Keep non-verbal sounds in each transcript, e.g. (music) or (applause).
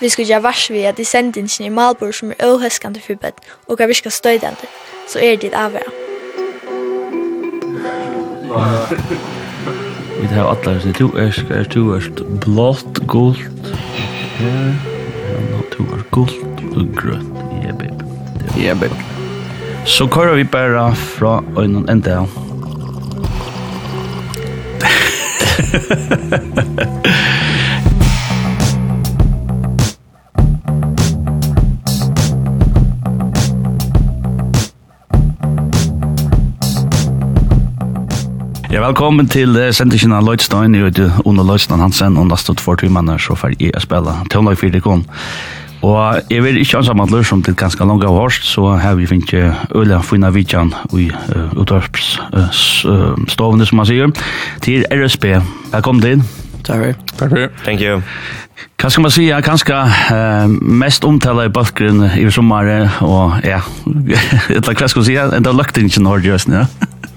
Vi skulle gjøre vars vi at de sendte inn i malbord som er øvhøskende for bøtt og er virka støydende, så er det avværa. Vi tar alle seg to ærsk, er to ærsk blått, gult, her, og to ærsk gult og grønt, ja, baby. Ja, baby. Så kører vi bare fra øynene enda av. (laughs) (laughs) velkommen til uh, sendingen av Lloydstein. Jeg heter Ono Lloydstein Hansen, og nesten for to manner så får jeg spille Tøvnlag 4 kon. Og jeg vil ikke ansamme at som til ganske langt av hårst, så har vi finnet øyla funnet vidtjen i uh, utvarpsstovene, uh, som man sier, til RSB. Velkommen til. Takk for Takk for Thank you. Hva skal man si, jeg kan skal uh, mest omtale i balkgrunn i sommeren, og ja, (laughs) hva skal man si, enda løktingen har gjøst, ja.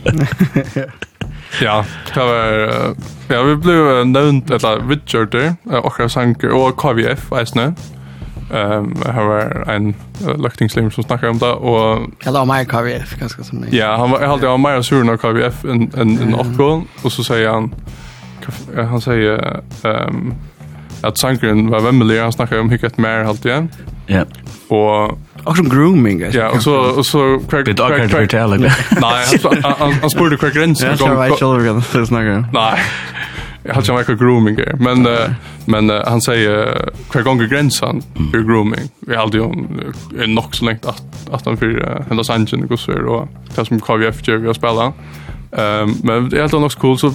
(laughs) ja, det var ja, vi blev nevnt eller Richarder Okra sanker og KVF eisne. Um, her var en uh, løktingslim som snackade om det og... Jeg la meg KVF ganske som det. Ja, han var jeg halte jag var mer sur när KVF en en en uppgång og så sier han han sier... um, at Sankeren var vemmelig, han snackade om hygget mer allt igen. Ja. og också grooming. Ja, och så och så Craig Craig Craig Craig Taylor. Nej, han spurte Craig Rens. Jag tror jag skulle gå snacka. Nej. Jag har inte mycket grooming men men han säger Craig Gonger gränsen för grooming. Vi har alltid en nog så länge att att han för hela Angeles går så och det som KVF gör vi har spelat. Ehm men det är alltid något cool så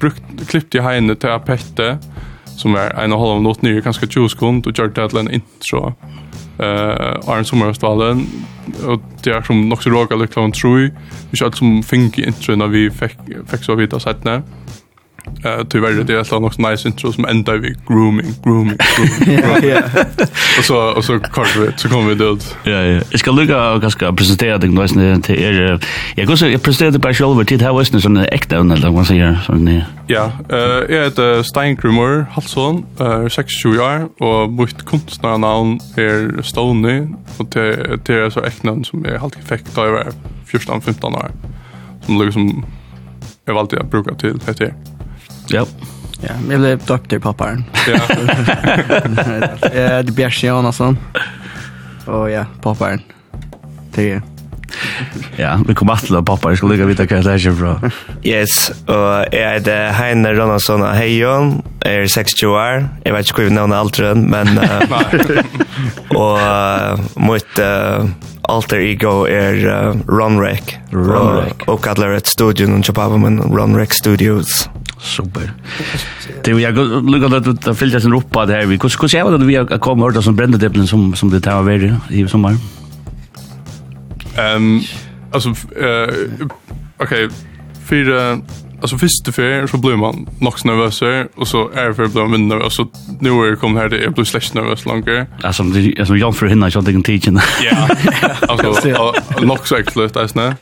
brukt klippt i henne till Pette som är en och halv minut ny ganska 20 sekund och gjort det till en intro eh Arn Sommerstalen och det är som nog så råka lyckla hon tror. Vi kör som fink intro när vi fick fick så vita sätt när. Uh, tyvärr det är ett något nice intro som ändar vi grooming grooming (laughs) grooming. Ja. Och så och så kort vi så kommer vi död. Ja ja. Jag ska lucka och ganska presentera det nice när till er. Jag går så jag presenterar det på själva tid här visst sån äkta eller vad säger så ni. Ja, eh jag heter Stein Grummer Hallsson, eh 26 år och mitt konstnärnamn är Stony och det det är så äkta som jag alltid fick då jag var 14 15 år. Som liksom jag valde att bruka till heter. Ja. Ja, jag blev doktor till. Ja. (laughs) Eh, det blir sjön och sån. Och ja, pappan. Det Ja, vi kommer att lära pappa, jag ska lägga vita kvar där bra. Yes, och jag heter Heine Ronaldsson och hej Jon, är 60 år, jag vet inte hur namnet allt men... (laughs) och og uh, alter ego är uh, Ronrek. Ronrek. Och kallar ett studio, och pappa men Ronrek Studios. Super. Det vi har lukket at det fyllt sin roppa det her. Hvordan er det vi har kommet og hørt som brendediblen som, som det tar vært i sommer? Um, altså, uh, ok, for, altså første för så blir man nok nervös och så er det for å bli mindre nervøs, og nå er jeg kommet her til jeg blir slash nervös längre. Altså, som Jan for hinner, ikke at jeg kan tidsen. Ja, Alltså nog så ekkert är snä. snø.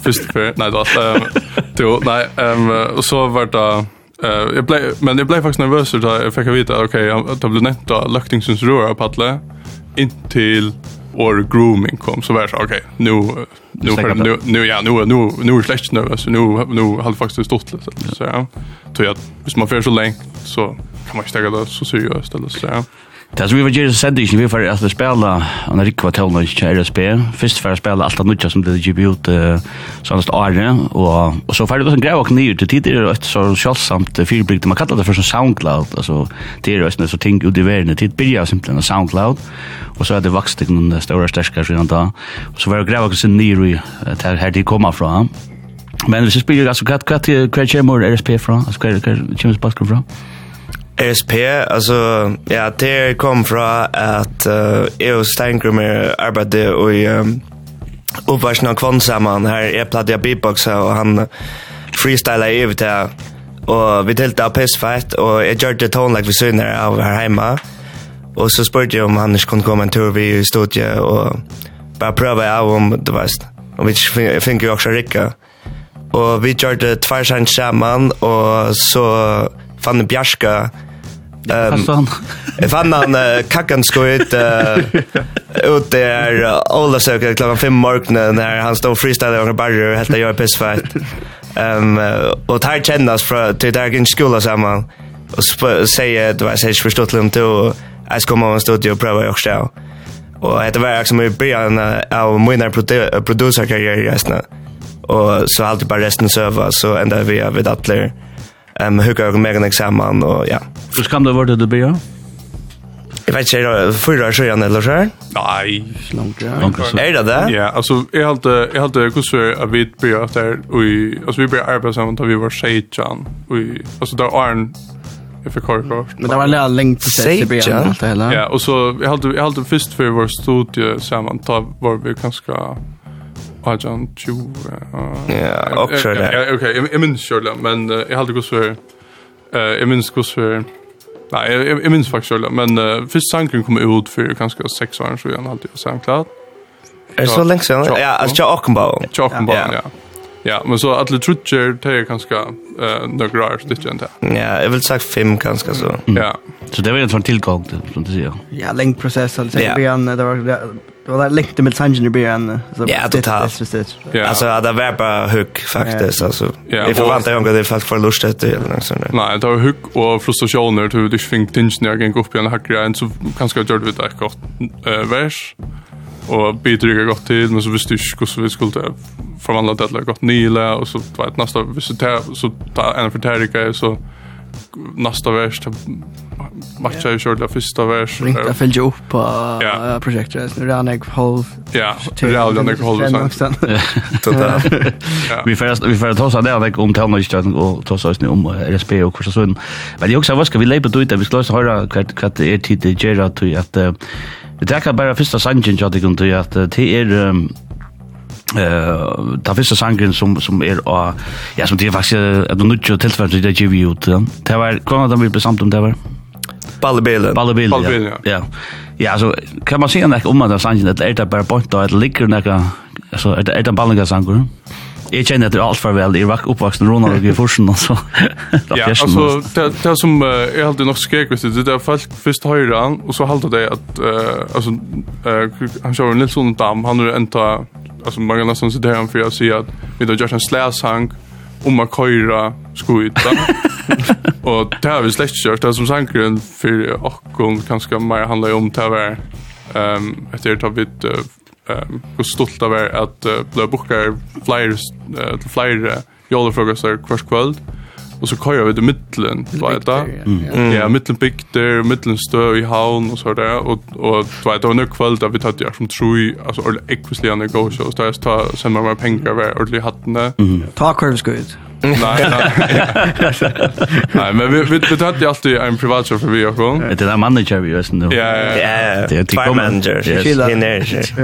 Første ferie, nei, det var (laughs) Jo, nej, ehm um, så vart det Eh uh, jag blev men jag blev faktiskt nervös då jag fick veta okej okay, det blev netto löktingsens röra paddla in till or grooming kom så var så okej nu nu för nu nu ja nu nu nu är släkt nu så nu nu har det faktiskt stått lite så ja. Tror jag att hvis man får så länge så kan man stäga det så seriöst eller så ja. Det som vi var gjerne sendte ikke, vi var alltid spela en rikva tøvna ikke RSB. Først var jeg spela alt av nødja som det gikk ut sånnast åre, og, og så ferdig var det greia og nye til tid, er et så sjålsamt fyrbygd, man kallar det for sånn SoundCloud, altså det er også så ting ut i verden, tid byrja simpelthen av SoundCloud, og så er det vokst ikke noen større sterskar siden da, og så var det greia og nye til her de koma fra. Men hvis jeg spyrir, altså, hva er RSP fra? Altså, hva er det kommer fra? RSP, alltså ja, det kom fra at uh, jeg og Steinkrummer arbeidde och i um, uppvärlden av Kvonsamman Jeg platt jeg beatboxa og han freestylade i till og vi deltade av pissfett jeg gjør det tonlag vid syner av her hemma og så spurte jeg om han ikke kunne komme en tur vi i studiet og bare prøve av om du var och vi finner jo også rikka, og vi gjør det tvärsamt samman og så Fann Bjarska, Ehm. Um, jeg fann han uh, kakkenskøyt uh, ut der Ola søker klokken fem morgenen der han stod freestyle og barrer helt til å gjøre pissfett. Um, og tar kjennes fra til der gikk skola sammen og sier du vet, jeg ikke forstått til dem til jeg skal komme av en studio og prøve å gjøre og etter hver som i byen av min mine produserkarriere i resten. Og så alltid bare resten søva så enda vi har vidt atler um, hugger mer enn eksamen, og ja. Hur skam det vara det du blir, ja? Jeg vet ikke, er det fyra år siden eller så her? Nei, långt. ja. Er det det? Ja, altså, jeg halte, jeg halte hvordan at vi blir at der, og, altså, vi blir arbeid sammen da vi var seitan, og, altså, der er en, jeg fikk kort. Men det var litt lengt til seitan, alt det hela. Ja, og så, jeg halte, jeg halte først for vår studie sammen, da var vi ganske, Ajan 20. Ja, också det. Ja, okej, jag minns själv, men jag hade gått så eh jag minns gått så nej, jag minns faktiskt själv, men uh, först sanken kom ut för kanske sex år så jag alltid så klart. Är så länge sedan? Ja, alltså jag Ockenbau. Ockenbau, ja. Ja, men så att det trutcher det är ganska eh några år så det inte. Ja, jag vill säga fem ganska så. Ja. Så det var en sån tillgång till som du säger. Ja, lång process alltså. Ja. Det var Det var läckte med sanjen i början. Ja, totalt. Alltså, det var bara hugg faktiskt. Alltså, yeah, jag förväntar mig att det faktiskt var lust efter. Eller Nej, det var hugg och frustrationer till du du fick tingen jag gick upp i en så kanske jag gjorde vi det gott Eh, vers. Och bidrog gott till, men så visste jag inte hur vi skulle förvandla det till gott nila. Och så vet nästa, visst det så tar en förtärika så nästa vers, matcha i kjörda första vers. Ringta följde upp på projektet. Nu rann jag halv. Ja, rann jag halv. Vi får vi får ta oss där om tärnor och ta oss nu om RSP och så sån. Men jag också vad ska vi lägga på det? Vi ska höra kvart kvart är tid det ger att till att Vi kan bara första sangen jag tycker inte att det är eh ta fyrsta sangren som som är ja som det är faktiskt att nu inte tillfälligt det ger vi ut. Det var kvar det vi blev samt om det var. Ballebilen. Ballebilen, Ballebilen ja. ja. Ja, altså, kan man säga något om att sangen, eller är det bara point då, eller ligger något, alltså, är det, är det en ballengasangur? Jag känner att det är allt för väl, jag var uppvuxen Ronald och i forsen, alltså. (laughs) ja, alltså, det, det som uh, jag alltid nog skrek, visst, det är folk först höjde han, och så halter det att, uh, alltså, uh, han kör en Nilsson Dam, han är en ta, alltså, man kan nästan sitta han för att säga att vi har gjort en släsang, om att köra skjuta. (laughs) och det har vi släkt kört det som sankren för och kanske mer handlar ju om det här ehm efter att ha vi ehm hur stolt av att uh, bli bokar flyers till flyer jolly frukostar kvarskvöld. Ehm och så kör vi till mitten vad heter Mm. ja mitten big där mitten stör i havn och så där och och då är det en kväll där vi tar jag som tror alltså eller ekvisliga när go shows där så tar sen man pengar var ordentligt hatten ta kurvskudd Nej, nej. (laughs) Nej, men vi vi vi tar ju alltid en privat chaufför vi också. Det är en manager vi just nu. Ja, ja. Det är en manager.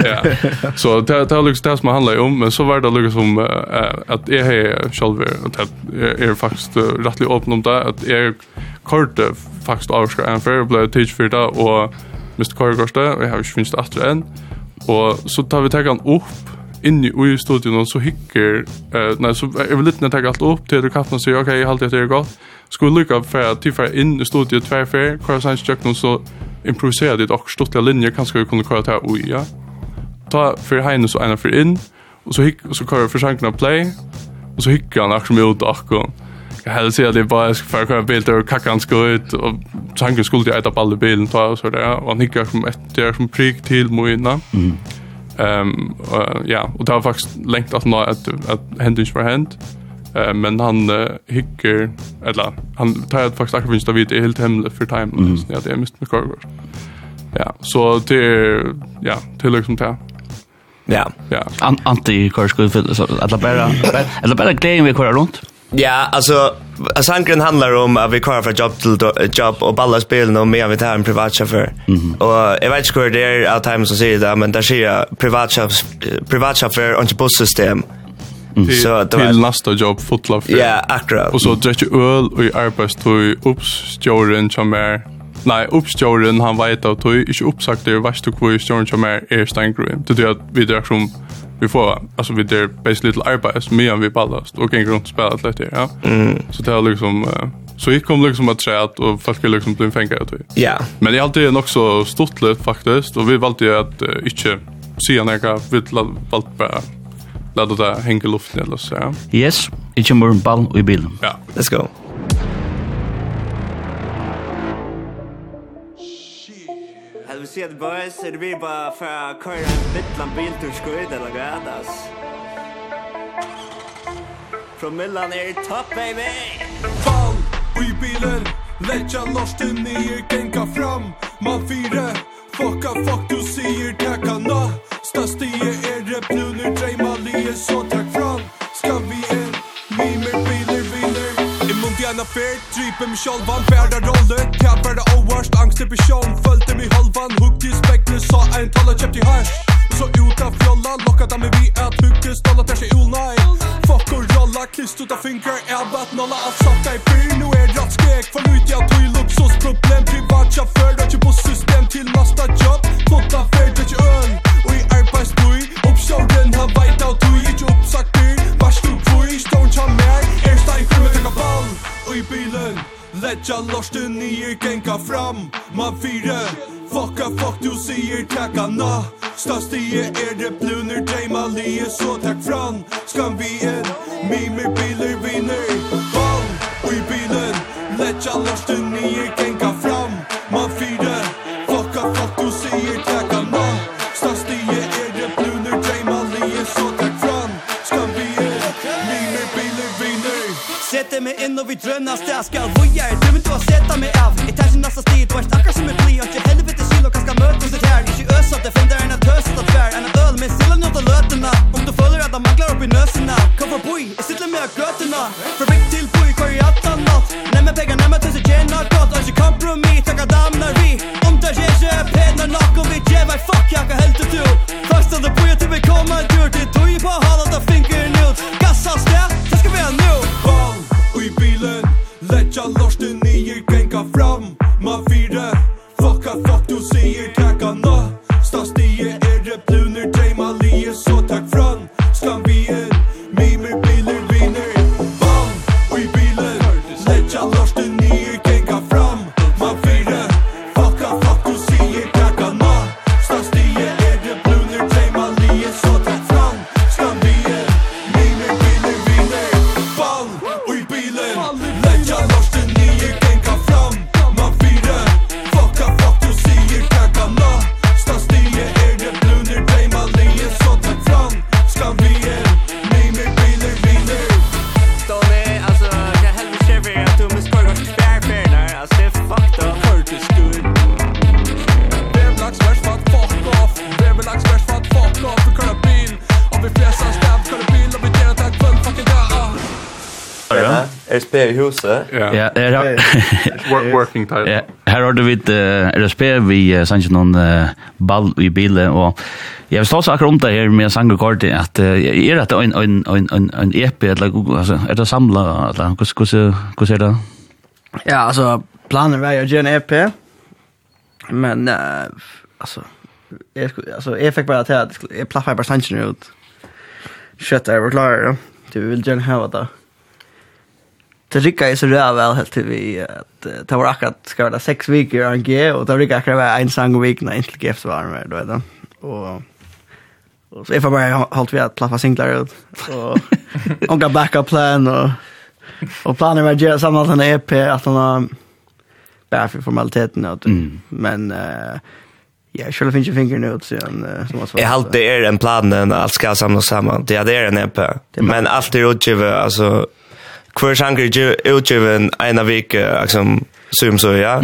Ja. Så det det har lyckats det som handlar om, men så var det lyckas om att jag är själv att jag är faktiskt rättligt öppen om det att jag korte faktiskt avskar en för blev teach för det och Mr. Korgorste, jag har ju finns det åter en. Och så tar vi taggan upp inne i studion så hickar eh nej så är väl lite när jag allt upp till katten så okej jag håller det är gott. Skulle lycka för att tyffa in i studion två för kvar sen jag så improvisera det och stutta linjer kanske vi kunde köra här oj ja. Ta för henne så ena för in och så hick så kör för sjankna play och så hickar han också med ut och Jag hade sett att det bara ska för köra bild och kackan ska ut och tanken skulle jag äta på alla bilen ta så där och han hickar som ett där som prick till mojna. Mm. Ehm um, ja, och det har faktiskt längt att nå att att hända inte för hänt. Eh men han uh, hickar eller han tar faktiskt akkurat av det helt hemle för time mm. ja, det är mest med Carver. Ja, så det ja, det liksom där. Ja. Ja. Anti Carver skulle för alla bara eller bara grejen vi kör runt. Ja, alltså Sangren handlar om att vi kvar från jobb till jobb och balla spelen och med vi tar en privatchaufför. Mm -hmm. Och jag vet inte hur det är av timen som säger det, men där ser jag privatchaufför och inte bussystem. Mm. Till, så det var till nästa jobb fotla för. Ja, akkurat. Och så drack jag öl och i arbetstog uppstjåren som är Nei, oppstjåren han vet att tog, inte uppsagt det, vart du hvor stjåren som är er steingrøy. Det är att vi drar som vi får alltså vi där basically little arbete med jag vi ballast och en runt spela lite ja. Mm. Så det är liksom uh, så gick kom liksom att säga att och folk liksom bli fängade ut. Ja. Men det är alltid nog så stort lätt faktiskt och vi valde ju att uh, inte se när jag vill valt bara låta det hänga i luften eller så. Ja. Yes, inte mer en ball i bilen. Ja. Let's go. se det boys, är det vi bara för att köra en liten bilturskoj eller gadas ass. millan är topp baby! Fall i bilen, lägga norsten ner, tänka fram, man fire Fucka fuck du sier takka na Stastie er det blunur dreima lie Så takk fram Ska vi en mimer biler alla fair Dryper mig själv han roller Tappar det ovarst angst i person Följde mig halvan Hugg i spekler Sa en tala köpt i hash Så ut av fjollan Lockat han mig vid att hugga Stålla tär sig all Fuck och rolla Klist uta finger Ebbat nolla Att sakta i fyr. Nu är rätt skrek Fan ut jag tog i luxus problem. Privat chaufför Rör på system Till nästa jobb. Fota fair Drätt öl Och i arbetsboj Uppsjåren Han vajt av tog Inte uppsakter Vars du kvoj Stån tja mer Ersta i skymmet Tänka ball i bilen. Letja lorsten nyer genka fram. Man fire Fucka fuck du sier takka na. Stastie er det bluner Deima lie så takk fram. Skan vi en Mimer biler vinner Ball i bilen Letja lorsten nyer genka fram. Man fire inn og vi drønner sted Skal voja i drømmen du har seta meg av Jeg tar sin nasta stid, du er stakkar som en bli Og ikke helvete kyl og kanskje møte oss et her Ikke øs det, fender en at høst og tvær. En at øl, men stille nødt av løtena Om du føler at han manglar opp i nøsena Kom for boi, jeg sitter med av grøtena Fra bygg til boi, kvar i alt annat Nemme pegar, nemme tusen tjener godt Og ikke kompromis, takka damnar vi Om det er ikke penar nok Om vi djevar, fuck, jakka helt og tur Først av det boi, til vi kommer en tur Til tog på halat og finkeren ut Gassa sted, det skal vi ha nu Boom! i bilen. Lägga lorsten i er genga fram. Ma fire Fucka fuck du säger Sanse. Ja, er (laughs) work working title. Ja, Her har du vid RSP vi Sanse någon ball i bilen og jeg vil stå så akkurat om det här med Sango Kort att er det en en en en en EP eller altså er det samla eller hur hur hur ser det? Ja, alltså planen var jag gör en EP. Men uh, alltså jag alltså jag fick bara till att jag plaffar bara Sanse ut. Shit, jag var klar. Du vill gärna ha det det rycka ju så där väl helt till vi att det var akkurat ska vara sex veckor i ge och det rycka akkurat var en sang week när inte gift var med då då och och så ifall bara hållt vi att plaffa singlar ut och (laughs) och gå backup plan och och planen var göra samma som EP att han har bara för formaliteten att mm. men uh, Ja, skulle finna fingern ut sen uh, som var svårt. Jag har det är en plan att allt ska samlas samman. Det är det en EP. Men allt är utgivet alltså kvar sjanger utgiven en av vike, liksom, som så, ja.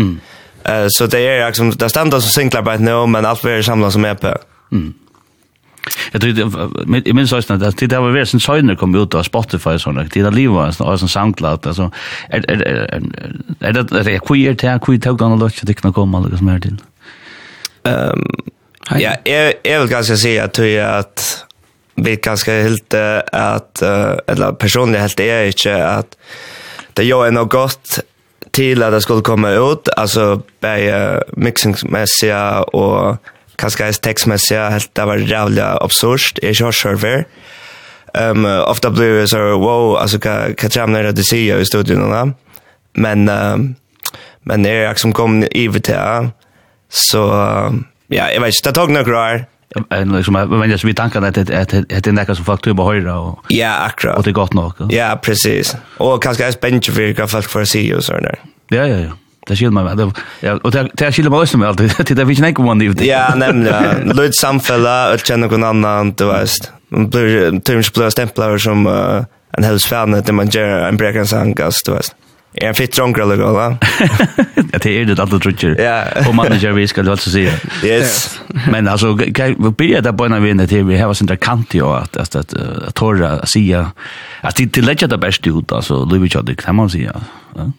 Eh så det är liksom, det stämmer som singlar bara nu, men allt blir samlat som EP. Mm. Jag tror jag minns också att det var väl sen söner kom ut av Spotify och såna. Det där livet var sån sån SoundCloud alltså är är är det det queer tag queer tag on the det kan komma liksom här till. Ehm ja, jag jag vill ganska säga att det är att vi kanske helt att eller personligen helt är inte att det gör en något gott till att det skulle komma ut. Alltså bei uh, mixingsmässiga och kanske ens textmässiga helt det var jävligt absurt. I server. Ehm um, ofta blir det så wow alltså kan kan jag nämna det se i studion då men uh, men det är som kom i vita så ja jag vet inte det tog några år en liksom men jag så vi tankar att det att det är något som folk tror på höra och Ja, akkurat. Och det gott nog. Ja, precis. Och kanske är spännande för vilka folk för sig och sådär. Ja, ja, ja. Det skiljer mig. det Ja, och (laughs) det det skiljer mig också med allt Det där finns inte någon ute. Ja, nämligen. Lud (laughs) samfälla och känna någon annan, du vet. Man blir typ blir stämplar som en hälsofan när man gör en breakdance angast, du vet. Jeg fitt drunk eller gala. (laughs) Det är det att du. Ja. Och manager vi ska alltså se. Yes. Men alltså vi börjar där på när vi när vi har sin där kant ju att att att torra sia. Att det till lägga det bäst ut alltså Louis Jordan kan man säga. Ja.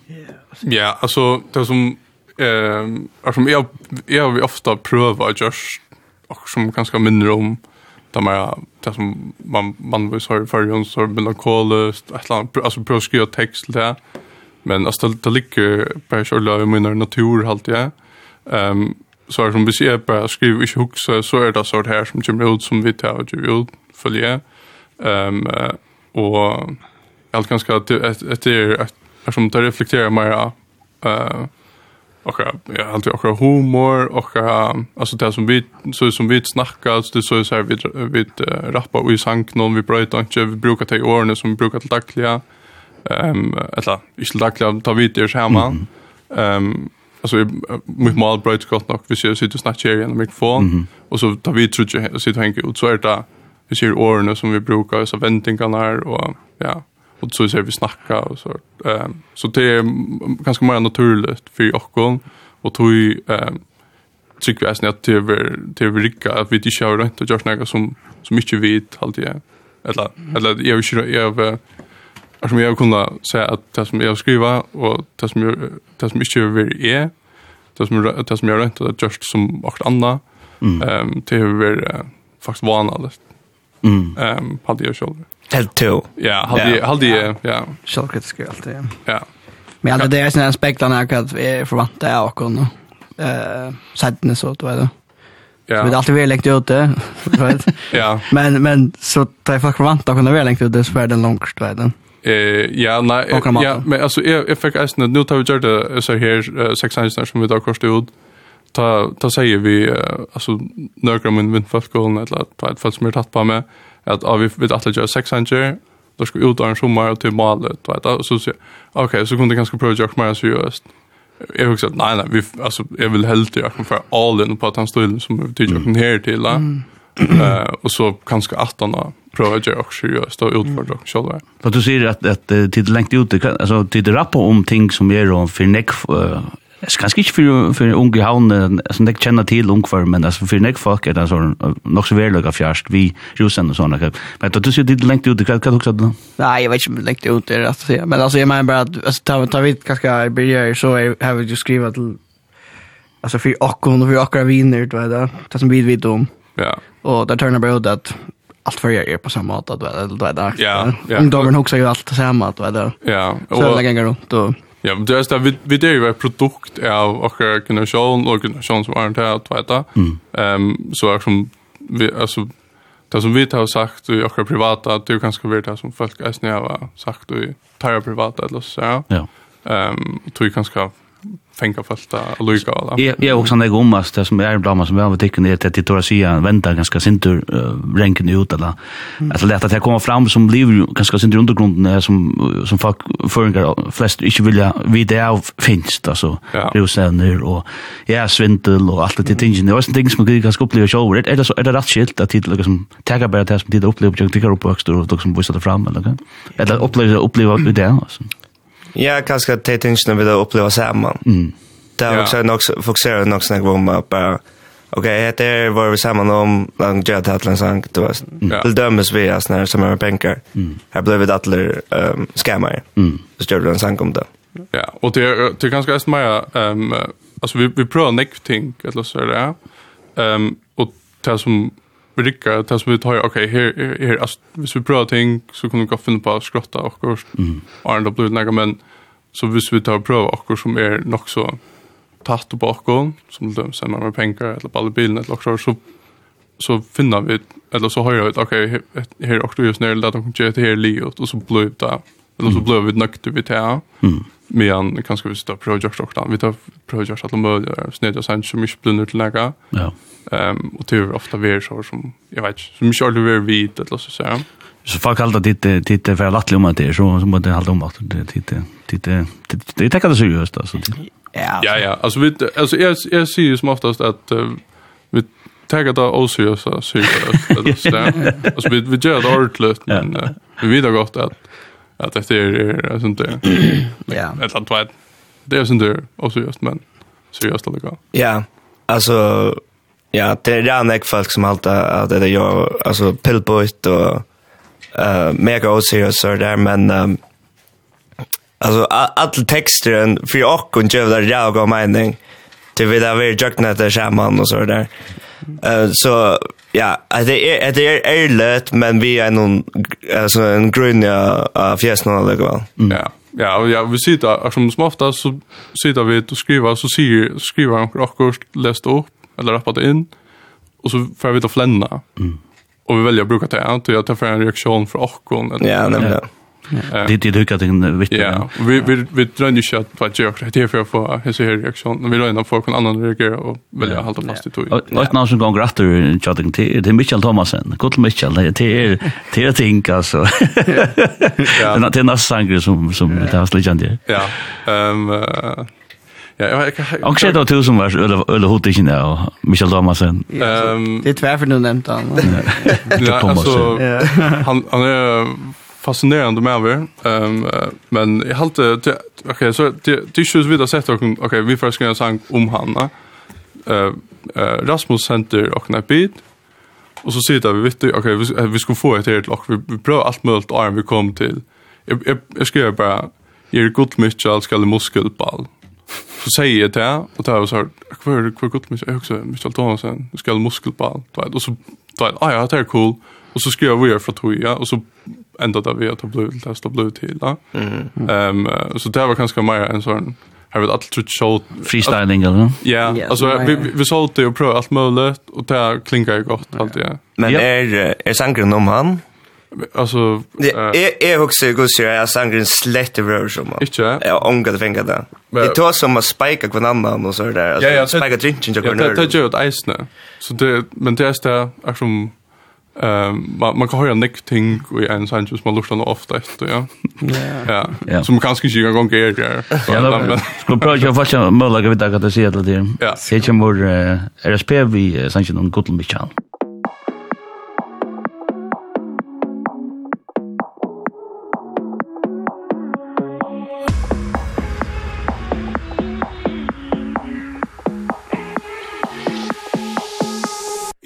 Ja, alltså det som ehm alltså jag jag vi ofta pröva just och som ganska mindre om där man det som man man vill så för ju så melankolisk alltså alltså pröva skriva text där. Men alltså det ligger på själva i min natur halt jag. Ehm så är som vi ser bara skriv inte hook så så är det sort här som kommer ut som vi tar ut ju följa. Ehm och allt ganska att det är att som det reflekterar mer eh och ja alltid och humor och alltså det som vi så som vi snackar så det så så vi vi rappar vi sank någon vi bröt inte vi brukar ta i åren som vi brukar till dagliga. Ehm alltså vi skulle ta vid det här Ehm alltså med mal bröt gott nog vi ser sitter och snackar igen med mikrofon och så tar vi tror jag sitter hänger och så är det vi ser åren som vi brukar så väntingarna här och ja och så ser vi snacka och så ehm så det är ganska mer naturligt för oss och tog ehm tycker jag snart till till Rika att vi inte kör runt och gör något som som mycket vet alltid eller eller jag vill jag som jag kunde säga att det som jag skriver och det som jag, det som inte vill är det som det som jag rent att just som vart andra ehm um, det vill uh, faktiskt vanligt. Mm. Ehm hade jag själv. Helt to. Ja, hade jag hade jag ja. Självkritisk allt det. Ja. Men alla det är såna aspekter när jag är förvant där och kon. Eh sätten så att vad Ja. Vi har alltid väl längt ute, vet. ja. Men men så tar jag faktiskt vant att kunna väl längt ute så är den långt, vet du. Eh ja, nej, ja, men alltså jag jag fick alltså nu tar vi gjort det så här sex sanger som vi då kostade ut. Ta ta säger vi alltså några min men fast går något att ett fall som är tatt på med att vi vet att göra sex sanger då ska ut en sommar till malet vet jag så så okej så kunde ganska prova jag mer seriöst. Jag har sagt nej nej vi alltså jag vill helt jag kan för all in på att han står som vi tycker kan här till. Mm. Eh och så kanske att han prövar jag också seriöst och utför också själva. För du säger att att tid längt ute alltså tid rappa om ting som är om för neck Es kan inte för, för unge havne, som jeg kjenner til unge for, men alltså för nek folk er det sånn, nok så verløk av vi rusen og sånne. Men du sier litt lengt ut, hva er det du Nei, jeg vet ikke lengt ut, det att se. Men altså, jeg mener bare at, altså, ta, ta vidt hva skal jeg har vi jo skrivet til, altså, for åkken og for åkker viner, du vet det, det som vi vet om. Ja. Och där turnar bara ut att allt för er på samma sätt att det är där. Ja, ja. Ungdomen också ju allt samma att det. Ja, och så lägger jag runt och Ja, men det är så vi vi det är ju ett produkt av och generation och generation som aren't out vet du. Ehm så är som vi alltså det som vi har sagt i och privata att du kanske vet det som folk är snäva sagt i tar privata eller så. Ja. Ehm tror jag kanske fänga fasta lucka alla. Ja, ja också när gummas det som är blomma som vi har tycker det till att sia vänta ganska sintur ränken ut eller alltså lätt att det kommer fram som blir ganska sintur undergrunden som som folk förringar flest inte vilja det av finns alltså rosner och ja svindel och allt det tingen. Det var sånt ting som man ganska upplever show det eller så är det rätt skilt att titta liksom tagga bara det som det upplever jag tycker upp också och som visar det fram eller eller uppleva uppleva det alltså. Ja, kanske att det tingene vi då uppleva samman. Mm. Där ja. också är nog fokuserar nog snack om att bara Okej, det är vad vi samman om långt jag hade en var då. Det dömes vi as när som är pengar. Här blev det attler ehm skämmar. Mm. Så gjorde en sang om det. Ja, och det det kanske är mer ehm alltså vi vi prövar ting, eller så där. Ehm och det som brygga det som vi tar, okej, okay, här, här, alltså, hvis vi prövar ting så kommer vi att finna på att skrotta och kurs. Mm. Arne då blir det men så hvis vi tar och prövar och som är nog så tatt och bakom, som de sänder med pengar eller på alla bilen eller också, så, så finner vi, eller så har jag ett, okej, här här också just när det att de kan göra det här livet och så blir det eller så blir vi nökter vid det Mm. Men kanske vi sitter och prövar och vi tar prövar att de möjliga snedja sen som inte blir nöjda. Ja. Ehm och det är ofta vi så som jag vet som inte alltid vi vid att låtsas säga. Så folk kallar det det det för lätt om att det så så måste hålla om att det det det det det tar det seriöst alltså. Ja. Ja (laughs) ja, alltså vi alltså jag jag ser ju som oftast att vi tar det oseriösa seriöst där. Alltså vi vi gör det ordentligt men vi vet gott att att det är sånt där. Ja. Ett annat det är sånt där oseriöst men seriöst alltså. Ja. Alltså Ja, det är redan ek folk som alltid att det jag alltså pillboyt och eh uh, mega oserious så där men um, alltså all texten för och och jag där jag går mening det vill där vi jagna där shaman och så där. Eh så ja, det är det är ärligt men vi är någon alltså en grön ja fjäsna eller vad. Ja. Ja, ja, vi sitter, som som ofta, så sitter vi og skriver, så sier, skriver han akkurat, lest opp, eller rappat in och så får vi ta flänna. Mm. Och vi väljer att bruka det att jag tar för en reaktion för ochkon eller. Ja, nej. Ja. Ja. Det det tycker jag viktigt. Ja, vi vi vi drar ju kött på att göra det för att få en så här reaktion. Vi drar ändå folk en annan reagera och välja att hålla fast i tog. Och någon som går rätt chatting till det Michael Thomasen. Gott Michael, det är det är tänk alltså. Ja. Det är nästan som som det har släckt Ja. Ehm Ja, jag kan då tusen vars eller eller hot inte där Michael Thomasen. Ehm det är tvärför du nämnt han. Ja, alltså han han är fascinerande med över. Ehm men jag halt okej så det det skulle vi då sett och okej vi får skriva jag sång om han. Eh Rasmus Center och en bit. Och så sitter vi vet okej vi vi ska få ett helt lock vi, vi prövar allt möjligt arm vi kom till. Jag jag, jag skriver bara gott Gottmichel ska muskelball så säger jag det och då här så här kvar kvar gott mig också Mr. Thomasen ska ha muskelball då och så då ja ja det är cool och så skrev vi för tror jag och så ända där vi att blå testa blå till då. Ehm så det var kanske mer en sån har vi allt trött show freestyling eller? Ja, alltså vi vi sålt det och prövat allt möjligt och det klinkar ju gott allt det. Men är är sangren om han? Alltså det är är också god så jag sangren slett över som. Inte? Ja, ångar det fänga där. Det tar som att spika kvar annan och så där. Alltså ja, spika drinken jag kan. Det det gör ett ice nu. Så det men det är det är som ehm man, man kan höra nick ting i en sån just man lustar ofta efter ja. Ja. Ja. Som kanske inte en gång är det. Ja, skulle prova jag fast möjligt att att det ser till det. Ja. Ser ju mer RSP vi sanction och gott med.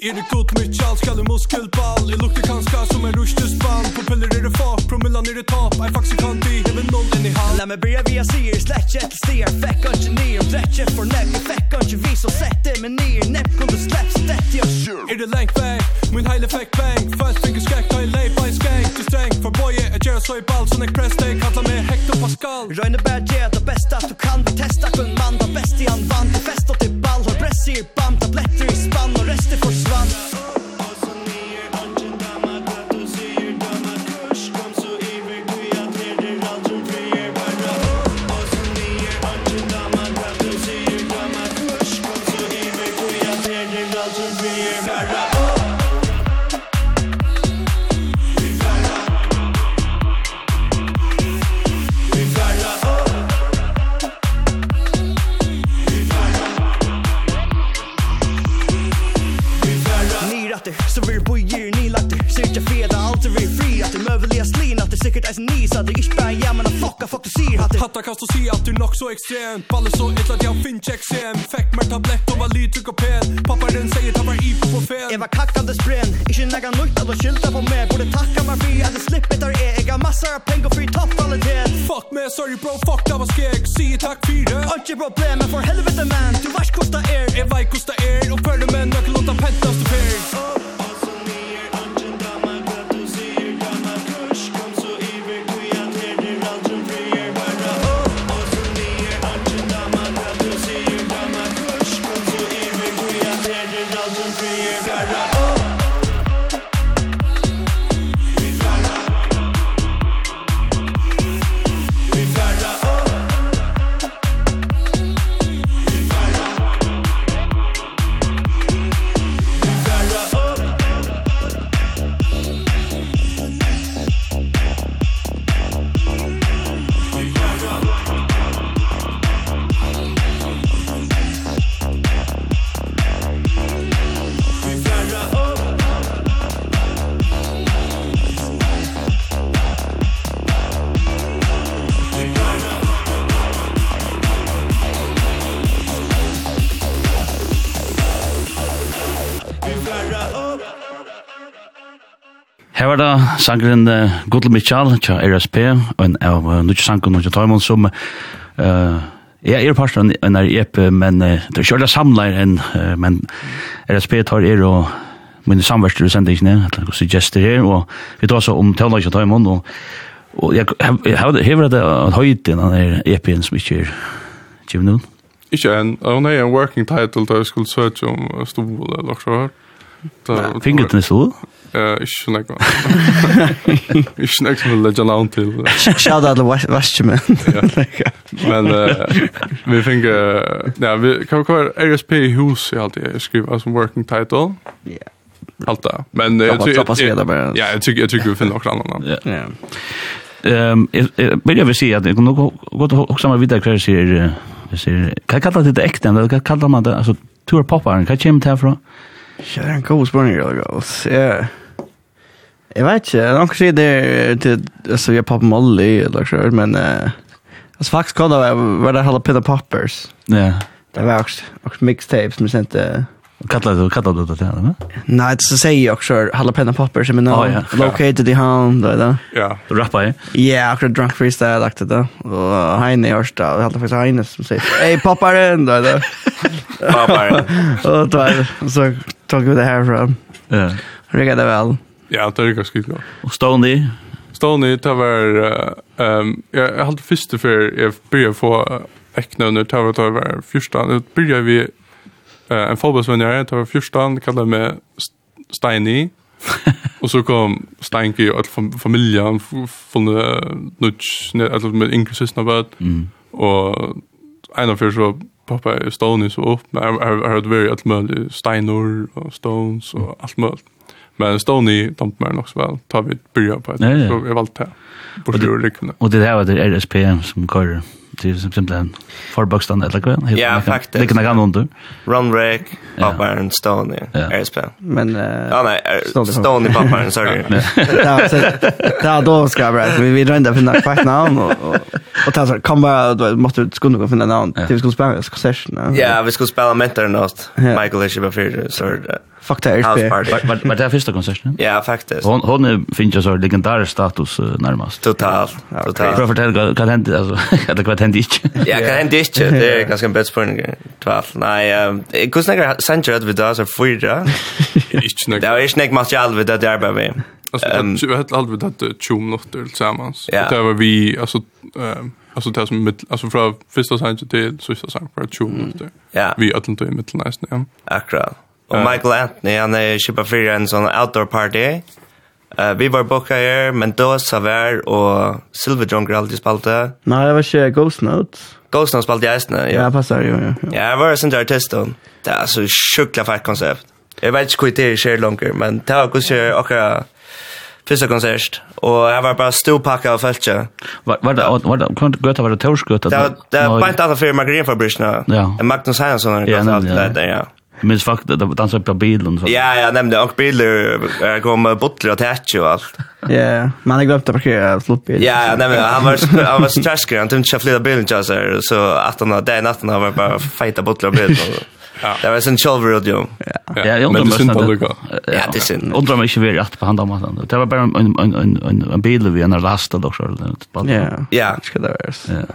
Er det gott med skal kallar muskelball? Jeg lukter kanske som en rustespann På piller är det fart, promillan er det tap. Jeg faktisk kan bli, jeg vil noll inn i hand? Lär mig börja via sier, slätt ett stier Fäck inte ner, drätt ett för näpp Fäck inte vis och sätt det med ner Näpp kom du släpp, stätt jag Er det lengt väg, min heile fekk bang Fast finger skrek, da jeg lei på en skräck Du streng, for boje, jeg gjør så i ball. Sånn jeg press deg, kalla mig Hector Pascal. Röjne bär, det bästa du kan. Vi testar kun man, var bäst i han vann. Det fest och det Glassier, band, tabletter i spann Og resten forsvann. säkert eisen ni så hade ich bär jammer men fucka fuck du ser att hatta kast och si at du nok så extrem. Balle så ett at jeg finn check sen. Fekk mer tablett och valit tryck og pen pappa den sier ta var i på fel Eva kaktande spren. Ich nega några nukt att skylta på mig borde tacka mig för att det slippet där är jag massor av pengar för topp kvalitet fuck me sorry bro fuck that was skeg Si takk för det. Problem, men for helvete man. Du vars kosta er Eva kosta er Og för med nøkkel Her var det sangren uh, Gudel Mitchell, til RSP, og en av uh, Nudge Sanko og Taimon, som uh, jeg er parst av en REP, men uh, det er kjørt samler enn, uh, men RSP tar er og mine samverster i sendingene, at det er gester her, og vi tar så om Taimon og Taimon, og, og jeg hever det at høyden av den EP-en som ikke er givn noen. Ikke en, hun er en working title da jeg skulle søke om stol eller noe sånt. Fingret den i stol? Ikke sånn jeg (laughs) Ikke sånn jeg som vil legge navn til. Shout out til Vestjemen. Men uh, vi fikk, ja, vi kan være RSP i hus i alt jeg skriver som working title. Ja. Allt det. Men jag tycker ja, jeg, tycker jag tycker vi finner något annat. Ja. Ehm, vill jag väl säga att det nog gå att också med vidare kvar ser det ser kan kalla det äkta, eller kan kalla man det alltså tour poppar, kan jag inte ta från? Ja, det er en god spørning, eller går. Ja. Jeg vet ikke, noen si det er til, altså, vi har pappa Molly, eller så, men, uh, altså, faktisk kan det være det Jalapeno Poppers. Ja. Det var også, også mixtapes som vi sendte. Kalla det, kalla det det til henne? Nei, det så sier jeg også Jalapeno Poppers, men nå, (laughs) located i han, da, det. Ja, du rapper jeg? Ja, akkurat Drunk Freestyle, lagt det da, og Heine i Ørsta, og hadde faktisk Heine som sier, Hei, popparen, da, da. Popparen. (laughs) Og så tok vi det herfra. Ja. Rikket det vel. Ja. Ja, det er ganske godt. Og Stony? Stony, det var... Uh, Um, jeg, jeg hadde første før jeg begynte å få eknøvner, det var, det var første. Det begynte vi uh, en fotbollsvenner, det var første, det kallet meg Steini. (laughs) og så kom Steinke og all familien, funnet nudge, alle med yngre søsne av Mm. Og en av før så pappa Stony så opp, men jeg har vært veldig alt mulig, Steinor og Stones og alt mulig. Men Stony dumt mer nog så väl. Tar vi börja på ett så är valt det. På det ryckna. Och det där var det RSP som kör till simpelthen förbakstan eller kvar. Ja, faktiskt. Det kan gå under. Runwreck, Papern, Stony, ja. RSP. Men Uh, ja nej, Stony Papern sorry. Ja, så där då ska jag berätta. vi vi drömde att finna kvart namn och och och ta så kan bara då måste du skulle gå finna namn. Vi skulle spela session. Ja, vi skulle spela mentor något. Michael Ishbafir så det. Fakta är det. Var var det första konserten? Ja, faktiskt. Hon hon finns ju så legendarisk status närmast. (laughs) (laughs) Totalt. Totalt. För fortell kan hända alltså att det kan inte. Ja, kan hända inte. Det är ganska bäst på en tvål. Nej, jag kunde snacka Sanchez vi där så fyra. Det är snack material vi där där på mig. Alltså vi hade aldrig det 20 minuter tillsammans. Det var vi alltså Alltså det som mitt alltså från första sangen till sista sangen för 20 minuter. Ja. Vi åt inte i mitten nästan. Akkurat. Och Michael Anthony han är köpa för en sån outdoor party. Eh uh, vi var boka här men då så var och Silver John alltid spalte. Nej, det var inte Ghost Note. Ghost Note spalte jag snä. Ja, passar ju. Ja, ja. ja, jag var sån där artist då. Det är så sjukla fett koncept. Jag vet inte hur det är så långt men det var också och första konsert och jag var bara storpackad av fält. Var var det var det kunde gå var det Torsgöta. Det var bara inte alla för Margareta Fabrikna. Ja. Magnus Hansson har gått allt det där ja. Men fakt att dansa på bilen så. Ja, jag nämnde och bilar kom bottlar och tätch och allt. Ja, man har glömt att parkera slutbil. Ja, jag nämnde han var han var trashkar han tänkte flytta bilen just där så att han där natten var bara fighta bottlar och bilen. Ja. Det var sen Chalver och Jom. Ja, jag undrar mest. Ja, det är synd. Undrar mig inte vi rätt på handen maten. Det var bara en en en en bil vi en rasta då så. Ja. Ja, ska det vara. Ja.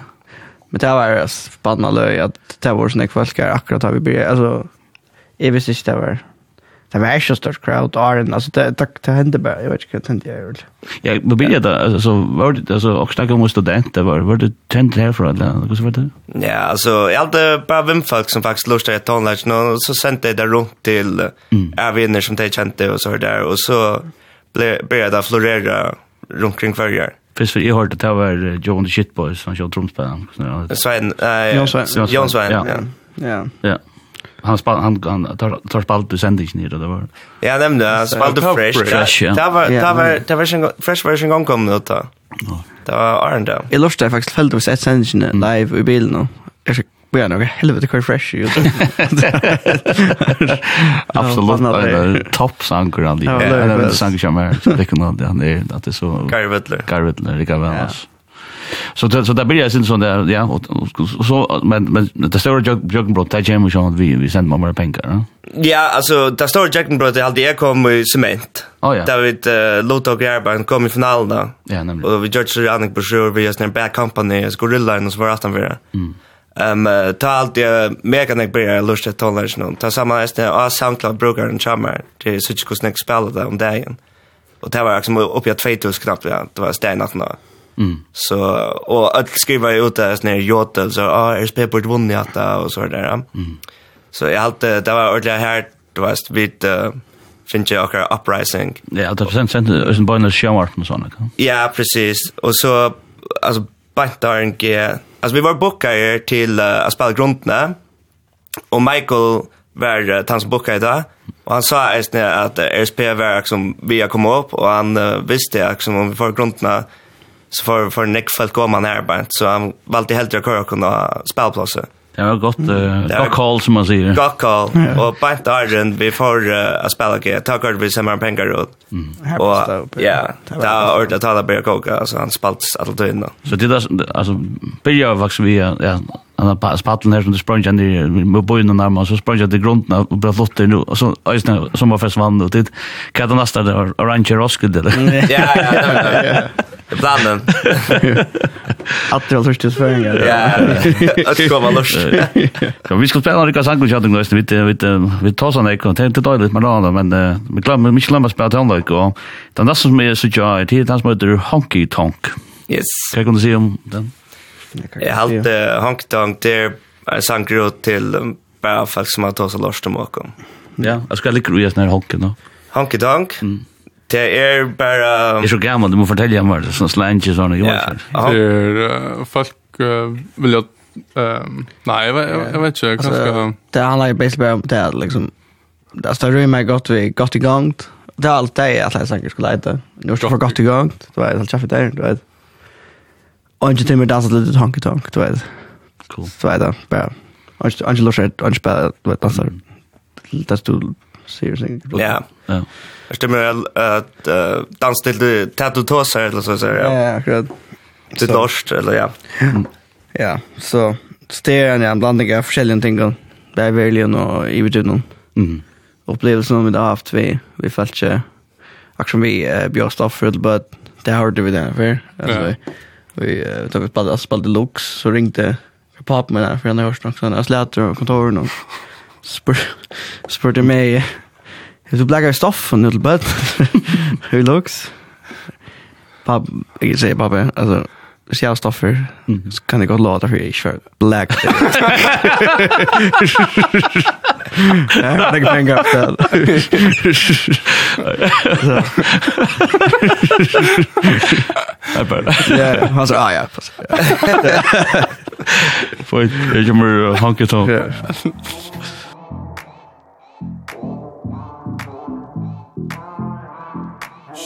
Men det var spannande att det var såna folk akkurat har vi börjat alltså Jeg visste ikke det var... Det var ikke stort crowd, Arjen, altså det, det, det hendte bare, jeg vet ikke hva det hendte jeg vel. Ja, hva blir det? Altså, var det, altså, og snakket om student det var, var det kjent herfra, eller så var det? Ja, altså, jeg hadde bare vimfolk som faktisk lurte jeg tonelagen, og så sendte jeg det rundt til mm. avvinner som de kjente, og så der, og så ble, ble jeg da florere rundt kring hverjer. Først for jeg hørte det var John the Shitboys, han kjører tromspilleren. Svein, eh, John Svein. John Svein, ja. Ja. ja han spalt han han tar, tar spalt du sending ner det var. Ja, nämnde jag spalt du fresh. fresh ja. Det var det var det var en fresh version gång kom det då. Det var Arndal. Jag lustade faktiskt fällde oss ett sändning live i bilen nu. Jag ska Ja, nog helvete kvar fresh ju. Absolut. Ja, Topp sanker han. Det är en sanker som är. Det kan han det är att det så. Garvetler. Garvetler, det kan väl. Så det, så där blir det sen sån där ja och, och så men men det stora joggenbrott där gem som vi vi sänder man bara pengar. Ja, ja alltså det stora joggenbrott det alltid jag kom i cement. Oh, ja. David uh, Lotto Gerban kom i finalen då. Ja, nämligen. Och vi gjorde så Jannik Brosjör vi just en back company och Gorilla och så var att han vara Mm. Ehm um, ta allt jag mega nek blir lust att tala nu. Ta samma nästa av SoundCloud brukar en chammer till Switch Cosmic spela det om dagen. Och det var liksom uppe i 2000 knappt ja. Det var stenat nå. Mm. Så och att skriva ut det sån här jota så ah är spelar bort vunnit att och så där. Mm. Så jag hade det var ordentligt här du vet vid finns jag också uprising. Ja, det procent sent är en bonus shower och såna. Ja, precis. Och så alltså Bantarn G. Alltså vi var bokade till uh, att spela grundna. Och Michael var uh, han som bokade idag. Och han sa att uh, RSP var som vi kom upp och han uh, visste att som om vi får grundna så får för Nick folk gå man här bara så han valde helt att köra kunna spelplatser. Det var gott uh, gott call som man säger. Gott call och bant Argent vi får uh, att spela ge tack vare vi samma pengar ut. Mm. Och ja, där har det tala börja koka så han spalt alla tiden. Så det där alltså börjar vax vi ja han har spalten här som det sprang ner med bojen och närmare så sprang jag till grunden och bara flott nu och så ösna som var fest vann och det kan det nästa där orange roskade. Ja ja ja. (laughs) (laughs) planen. Att jag först svänger. Ja. Att komma lust. Ja, vi ska spela några sanger chat nästa vi vi vi tar såna ek content till dåligt men då men vi glömmer mycket glömmer spela till andra och den där som är så jag det han som heter Honky Tonk. Yes. Kan du se om den? Jag har halt Honky Tonk där sanger till bara folk som har tagit så lust om. Ja, jag ska lycka i den här honken då. Honky Tonk. Mm. Det er bara... Det er så gammal, du må fortelle om det, sånn slange, sånn, Ja, Det er, folk vil jo, nei, jeg vet ikke, kanskje... Det handler jo basically bare om det, liksom, det er rymmer meg godt vi, godt i gang, det er alt det, at jeg sikkert skulle leite, nå er det for godt i gang, du vet, helt kjeffet der, du vet, og ikke til meg danset litt honky-tonk, du vet, cool. du vet, bare, og ikke lort, og ikke bare, du vet, danser, det er stort, säger sig. Ja. Ja. Det stämmer att dans till tatuatöser eller så säger jag. Ja, akkurat. Det dorskt eller ja. Ja, så det är en blandning av forskjellige ting. Det er verkligen och i betydelse. Mm. Upplevelsen vi har haft vi vi fällt aktion vi uh, bjør Stafford but det har det vi där Altså, ja. vi tog vi spalte asfalt deluxe så ringte pappa med där for han har hört något sånt. Jag släppte kontoren och spør, spurte meg, hvis du blekker stoffen ut til bøtt, (laughs) hur looks? Pab, jeg sier pappa, altså, hvis jeg har stoffer, så kan jeg godt låta for jeg ikke black. (laughs) Ja, det kan jeg godt låta. Jeg bare... Ja, han sa, ah ja, pass. For jeg kommer hanket om. Ja.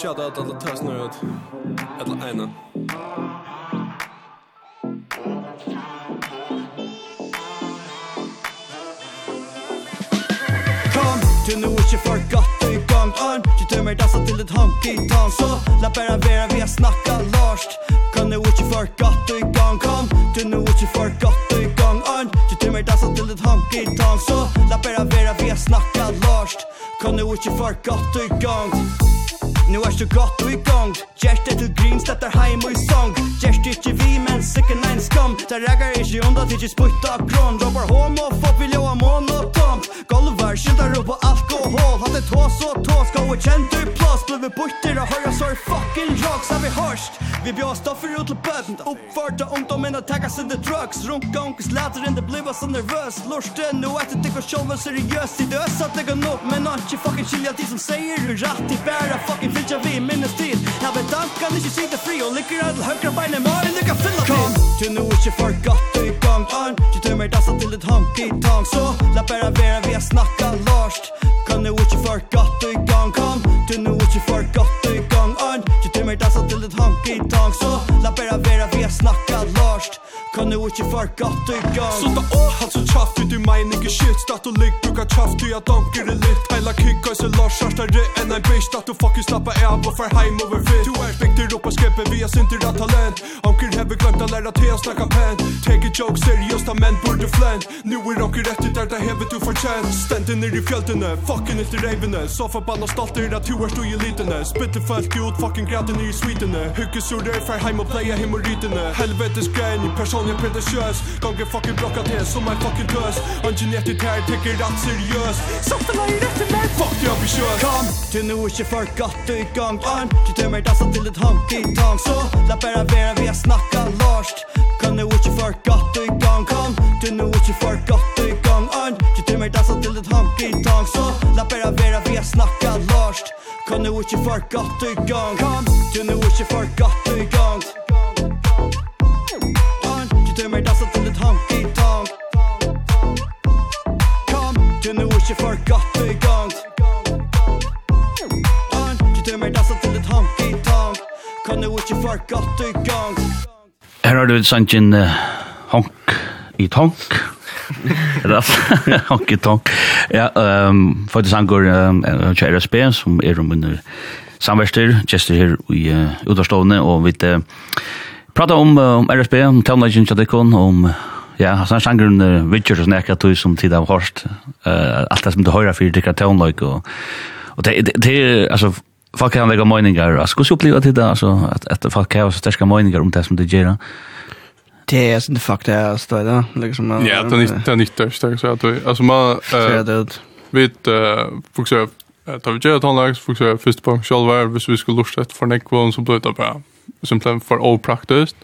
Shout out alla tösnöd Alla ena Kom, du nu är för gott i gang. On Du tömmer dassa till ett honky ton Så la bara vera vi har snackat larst Kom nu är för gott i gang. Kom, du nu är för gott i gang. On Du tömmer dassa till ett honky ton Så la bara vera vi har snackat larst Kom nu är för gott i gang. Nu er så gott og i gang. Gjerst til grin stetter heim og i sang Gjerst ikke vi, men sikken ein skam. Der regger ikke onda til ikkje sputta kron. Robber homo, fuck vil jo ha monotone tomt Golvar skyldar upp på alkohol. Hade tås och tås Gå och kjent du plås Blev vi borter och så sorg Fucking rocks. Har vi hörst Vi bjöd stoffer ut till böden Uppförda ungdomen att tacka sin drugs. Runka onkes läder inte bliva så nervös Lorste nu äter det går själva seriöst I dös att det går nog Men han inte fucking chilja till som säger hur rätt I bära fucking filtja vi minnes tid Jag vet tankan inte sitter fri Och lyckar att högra beinen Maren lycka fylla till Kom, du nu är inte för gott Du örn Du tömmer dansa till ett honky tonk. Så la bara vera vi har snackat larst Kan nu inte för gott i gång Kom du nu inte för gott i gång Örn Du tömmer dansa till ett honky tonk. Så la bara vera vi har snackat larst Kan du ikke for godt i gang Så da å han så tjaft Du mein ikke shit. Statt og ligg bruka tjaft Du jeg danker det litt. Heila kikka i seg Lars Kjærstare enn en bitch. Stat og fucking slappa av Og fer heim over fit. Du er spekter opp og skreppet Vi har synder av talent. Anker hever glemt å læra til å snakka pen Take a joke seriøst av menn burde flent. Nu er anker etter der det hever du fortjent. Stente nir i fjeltene Fucking helt i reivene Så forbanna stolter at du er stu i litene Spitte folk ut fucking græten i svitene Hukkesur er fer heim og pleia him Helvetes grein person jag pretentiös Gånger fucking blockat det som en fucking tös En genetik här tänker allt seriös Sakta la i rätt till mig fuck det ambitiös Kom, du nu är inte för gott i gång Arm, du tömmer dassa till ett honky tong Så la bara vera vi har snackat larst Kom nu är inte för gott i gång Kom, du nu är inte för gott i gång Arm, du tömmer dassa till ett honky tong Så la bara vera vi har snackat larst Kom nu är inte för gott i gång Kom, du nu är inte för gott i gång kommer dansa till ett honky tonk Kom, du nu är för gott i igång Han, du tömmer dansa till ett honky tonk Kom du är för gott i igång Her har du sannsyn uh, honk i tonk. (laughs) (laughs) Honk i tonk. Ja, um, faktisk det sangår um, kjære spe som er om under samverster, gester her i uh, utavstående, og vi uh, Prata om, om RSB, om tannleggen Tjadikon, om ja, sånn sangren uh, Witcher og snakka tog som tid av Horst. Uh, alt det som du høyra fyrir dikra tannlegg og, og det, det, det, altså, folk kan vega møyningar. Altså, hvordan uppleva til det, altså, att att folk kan så starka meningar om det som det gör Det är sånt fuck det är stå där liksom. Ja, det är nytt det är nytt det så att alltså man eh vet eh fokuserar tar vi ju ett handlag fokuserar först på själva hvis vi skulle lusta ett för nekvon så blir det bara som blev för for overpraktisk.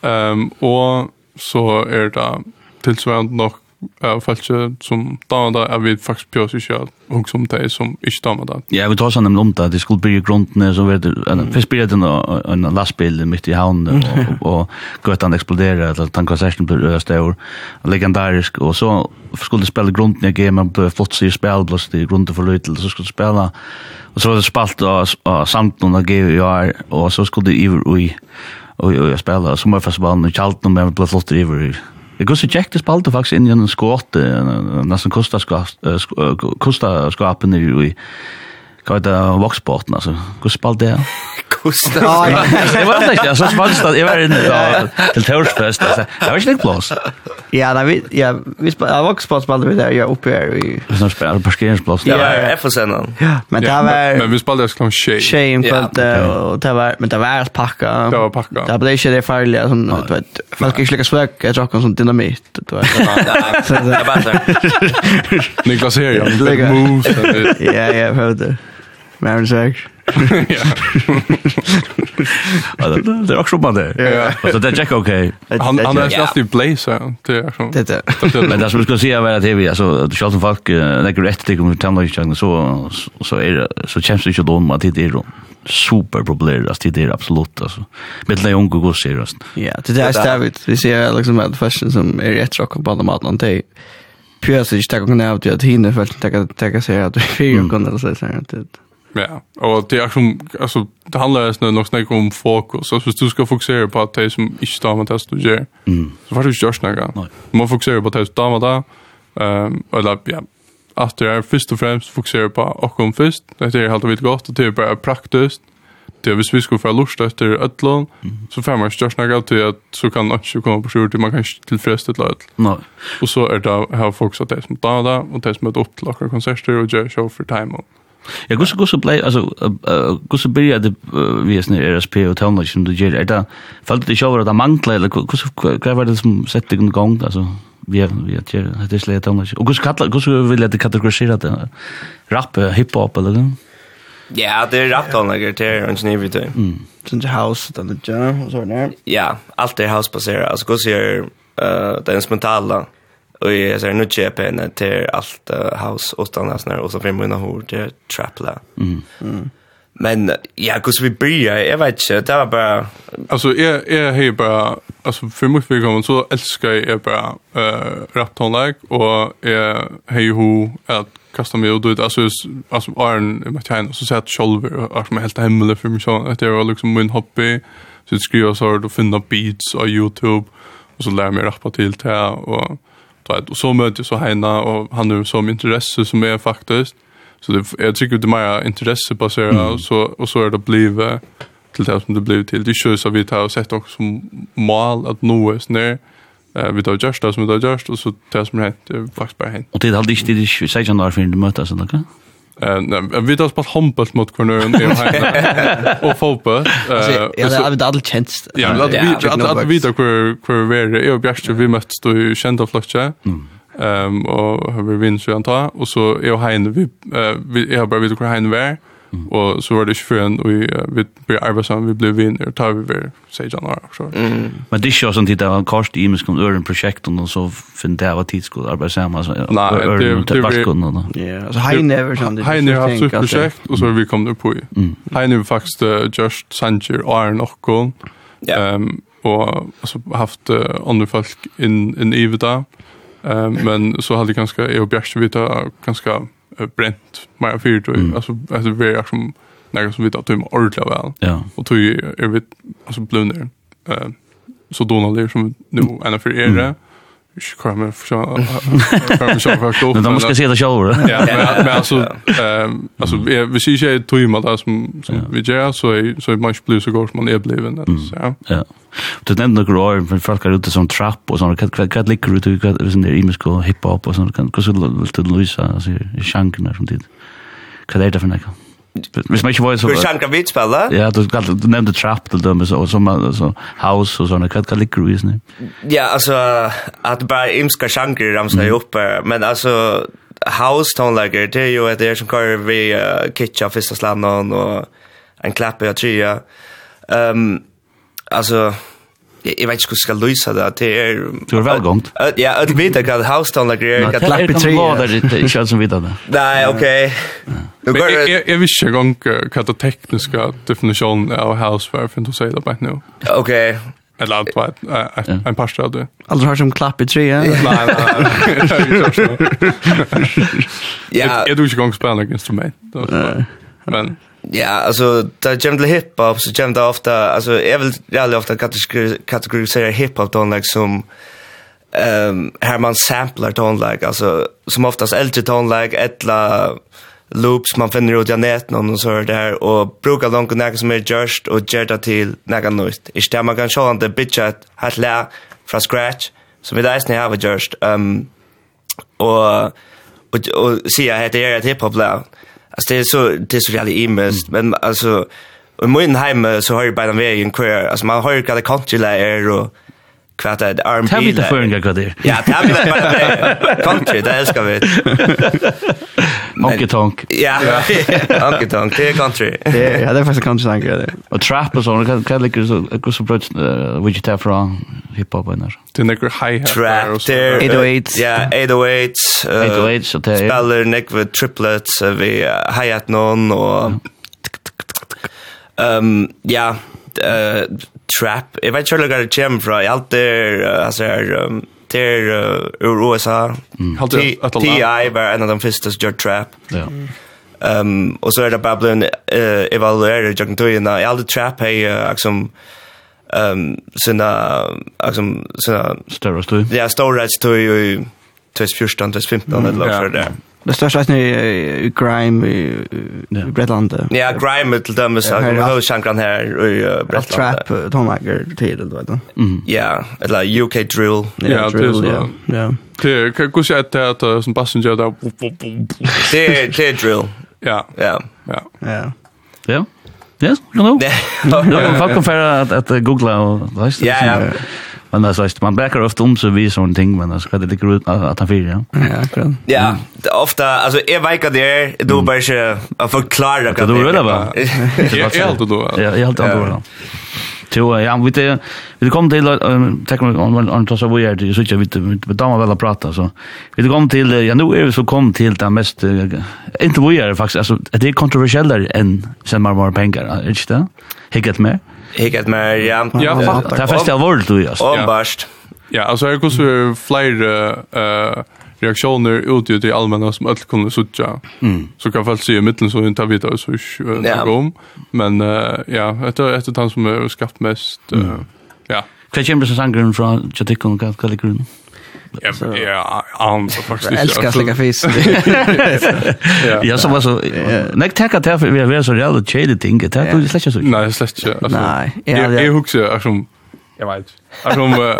Um, och så er det tilsvarende nok uh, falske som damer da er vi faktisk på oss ikke at som det som ikke damer da. Ja, vi tar sånn om det. Det skulle bli grunden så vet du, først blir det en lastbil mitt i havnen og, og gøtten eksploderer eller session blir øst over legendarisk og så skulle det spille grunden i gamet ble flott sier spill blåst i grunden for lytel så skulle det Og så var det spalt av, av Sandton och GVR og så skulle det iver ui, ui, ui, spela, så i och jag spelade og kjalt noe med ble flott över Det går så checkt det spalt faktisk inn i en skåte nesten kosta skåte kostar skåpen i Hva heter det? Voxporten, altså. Hvor spalt det? Hvordan? Ja, jeg (laughs) var ikke, så spalt det. Jeg var inne til Tørsfest. Jeg var ikke litt plås. Ja, da, vi, ja, vi spalt, Voxport spalte vi der, ja, oppe her. Vi... Sånn spalte, parkeringsplass. Ja, jeg får. Ja, men det var... Men vi spalte det sånn tjej. Tjej, og det var, men det var pakka. Det var pakka. Det ble ikke det farlige, sånn, du vet, folk ikke liker svøk, jeg drakk en sånn dynamit, du vet. (laughs) Nei, det er bare (laughs) sånn. Niklas her, ja, det er moves. Ja, ja, jeg det. Men säg. (laughs) Ja. Alltså det är också bara det. Ja. Så det är Jack okej. Han han är just i blazer det är så. Det. Men det skulle jag säga var att det alltså det som folk lägger rätt till om tandläkaren så så är det så känns det ju då om att det är super problem alltså det är absolut alltså. Med det unga går ser alltså. Ja, det är stävigt. Vi ser liksom att fashion som är rätt rock på den matland det Pjörs inte tacka kunna ut att hinna för att tacka tacka sig att fyra kunde eller så här. Ja, og det er som, altså, det handler nesten nok snakke om fokus. Altså, hvis du skal fokusere på at de som ikke damer det som du gjør, mm. så får du ikke gjøre snakka. Du må fokusere på at de som damer det, um, eller, ja, at det er først og fremst fokusere på okkom først, det er helt og vidt godt, og det er bare praktisk, det er hvis vi skulle få lust etter ødlån, mm. så får man ikke gjøre snakke til at så kan man ikke komme på skjort, man kan ikke tilfredsstille ødlån. No. Og så er det her fokus at de som damer det, og de som er opp til akkurat konserter og gjør show for time. Og, Ja, gusse gusse blei, altså, gusse byrja det vi er snir RSP og tøvnlag som du ger. er det, falt det ikke over at mangla, eller gusse, hva var det som sett deg gong, altså, vi er, vi er, gjør, det er slei tøvnlag, og gusse kattla, gusse vil jeg kategorisera det, rap, hiphop, eller det? Ja, det er rap tøvnlag, det er en snir vi tøy. Sånn house, det er det, og sånn, ja, alt er house-basera, altså, gusse er, det er en spontala, Och jag säger nu köper en till allt house utan att snär och så fem mina hår det trapla. Mm. mm. Men ja, kus vi börja, jag vet inte, det var bara alltså jag jag har bara alltså för mig för kommer så älskar jag bara eh rap tonlag och jag har ju att kasta mig ut alltså alltså Arn i Martin så sett shoulder och som helt himmel för mig så att det var liksom min hobby så skriva så och finna beats på Youtube och så lär mig rappa till det och vet, och så möter jag så Heina och han är som intresse som är faktiskt. Så det, jag tycker det är mer intresse intressebaserat mm. och, så, och så är det blivit till det som det blev till. Det är ju så vi tar och sett också som mål att nå oss ner. Eh, vi tar just det som vi tar just och så det som hänt, det är faktiskt bara hänt. Och det är aldrig inte det 16 år för att mötas eller något? Eh, vi tar spalt handboll mot Cornøren i Heimen och fotboll. Eh, ja, det har vi aldri kjent. Ja, at vi att vi då hvor hvor är er og Bjørste vi møttes då i kända flokke. Ehm och har vi vinner så anta och så er Heine vi eh vi har bara vi tar Heine vær. Mm. Och så var det ju förrän och vi blev arbetsamma, vi blev vinner, tar vi väl, säger januari. Så. Mm. Men det är ju sånt att det var en kost i mig som öron projekt och så finns det av tid skulle arbetsamma. Nej, det är det. Ja, alltså Heine är väl sånt. Heine har haft sitt projekt och så har vi kommit upp i. Heine har faktiskt just Sanger och Arne och Ehm och alltså haft andra folk in in Ivita. Ehm men så hade kanske jag och Bjärke vita ganska brent mer för då mm. alltså alltså vi är som några som vet att de ordla väl. Ja. Och tror ju är vi alltså blunder. Eh så Donald är som nu en för era Ikke hva med for sånn (laughs) Men da må jeg si det selv Ja, men altså Altså, hvis jeg ikke er tog med det som som vi gjør Så er man ikke blir så god som man er blivet Ja. Ja. Du nevnte noen år Men folk er ute som trapp og sånn. Hva ligger du til Hva er imisk og hiphop og sånn Hva skulle du løse Sjankene som tid? Hva er det for noe? Hvis man ikke var så... Vil Shankar vi spille? Ja, du, du nevnte Trap til dem, og så, man, så House og sånne. Hva hva ligger du i sånne? Ja, altså, at bare imska Shankar ramser mm. opp, men altså, House tonelager, det er jo et er som kører vi uh, kitcha fyrsta slannan og en klappe og trya. Um, altså, jeg vet ikke hvordan jeg skal løse det, det er... Du er velgånd. Ja, jeg vet ikke hva havstående greier. Nei, det er ikke noe der, ikke alt som vet det. Nei, ok. Jeg visste ikke engang hva det tekniske definisjonen av House var, for du sier det bare nå. Ok. Eller allt vad en pasta hade. Alltså har som klapp i tre. Nej nej. Ja. (laughs) Jag tror inte gång spelar något instrument. Men Ja, alltså det kommer det hiphop så kommer det ofta alltså jag vill jävligt ofta kategorisera hiphop då like som ehm um, här man samplar då like alltså som oftast äldre då like ettla loops man finner ut i nätet någon så där och brukar långt och näka som är just och gärda till näka nytt. I stämmer kan sjå inte bitcha att hat lä från scratch som vi där snä har just ehm um, och och, och, se jag heter ett hiphop lä. Alltså det är så det är så jävla imest men alltså i min hem så har ju bara en väg in kvar. Alltså man har ju kallat country layer och kvart är arm Ta vita för en grej Ja, ta vita (laughs) för country det älskar vi. (laughs) Honky tonk. Ja. (laughs) Honky tonk, det är country. Det ja, det är faktiskt country tänker jag. Och trap och sånt kan kan lika så gå så bröt which you have from hip hop och när. Det är high trap. 808. Ja, 808. 808 så det. Spelar Nick with triplets vi hi-hat någon och ehm ja, uh, trap. Jeg vet ikke hvor det kommer fra. Jeg alt er, altså, um, det er uh, ur USA. Mm. T.I. var en av de første som gjør trap. Ja. Um, og så er det bare blevet uh, evalueret i Jørgen Tøyene. Jeg alt trap er, uh, liksom, um, sina, liksom, sina... Større støy? Ja, större støy i 2014, 2015 eller något sådär. Det största är i Grime i Bretland. Ja, Grime till dem så har vi sjankran här i Bretland. Trap tonlager, till det då. Ja, eller UK drill. Ja, drill. Ja. Det kan gå så att det som bassen gör där. Det det drill. Ja. Ja. Ja. Ja. Ja. Ja, kan du? Ja, Folk kan fære at att googla og... vad det? Ja, ja. Men alltså man backar ofta om så vi sån ting men alltså det ligger ut att han fyra. Ja, akkurat. Ja, det ofta alltså är vikar där då bara så att förklara kan. Det va? bara. är helt då. Ja, helt då. Jo, ja, vi det vi kom till tack om om om så vi är det så jag vet vi damer väl att prata så. Vi kom till ja nu är vi så kom till det mest inte vi är faktiskt alltså det är kontroversiellt än sen man var pengar, är det inte? Hicket med. Hicket med, ja. Ja, det är fast allvarligt du just. Ombarst. Ja, alltså jag går flyr eh reaktioner ut i allmänna som öll kunde sucha. Mm. Så kan folk se i mitten så inte vet jag så hur om. Men ja, det är ett tant som är skapt mest ja. Hva kommer som sangren från ligger Kalkalgrun. Ja, ja, han faktisk faktiskt. Jag älskar slicka fis. (laughs) Ja, så var så nej tacka till för vi är så jävla shady ting. Det är släcka så. Nej, släcka. Nej. Jag jag huxar som Jag vet. Alltså om (laughs)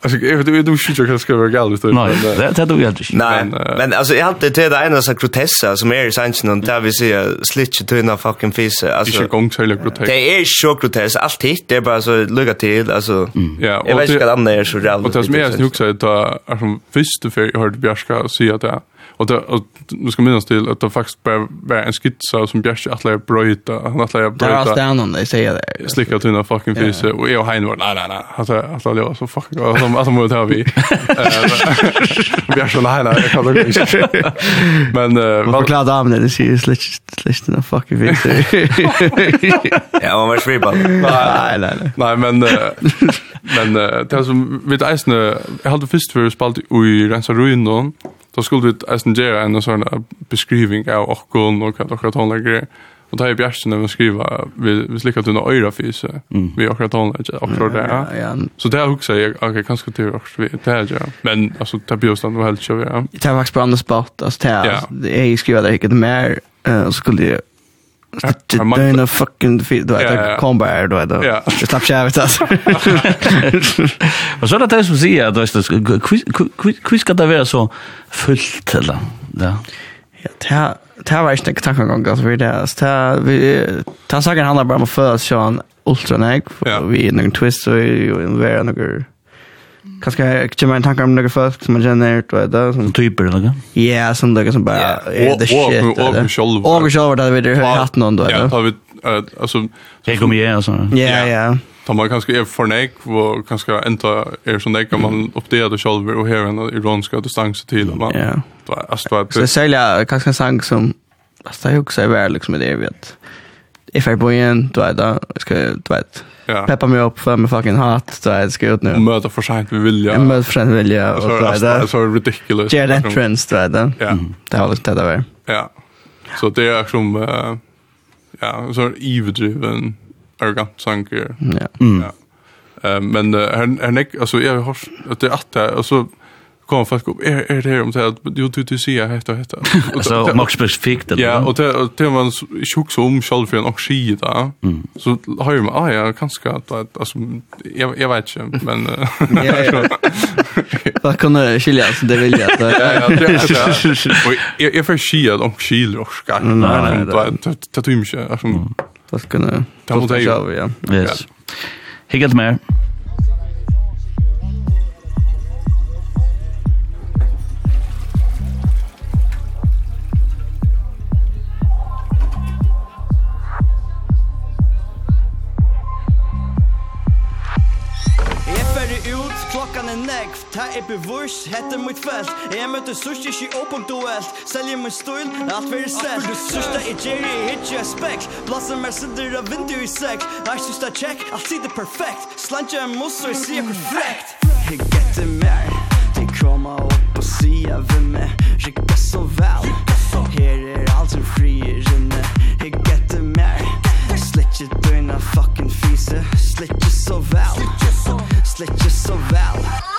alltså jag vet inte hur jag ska vara galet ut. Nej, det det jag inte. Nej, men alltså jag hade det ena så grotessa som är i sansen och där vi ser slitch till den fucking face alltså. Det är gång till grotesk. Det är så grotessa allt hit det är bara så lugga till alltså. Ja, jag vet inte vad andra är så jävla. Och det som är snuxar att som först för hörde Björska säga att Och det och nu ska minnas till att det faktiskt bara var en skitsa som Bjärke att lägga bröta han att lägga bröta. Där står annan, det säger det. Slicka tunna fucking fisse och jag har inte nej nej nej alltså alltså det var så fucking alltså alltså måste ha vi. (laughs) Eh (laughs) Bjärke nej nej jag kan det inte. (laughs) Men vad glad av det det är slick slick tunna fucking fisse. Ja, man var svibba. Nej nej nej. Nej men men det som vi det är snö jag hade först för spalt i rensa ruinon då skulle vi eisen gjøre en sånn beskrivning av okkon og hva okkar tonlegger er. och da er Bjergsen när vi skriver, vi, vi slikker til öra fys vi vi okkar tonlegger, okkar det, ja. ja, Så det också jag okej kanske til också vi, det är det, men altså, det er bjørstand og helst, ja. Det er faktisk på andra spot alltså det er, jeg skriva det ikke mer, og så skulle jeg They're in a fucking feet då att komba är då då. Jag slapp jag vet alltså. (laughs) Och så det som säger att det är quiz det vara så fullt eller. Ja. Ja, det här var inte tankar gång alltså vi det här. vi här saken handlar bara om att föda Sean Ultra Nike vi är någon twist och en vara några Kanske kommer en tanke om några folk som man känner du vet det som typer eller Ja, som det som bara är the shit. Och själva. Och själva där vi det har haft någon då. Ja, har vi alltså jag kommer och alltså. Ja, ja. Tar man kanske är för nek och kanske inte är så nek man uppdaterar själva och här en iranska distans till man. Ja. Alltså det sälja kanske en sang som Alltså jag också är väl liksom det vet. If I boy in, du vet, ska du vet, ja. peppa mig upp för mig fucking hat så jag ska ut nu. Möta för sent vi vill ja. Möta för sent vi vill ja. Och så är det så ridiculous. Jared entrance tror jag det. Ja. Det har lite det där. Ja. Så det är som eh, ja, så iverdriven arrogant sanker. Ja. Ja. Eh men uh, her, her nek, alltså jeg har att det är att det, kom folk upp är är det om så att du du du ser hetta hetta. (laughs) Så Max specifikt eller. Ja, och det det man sjuk så om själv för en och ski där. Så har ju ah ja, kanske att alltså jag jag vet inte men (laughs) Ja. Vad kan det skilja så det vill jag att Ja, ja, det är jag för ski att och ski roska. Nej, nej, det (laughs) det tror jag inte alltså. Vad ska kunna. Det måste jag. Yes. Hej, gott mer. Ta er bevurs, hette mitt felt Jeg møter sushi, ikke opp om Selger min støyl, alt fyrir selv Sørsta sørste i Jerry, jeg hitje jeg spekk Blassen mer sitter av vindu i sekk. Jeg sørste check, alt sitter perfekt. Slantja en mos, og jeg sier hvor frekt Jeg getter mer. De koma opp og sier hvem meg Rikka så vel. Her er alt som frier inne. Jeg getter mer. Slitje døgna fucking fise. Slitje så vel. Slitje så vel Slitje så vel.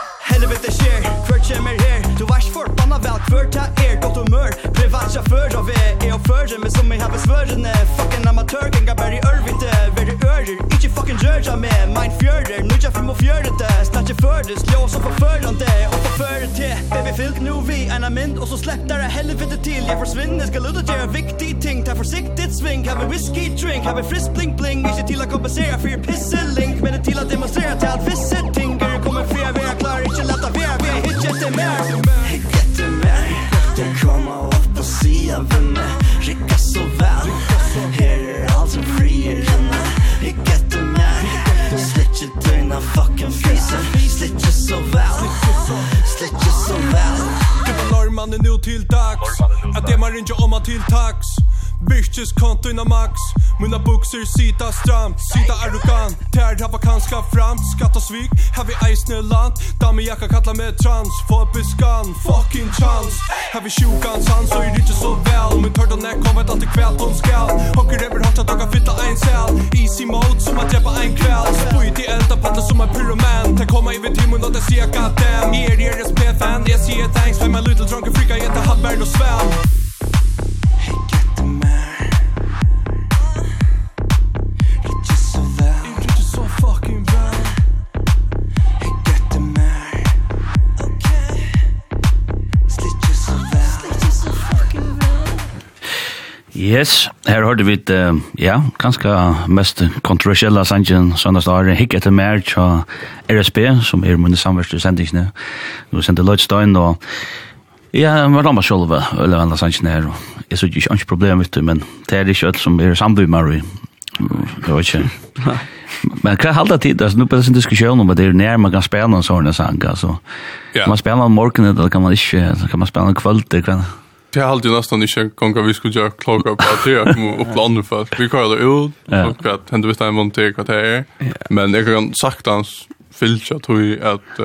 Eller vet det skjer, kvart kjem er her? Du vars forbanna vel, kvart ta er? Godt humør, privat sjåfør av er Er og fører, men som jeg har besvørende Fucking amatør, gengar bare i ørvite Vere ører, Ikke fucking rører med Mein fjører, nu tja fem og fjørete Snatje føres, ljå som forførende Og forfører til, baby fylk nu vi Ena mynd, og så slepp der er helvete til. Jeg forsvinner, skal ut og gjøre viktige ting. Ta forsiktigt sving, have a whiskey drink Have a frisk bling bling, Ikke til å kompensere For your pisselink, men det til å demonstrere Til alt visse ting, er kommer fri etter Mer Jag etter Mer Jag kommer opp og sier hvem er Rikka så vel Her er alt som frier henne Jag etter Mer Slitt ikke dina fucking fryser Slitt ikke så vel Slitt ikke så vel Det var norrmannen nu till dags Att det man inte om att till tax Virkeskonto inna max. Mina buxer sita stramt Sita arrogant. Tär hava kanska fram. Skatt och svik. Här vi eisne land. Dami jacka kalla med trans. Få beskan Fucking chans. Här vi sjukans sans Och är inte så väl. Men törda när kom vet alltid kväll. Hon skall. Hockey räver hårt att daga fitta en cell. Easy mode som att dräpa en kväll. Spyt till elda patta som en pyroman. Ta komma i vid timmen och det ser jag goddamn Er er SP-fan Jag ser thanks For my little drunken freaka Jag heter Hallberg och Sven. Yes, her hørte vi uh, ja, ganske mest kontroversiella sangen søndags dagen, Hikk etter mer og RSB, som er mine samverste sendingsene. Nå sendte Lødstein, og ja, vi var rammet selv, eller andre sangen her, og jeg så ikke ikke problem, vet du, men det er ikke alt som er sambymmer, og jeg vet ikke. Men hva halda tid, altså, nu blir det en diskusjon om at det er nær man kan spela en sånne sang, altså. Ja. Kan man spela en morgen, eller kan man ikke, kan man spela en kvöld, eller kan man Det har alltid nästan inte gånger vi skulle göra klocka på att jag kommer upp landet först. Vi kallar det ut, och att hända visst en monter vad det är. Men jag kan sagt hans filcha tror jag att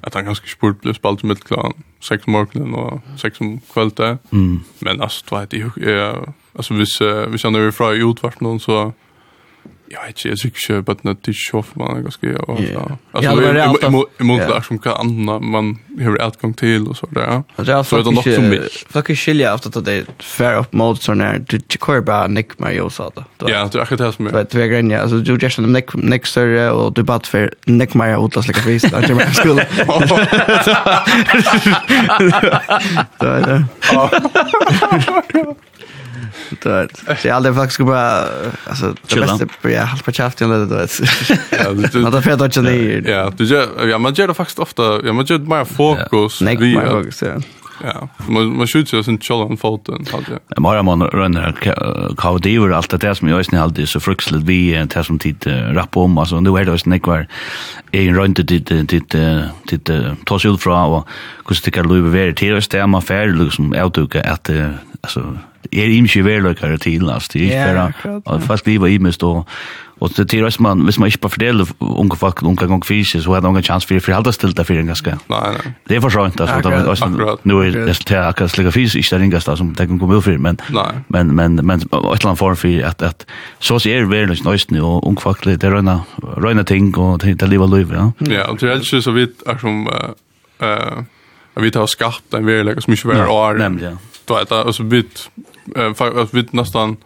att han ganska spurt blev spalt med klan sex morgonen och sex om kvällte. Mm. Men alltså vad det är alltså vis vi känner vi från utvart någon så jag vet inte, jag tycker inte att det är så för man ganska och så. Alltså det är emot det som kan andra man har utgång till och så där. Så det är något som Folk Fucking skilja efter att det är fair up mode så när du kör bara nick mig och så. Ja, det är akkurat det som är. Det är grejen, alltså du just den nick nick så och du bara för nick mig och låtsas lika vis där till mig skulle. det. där. (laughs) (laughs) (laughs) Det. Det Så jag aldrig faktiskt bara alltså det bästa jag halva på chaften eller du vet. Ja, det (laughs) får inte ner. Ja, du gör ja, man gör det faktiskt ofta. Ja, man gör det mer fokus. Nej, mer fokus. Ja. Ja, man man skjuter ju sin challenge foten alltså. Men bara man rönner kaudiver allt det där som jag är alltid så fruktligt vi en det som tid rapp om alltså nu är det just nick var en runt det det det ta sig ut från och hur ska det lova vara till att stämma för liksom att duka att alltså er imkje verløkare til, altså, det er ikke bare, og fast i mest, og, og det er også man, hvis man ikke bare fordeler unge folk, unge gang fysisk, så har man unge chans for å forholde stilt det for en ganske. Nei, nei. Det er for sånt, altså, akkurat, også, akkurat. nå er det til akkurat slik fysisk, ikke det ringeste som det kan komme ut for, men, men, men, men, et eller annet form for at, at så er verløkare nøystene, og unge folk, det er røyne, ting, og det er livet liv, ja. Ja, og til helst så vidt er som, uh, uh, vi tar skatt en verløkare som ikke var år. Nemlig, ja. Du vet, altså, vidt, att vi nästan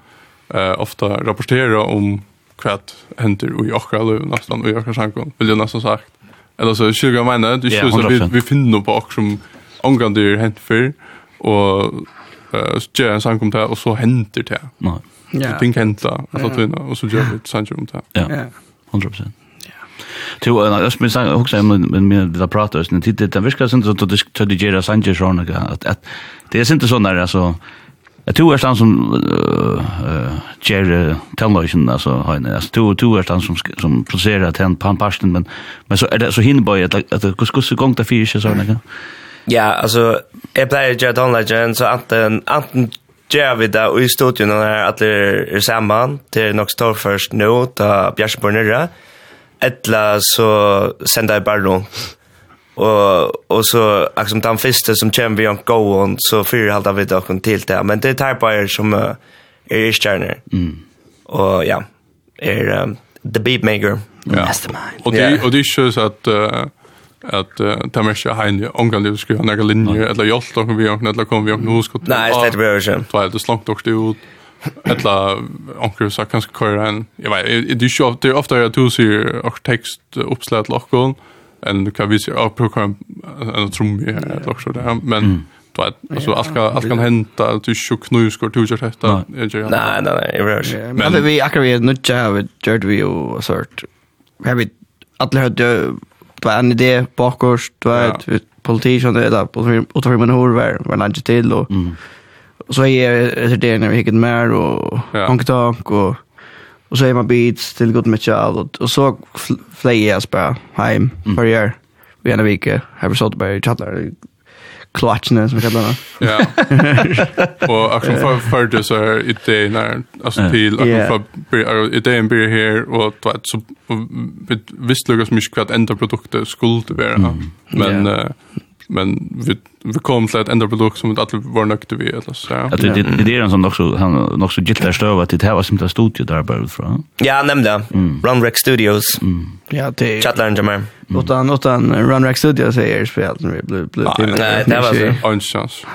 eh, ofta rapporterar om vad händer i åkra liv nästan i åkra sankon, vill jag nästan sagt. Eller så, kyrka menar, det är så vi, vi finner på åkra som omgående det hänt för och eh, gör en sankom till och så händer det. Nej. Ja. Det ting händer, alltså du och så gör vi ett sankom om det. Ja, 100%. Jo, jag minns jag också med med det pratar sen tid det verkar sen så att det gör sanger at att det är inte såna alltså Jeg tror er han som gjør tennløysen, altså høyne. Jeg tror er han som, som produserer tenn på en parsten, men, men så er det så hinnebøy, at hvordan gong det fyrir ikke sånn, ikke? Ja, altså, jeg pleier å gjøre tennløysen, så anten, anten gjør vi det i studion her, at det er sammen, til nok står først nå, da Bjergsborg nere. etla så sender jeg bare rundt. Og, og så liksom den første som kommer vi on go on så fyrer halta vi dere til det. men det är typar som uh, er stjärnor. Mm. Og ja, er, um, the beat maker. Ja. Mastermind. Och det och det är så att uh, att uh, ta mer sig hem omgång det skulle ha några linjer eller jag stock vi och eller kom vi och nu ska nei det är det inte. Två det slankt dock ut. Eller onkel så kanske köra en jag vet det är ju det är ofta jag tror ser och text uppslag lockon en kan vi se upp på kan en trum här också där men då alltså allt kan allt kan hända du sjuk knus går du just detta nej nej nej rush men vi akkurat nu jag har gjort vi och sort har vi alla hade det var en idé bakost det var politiker det där på och tar man hur var var landet till och så är det det när vi gick mer och kontak och Och så är man beats till gott mycket av och så flyger jag bara hem för jag vi en vecka har vi sålt i chattar klatchna som vi kallar (laughs) det. Ja. Och action för för det så är det när alltså till action för idén blir här och så visst lukas mycket kvad ända produkter skulle vara men men vi vi kom till ett enda produkt som att alltid var nöjda vi eller så. Att det det det är en sån också han också gillar stöva att det här var som det studio där bara från. Ja, nämnde. Run Rec Studios. Ja, det Chatlar inte mer. Utan utan Run Rack Studios är spelat när vi blev blev Nej, det var så. En chans.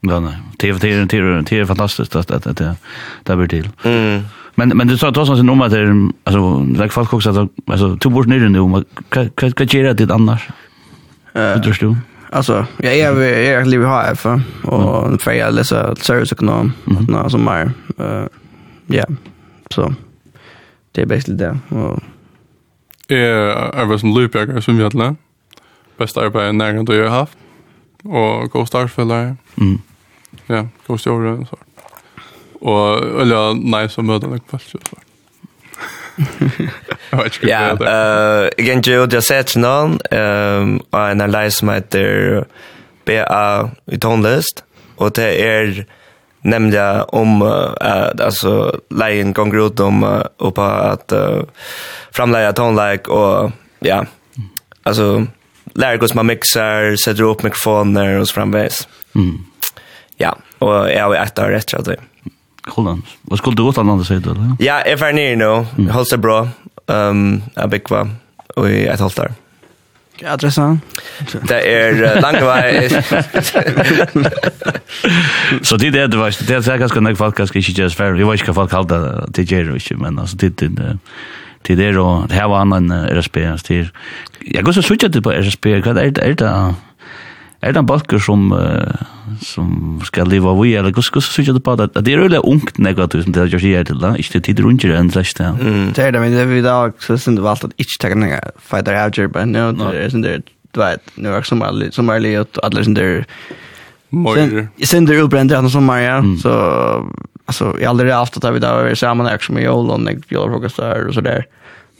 Ja, nej. TV TV TV TV fantastiskt att att det där blir till. Mm. Men men du sa att sån nummer där alltså lägg folk också alltså två bort ner nu vad vad vad gör det annars? Eh. Du förstår? Alltså, jag är jag lever här för och för jag läser serviceekonom nå som är eh ja. Så det är bäst det och eh är var som loopbacker som vi hade. Bästa arbete när jag har haft och gå startfällare. Mm. Ja, gå start så. Och eller nej som möter jag fast så. (laughs) Ja, eh igen ju det sett någon ehm och en lei som heter BA i tonlist, och det är nämnde om, uh, alltså leien gonger ut om, og på att uh, framlägga tonlike och ja, Alltså lära hvordan man mixar, sätter upp mikrofoner och så framveis. Mm. Ja, och jag har jo ett år rätt at det. Holland. Vad skulle du åt annars säga då? Ja, if I near no. Holster bra. Ehm, a big va. Och ett holster. Ja, adressen? Det er langvei. (laughs) Så det er det, var, det är ganska nog folk ganske ikke just ferdig. Jeg vet ikke hva folk kallar det gjør og ikke, men alltså det er det er det, og det här var annan RSP, det Jag går så suttet på RSP, Vad är det, är det, er det en balker som, uh, som skal leva vi, eller hvordan synes du på det? Det er veldig ungt negativt som det har gjort her til, da. Ikke det tider under enn slags det. Det er det, men det er vi dag, så synes du valgt at ikke takke noen fighter out here, men nå er det sånn der, du vet, nå er det som er som er livet, og alle sånn der, Mörder. Sen det utbränt det som Maria så alltså jag aldrig haft att vi där var samman där som i Holland och jag frågade så där och så där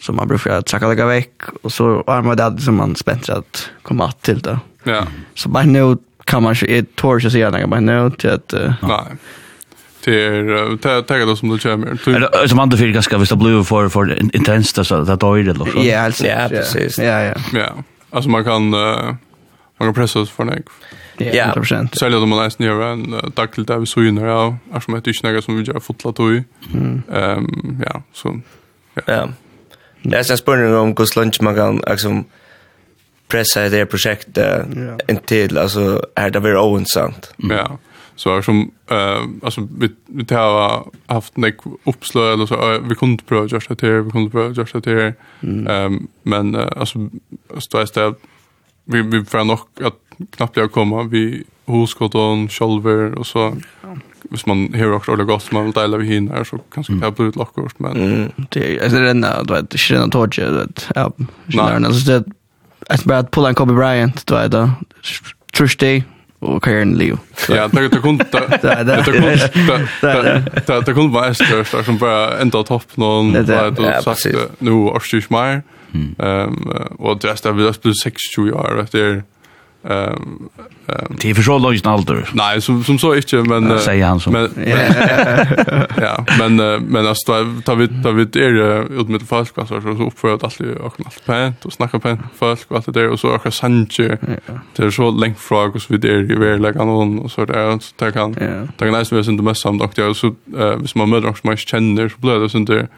så man brukar att tacka lägga veck och så armade det som man spänt att komma till det. Ja. Så bara nu kan man ju ett torr så säga något bara nu till att Nej. Det är Till tagga det som du kommer. Eller Som andra fyra ska vi stå blue för för intensivt så att då är det då. Ja, alltså. Ja, precis. Ja, ja. Ja. Alltså man kan man kan pressa oss för något. Ja, 100%. Sälja de nice nya en dagligt där vi så inne ja, är som ett som vi gör fotlat i. ehm ja, så ja. Ja. Det är en spänning om hur lunch man kan liksom pressa det här projektet yeah. intill alltså är det väl ointressant. Ja. Så är som eh alltså vi vi har haft en uppslö eller så vi kunde pröva just det här, vi kunde pröva just det här. Ehm men alltså står det vi vi får nog att knappt jag komma vi Hoskoton, Scholver och så hvis man hör också eller gott man vill dela vi hinner, så kanske det blir ett lockord men mm. det är det den du vet inte den tåget att ja, nej alltså det Efter bara att pulla en Kobe Bryant, då. Är det Thursday och Karen Leo. Ja, det det kunde (laughs) det det det. det kunde vara störst som bara ända topp någon vad du sagt nu årsvis mer. Ehm och det är vi har plus 6 år efter Ehm Det är för så långt alder. Nej, som som så inte men ja, säger han så. Men, (laughs) ja, men men alltså tar vi tar vi det är ut med folk alltså så så uppför att allt är och allt pent och snacka pent folk och allt det och så och sanje. Det är så långt frågor så vi det är väl lika någon och så där så tar kan tar kan nästan vara inte mest samt och så eh hvis man möter också man känner så blir det sånt där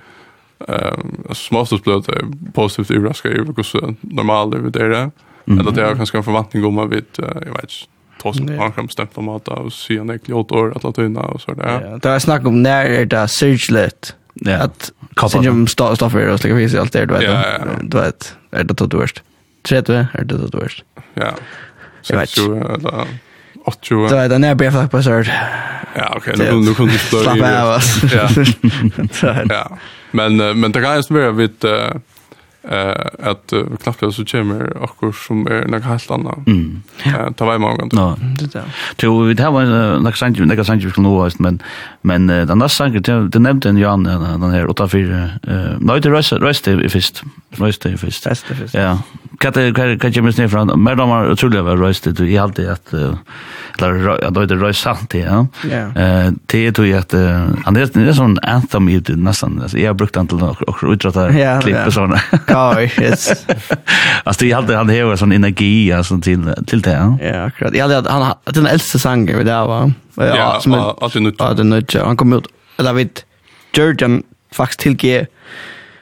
ehm småstås blir det positivt överraskad över hur normalt det är. Mm. Eller det är kanske en förväntning om att vi, jag vet inte, tos en annan bestämt om att och se en äcklig åt år att låta unna och så där. Ja, det var snack om när är det surgelet. Ja. Att syndrom stoffer och slikt fisk allt det du vet. ja, ja, ja. Du vet, är det då dårst. Tredje är det då dårst. Ja. Så vet du eller 80. Så den är bara på så Ja, okej, nu kunde nu kunde du stå i. Ja. (laughs) Ja. Men men det kan ju vara vid eh att knappt så kommer akkur som är något helt annat. Mm. Eh ta var många Ja, Det där. Så vi det var något sant något sant från nå, men men den där sank det det nämnde en Jan den här 84 eh nej det röst röst i först. Röst i först. Röst i först. Ja. Kan det kan jag minns ner från men de har otroligt väl röst det i allt det att eller då det röst sant ja. Ja. Eh det tror jag att han det är sån anthem i nästan alltså jag har brukt den till och utrata klipp och såna. (laughs) Ja, yes. (laughs) Alltså det hade han hade sån energi alltså till till det. Ja, ja akkurat. Jag hade han den äldste sangen vid där var. Ja, som att det nu. Ja, det nu. Han kom ut eller vet Jordan faktiskt till G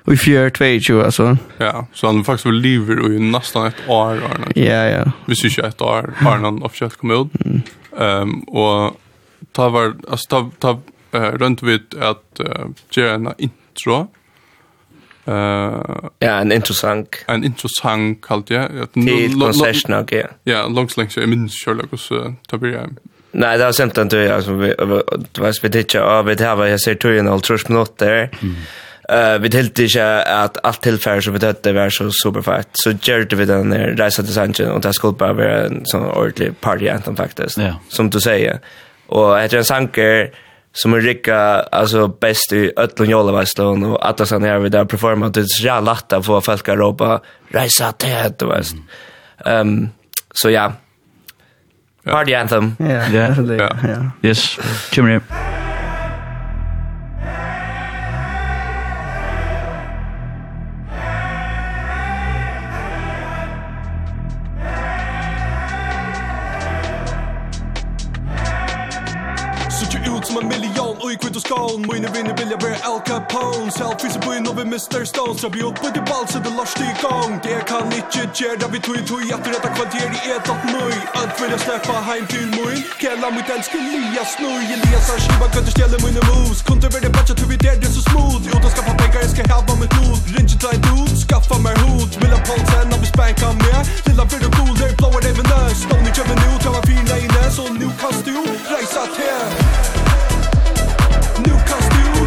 i fjör 22 alltså. Ja, så han faktiskt var lever i nästan ett år. Ja, ja. Vi ikke ju ett år, har han officiellt kom ut. Ehm och ta var altså, ta ta runt vid att göra en intro. Uh, ja, en intressant. En intressant jeg. ja. Till konserten och ja. Ja, långs längs jag minns själv och så tar vi hem. Nej, det har sent inte alltså vi vet vi det vi, det här jag ser tror ju en halv minuter. Eh vi helt inte att allt tillfälle som vi hade var så superfett. Så gjorde vi den där resa till Sanchin, och det skulle bara vara en sån ordentlig party anthem faktiskt. Som du säger. Och efter en sanker som är rika alltså bäst i Ötlund Jollavaston och alla såna är vi där performa det är jävla lätt att få folk att ropa resa till och vet. Ehm så ja. Party anthem. Ja, ja. Yes. Kimmer. i kvitt og skål Mine vinner vilja være Al Capone. Selfies i byen over Mr. Stone Så vi oppe til ball så det lars i gang Det kan ikke gjøre vi tog i tog At du kvarter i et at nøy Alt vil jeg sleppa heim til mun Kjella mitt elske Elias snøy Elias har skiva gøtt og stjele mine moves Kunde være bætja til vi der det så smooth. Jo, da skaffa pengar, jeg skal hava mitt mod Ringe ta en dude, skaffa mer hod Milla polsen, av vi spanka med Lilla fyrir guler, blåa revene Stående kjøven ut, jeg var fyr leine Så nu kan du reisa til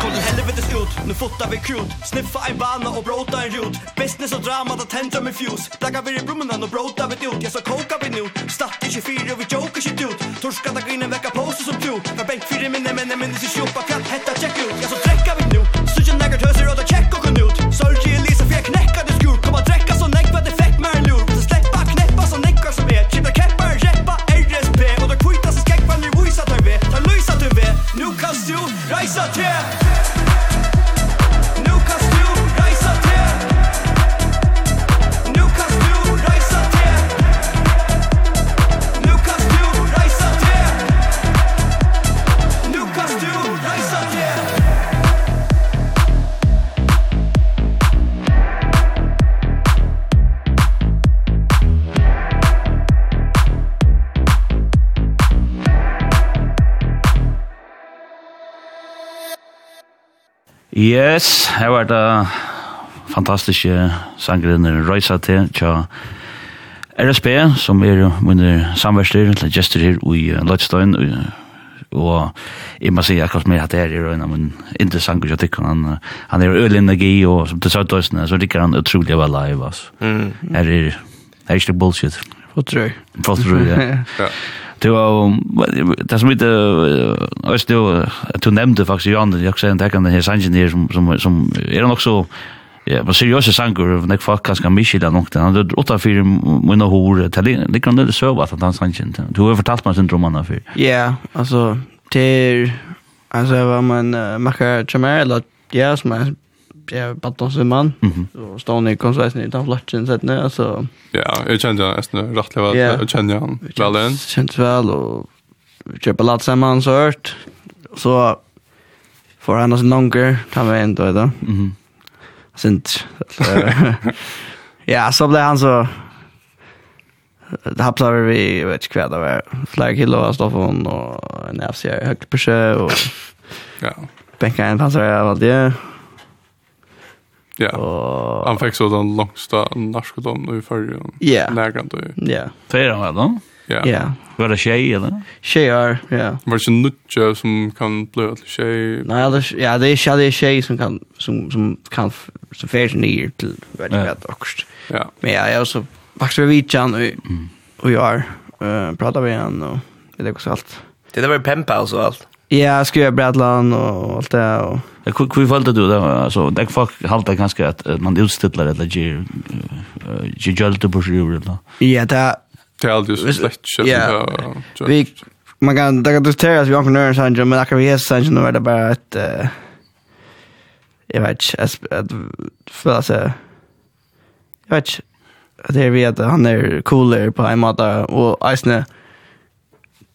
Kom till helvetes ut, nu fotar vi krut. Sniffa en vana och bråta en rot Business och drama, det tänder med fjus Dagar vi i brummen och bråta vi ut. Jag så kokar vi nu, statt i 24 och vi joker shit ut. Torska där grinen väcker poser som tro. När bänk fyra minne men en minne i tjumpa Fjall hetta check ut, jag så dräcka vi nu Sugen nägar töser och ta check och kun ut Sörje Elisa för jag knäckade skur Kom dräcka så Nu kan du reisa till Yes, her var det fantastiske sangrenner Røysa til, tja RSP, som er mine samverster, eller gester her i Lødstein, og jeg må si akkurat mer at det er en av min interessant og jeg han, han er øl energi og som til Søtøysene så rikker han utrolig vel live altså. Mm. Her er, her er ikke bullshit Flott røy Flott røy, ja, (laughs) ja. Du det som inte alltså du du nämnde faktiskt Jan jag säger där kan den här sangen här som som som är nog också Ja, men seriösa sanger, nek folk kanskje mykje den nokten. Han er åtta fyrir munna hore, det ligger han nødde søva at han sangen. Du har fortalt meg sin dromana fyrir. Ja, altså, det er, altså, hva man makkar tjammer, eller ja, som er blev bara som man och står ni kom så här utan flatchen så att alltså ja jag kände jag nästan rätt level jag kände han väl än känns väl och köpa lat samman så hört så för han oss longer ta med ändå då mhm. Sent (laughs) ja så blev han så det här plovar vi vet inte kvar det var. Flera kilo av stoffen och en FCR högt på sjö och ja. bänka en pansar av allt det Ja. Och han fick så den långsta narskodon i förr. Ja. Lägant och. Ja. Fyra han då. Ja. Ja. Var det tjej eller? Tjejer, ja. Var det inte nutje som kan bli till tjej? Nej, eller, ja, det är tjej, det är tjej som kan, som, som kan, som färs ner till väldigt rätt också. Ja. Men ja, jag så faktiskt vid Vitjan och, och jag uh, pratar vi igen och det är också allt. Det där var pempa och så allt. Ja, skriva Bradland och allt det och Ja, hur hur valde du det alltså det folk halta ganska att att man utställar eller ger ger jolte på sig eller. Ja, det det är alltid så släkt Ja. Vi man kan det kan diskutera vi har nörn sen men akkurat vi är sen nu är det bara ett... att jag vet inte, att för alltså jag vet inte. det är vi att han är coolare på en måte och isne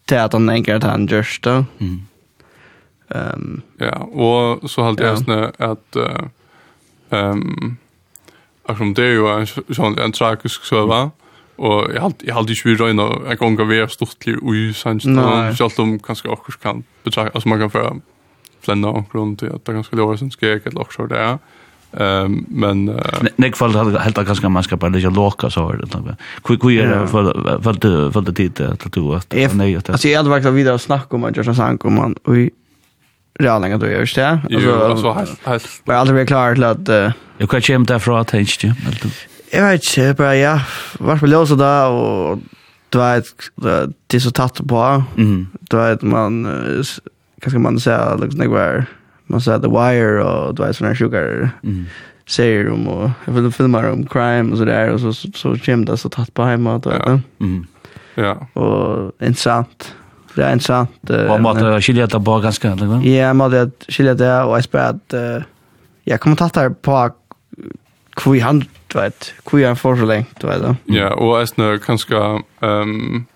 till att han enkelt att han görs då. Mm Um, ja, og så halte jeg ja. at uh, um, akkurat det er jo en, en, en tragisk søva, og jeg halt, jeg halt ikke vi røyna en gang av vi er stortlig ui sannsna, selv om kanskje akkurat kan betrakta, altså man kan føre flenna omkron til at det er ganske lov som skrek eller akkurat det er. Ehm men Nick fall hade helt ganska man ska bara lägga låka så var det något. Hur hur är det för för för det tid att du att nej att Alltså jag hade verkligen vidare snack om att jag sa om man och real då görs det. Alltså alltså helt helt. Men aldrig blivit klar till att jag kan kämpa därför att tänka ju. Jag vet inte, bara ja, vart på låsa där och du vet det är så tatt på. Mm. Du vet man Vad ska man säga? liksom det var man säger the wire och du vet såna sjukar Mm serier om och jag vill filma om crime och så där och så så kämpa så tatt på hemma då. Ja. Mm. Ja. Och intressant det är er interessant. Og måtte skilja det på ganske, eller? Ja, man att skilja det, og jeg spør at jag kommer tatt her på kvui han, du vet, kvui han får så länge, du vet. Ja, og jeg snør kanskje, um,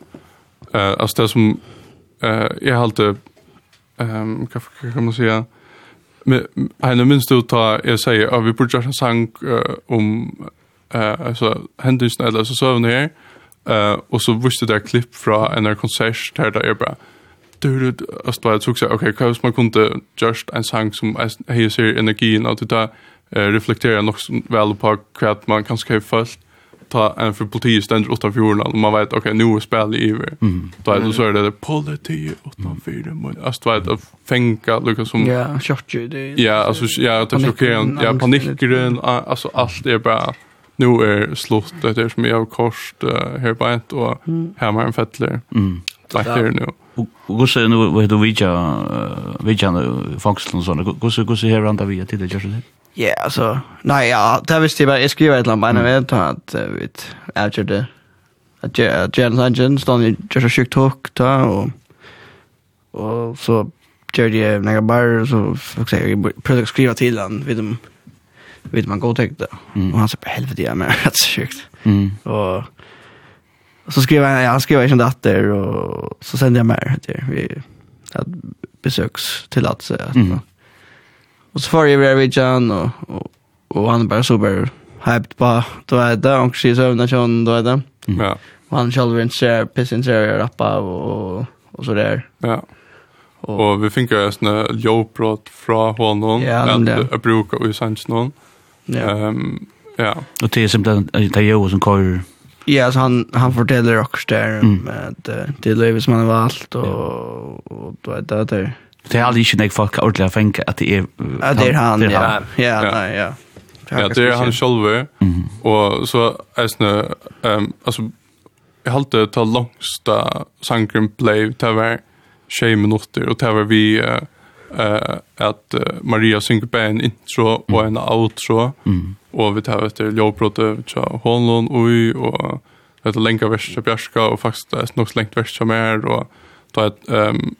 uh, altså det som uh, jeg halte, um, hva kan man säga men han minst ut ta jag säger att vi borde göra en sang om eh alltså händelsen eller så så här Uh, og så visste det klipp fra en konsert her der er bare du du altså bare tok seg, ok, hva hvis man kunne just en sang som heier seg energien, og det der uh, reflekterer nok vel på hva man kanskje har følt ta en för politi ständer åtta fjorden och man vet okej okay, nu är spel i över. Mm. Då är det så är det politi åtta fjorden men alltså vet att fänka lika som Ja, kört ju det. Ja, alltså ja, det chockerar. Ja, panikgren alltså allt är bara nu är slut det är som jag har kors här på ett och hemma en fettler. Mm. Tack för nu. Och så nu vad du vet jag vet jag fångsten såna. Hur så hur så här randa vi till det just det. Ja, alltså nej ja, där visste jag bara jag skriver ett land men vet att vet efter det att jag Jens Engine står i just sjukt hook ta och och så gjorde jag några bar så fick jag försöka skriva till han vid dem vet man går tänkte. Mm. Och han sa på helvete jag med (laughs) rätt sjukt. Mm. Och så skrev han jag skrev en datter och så sände jag med det vi hade besöks till att säga. Mm. Och så får jag över Jan och, och och han bara super hyped på då är det och så övna John då är det. Ja. Och han själv inte ser piss in ser rappa och och så där. Ja. Och, och vi fick ju en jobbrott från honom. Ja, men det brukar ju sanns någon. Ja. Ehm ja. Och det är simpelt att det är ju som kör Ja, så han han fortäller också där mm. det det lever som han har valt och och då är det där. Det är aldrig inte folk ordentligt fänka att det är att det är han. Ja, ja, nej, ja. Ja, det är han själv och så är ehm alltså jag har alltid tagit långsta sankrum blev det var 20 minuter och det var vi eh att Maria synker en intro och en outro. Mm. och vi tar efter lovbrottet så honlon oj och et länka vers till Bjärska och faktiskt det är nog slängt vers som är och ta ett ehm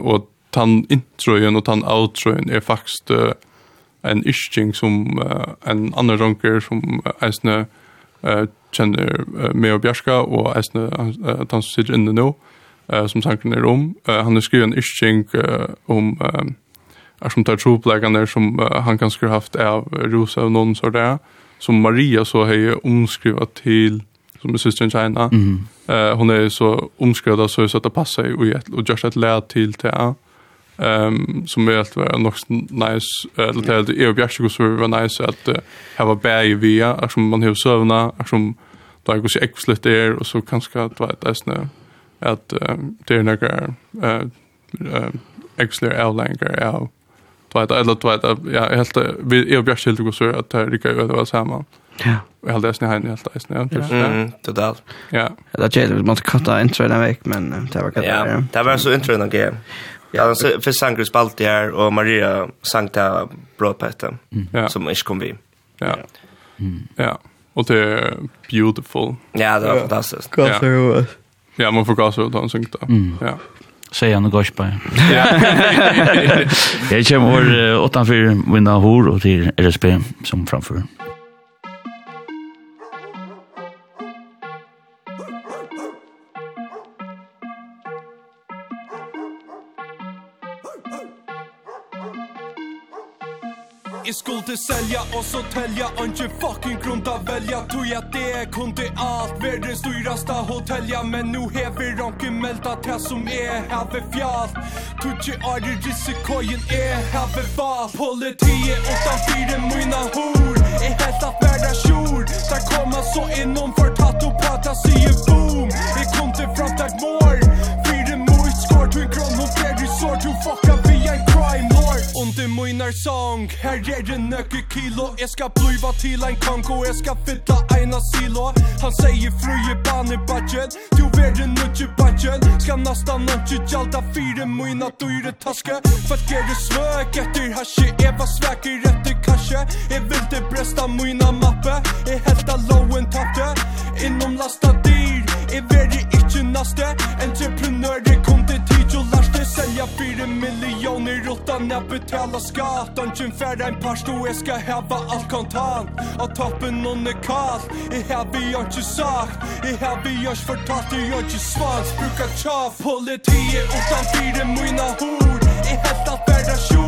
och tan introen och tan outroen är faktiskt en isching som en annan runker som uh, eisne uh, kjenner uh, med og Bjärska og eisne uh, han som sitter inne nå, uh, som tanken er om. Uh, han har skrivit en yrking uh, om uh, er som tar tropläggande som uh, han kanskje har haft av Rosa og någon så där. Som Maria så har ju omskrivat till som är systern China. Mm. Uh, hon är så omskrivad så att det passar ju och, och görs ett lär till till Ehm um, som är att var något nice eller till att EU Bjärsik så var nice att uh, ha bäg via som man har sövna som då går sig äckligt där och så kanske att vara ett snö at det er noen eksler avlengar av Tvåta eller tvåta ja helt vi är bjärs helt så att det rycker över vad samman. Ja. Jag hade nästan helt helt nästan. Mm, totalt. Ja. Det är det man katta intro den veck men det var katta. Ja, det var så intro den grejen. Ja, så för Sankre Balti här och Maria Sankta brödpetta som inte kom vi. Ja. Ja. Och det är beautiful. Ja, det var fantastiskt. Ja. Ja, man får gasa ut han synkta. Mm. Ja. Säger han och gospel. (laughs) Ja. (laughs) Jag kommer utanför mina hor och till RSP som framför. i skuld sälja och så tälja Anki fucking grund att välja Tog att det kunde allt Världens dyraste hotellja Men nu hever ronke melda det som är Have fjall. Tutsi ari risikojen är Have val. Politiet utan fyra mina hor Är helt att värda tjur Där komma så innom för tatt och prata Sige boom. Vi kom till framtag mår Fyra mot skår. Tu en kron hon fler sår. Tu fucka under munar song Her er det nöke kilo. Jag ska bliva til ein konko Jag ska fylla eina silo. Han sier fruje bane budget. Du verre nødje budget. Ska nasta nødje jalta Fyra muna dyre taske. Folk er det svøk etter hasje Jeg var Efter kanske Jag vill det bresta muna mappe Jag helta lowen tapte. Inom lasta dyr Jeg det inte naste. Entreprenør det kom Jo lars det säga fyra miljoner utan att betala skatt Dungeon färda en par stå jag ska häva allt kontant. Av toppen någon är kall. I här vi har inte sagt I här vi har inte förtalt Det har inte svans. Brukar tjaff Politiet utan fyra mina hår I helt allt värda tjur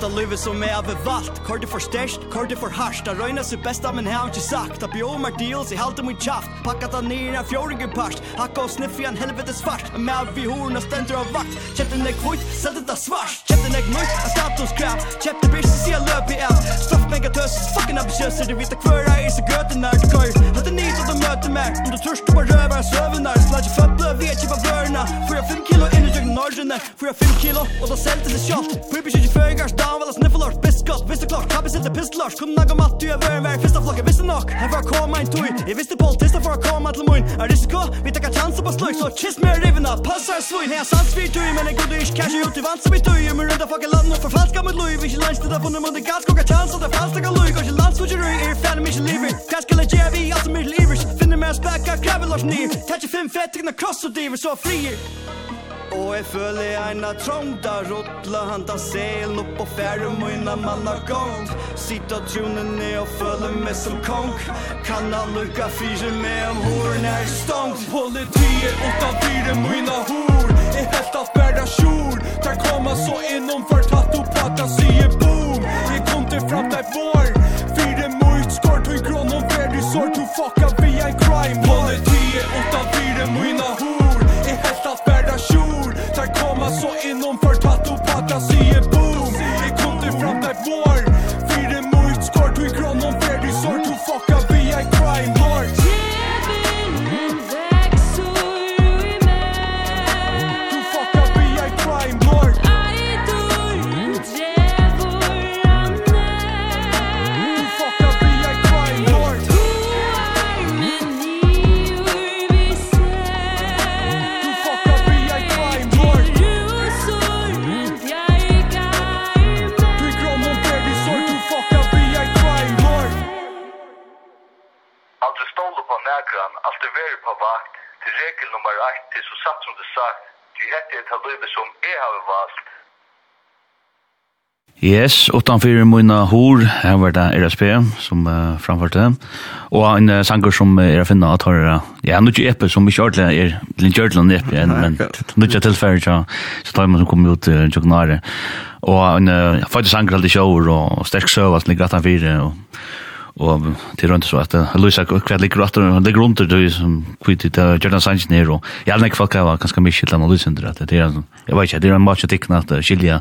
detta livet som är övervallt Kort det för stärst, kort det för harsht Det röjna sig bästa men här har inte sagt. Att björ mig deals i halta min tjaft. Packat han ner en fjorgen parst. Hacka och sniff i en helvete svart Med vi horna ständer av vakt. Kätten är kvitt, sällt ta svart legg mørkt Jeg stapt hos crap Kjøpte bitch så sier løp i alt Stoff mega tøs Fucking ambitiøs. Er det vita hver jeg er så gøte nær du køy Hatt en nid og du møter meg Om du tørst du bare røver jeg søver nær. Slag i fødble vi er kjipa vørna Fyra fem kilo inn i tjøkken norrene Fyra fem kilo og da selv til det kjalt Fyra kjøkken føygars Down vel og sniffelort Biskott visste klart Kappen sitter pistelort. Kom nag om du er vøren vær Fista flokken visste nok Her var koma en tui. Jeg visste politista for å koma til mun Er risiko Vi takkar chanser på sløk Så kiss meg rivna Passar svin. Her sans vi tui Men jeg god du ikke cash ut i vant Som vi tui. Men runda fucking love nu för falska mot Louis Vi lunch till the nu mot en ganska och chans att det fanns det kan Louis Kanske lands vad du är fan mig lever Kanske skulle jag vi alltså mig lever Finner mig spacka gravel off near Touch a fin fett in the cross of divers så frier Og jeg føler eina trångt Da rottla han da selen opp og færre Møyna man har gongt Sitt av tunen ned og føler meg som kong Kan han lukka fyre med om horen er stångt Politiet utan dyre møyna hor Jeg helt at bæra sjor Der koma så innom for tatt og prata Sige boom. Jeg kom til fram der vår. Fyre møyt skår tog grån og verdi sår. To fucka vi en crime Politiet så inom för være på vakt. Til regel nummer 1 til så satt som det sagt du hette et livet som jeg har valgt Yes, utanfyrir muna hor, her var det RSP som uh, framførte, og en uh, sanger som uh, er å finne at har, uh, ja, nu ikke eppe som ikke ordentlig er, til en kjørtland eppe, en, men nu ikke tilfærd, ja, så tar man som kommer ut uh, tjokknare, og en uh, faktisk sanger alltid sjåur, og sterk søv, alt ligger at han fyrir, og og til rundt så at Luisa kvæl ligger at og ligger rundt du som kvitt til Jordan Sanchez nero. og jeg har ikke folk var ganske mye til analysen der at det er jeg vet ikke det er en match at tikna at skilja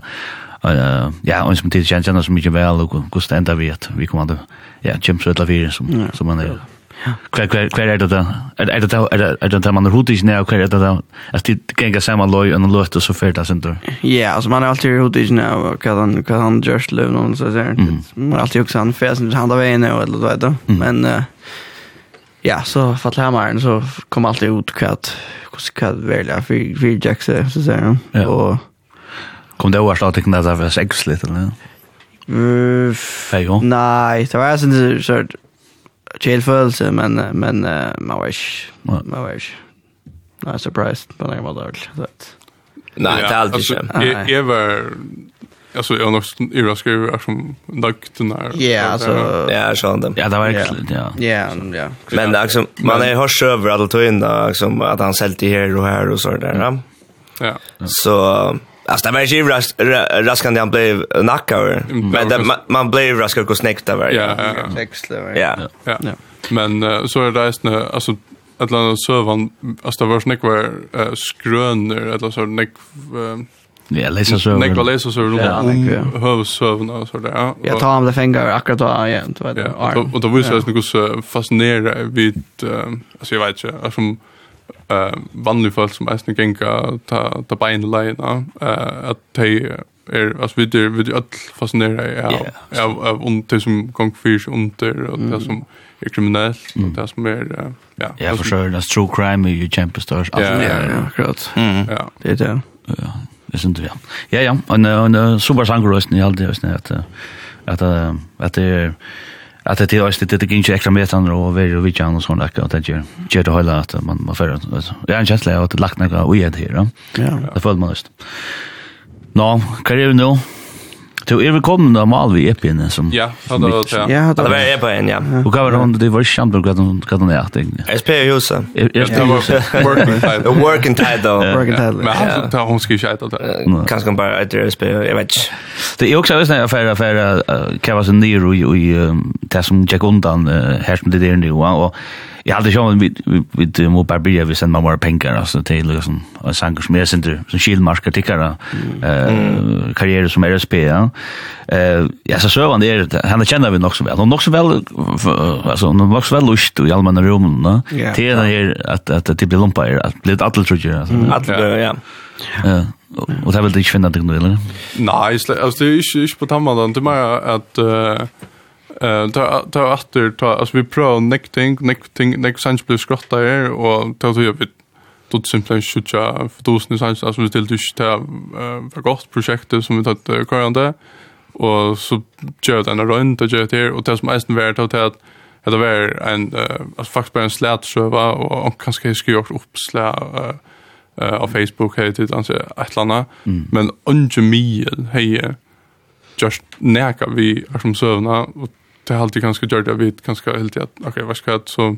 ja og som til kjenner så mye vel og hvordan enda vi at vi kommer ja James Redlavier som som man er Kvar kvar kvar er det da? Er, er det da, er, er det da man er hodet ikke ned, og hver er det da? At de ganger sammen løy og løt, og så fyrt det sin tur? Ja, altså man er alltid hodet ikke ned, og hva han, hva han just live noen så ser. Man er alltid også han fesen, han da veien, og eller du vet da. Men, uh, ja, så fatt mer så kom alltid ut hva, hva velja, fyrt jackse, så ser han. Ja. Og, Kom det var til knæsa for seks litt, eller? Uh, Hei jo? Nei, det var jeg sort chill følelse, men, men uh, man var ikke, man var ikke. Nei, surprised på noen måte. Nei, det er alltid ikke. Jeg var, alltså jag nog Ira skriver är som dagten där. Ja, alltså ja, så den. Ja, det var verkligen, ja. Ja, ja. Men det liksom man är hörs över att ta in där liksom att han säljde här och här och så där. Ja. Så Alltså det var ju ras, raskande han blev nackare. Men det, man, man blev raskare och snäckt där. Ja, ja. Ja. Ja. Ja. Men uh, så är det resten alltså ett land av sövan alltså det var snäck var uh, skröner eller så näck uh, Ja, läsa så. Nick läsa så runt om hövsövna och så där. Ja, jag tar om det fänger akkurat då igen. Ja, och då visste jag att det går så fascinerande vid, alltså jag vet inte, alltså eh vanliga folk som är gänga ta ta bein lejna eh att ta är alltså vi det vi all fascinerade av av av det som gång fyrs under och det som är kriminellt och det som är ja. Ja för sure that's true crime you jump stars. Ja akkurat. Ja. Det är det. Ja det synd ja. Ja ja en en super sangrösten i allt det visst att att att det är att det är det det gick extra meter och vi vi kan och sånt där att det gör gör det hela att man man för det är en känsla av att lagt några och det här. Ja. Det får man just. Nå, hva er det nå? Du är välkommen då mal vi epen som Ja, hade det. Ja, hade det epen ja. Och gav var det det var skämt och gav hon gav hon jag tänkte. SP Josa. Working title. (laughs) Working title. Working title. Men han tar hon ska skjuta det. Kanske bara att det SP jag vet. Det är också en affär affär kan vara så ner i i det som jag undan här som det är nu och Jag hade ju vid vid vi, mot Barbier vi sända mer pengar alltså till liksom en sanger som jag sänder som skillmarkar tickare eh karriär som RSP ja. Eh ja så så han det han känner vi nog så väl. Nog så väl alltså nog så väl lust i allmänna rummen va. Det är här att att det blir lumpa är att blir alla tror jag alltså. Alla ja. Ja. Och det vill det inte finna det nu eller? Nej, alltså det är inte på tamman det är mer att Eh ta ta åter ta alltså vi prövar nekting nekting nek sans plus skrotta här och ta så vi tot då simpelt skjuta för tusen sans alltså vi till tyst ta för gott projekt som vi tagit körande och så gör den runt och gör det och det som mest värt att att det var en alltså faktiskt bara en slät så var och kanske skulle gjort uppslä av Facebook hade det alltså ett landa men under mig hej just näka vi som sövna och det har alltid ganska gjort att vi ganska helt att okej vad ska jag så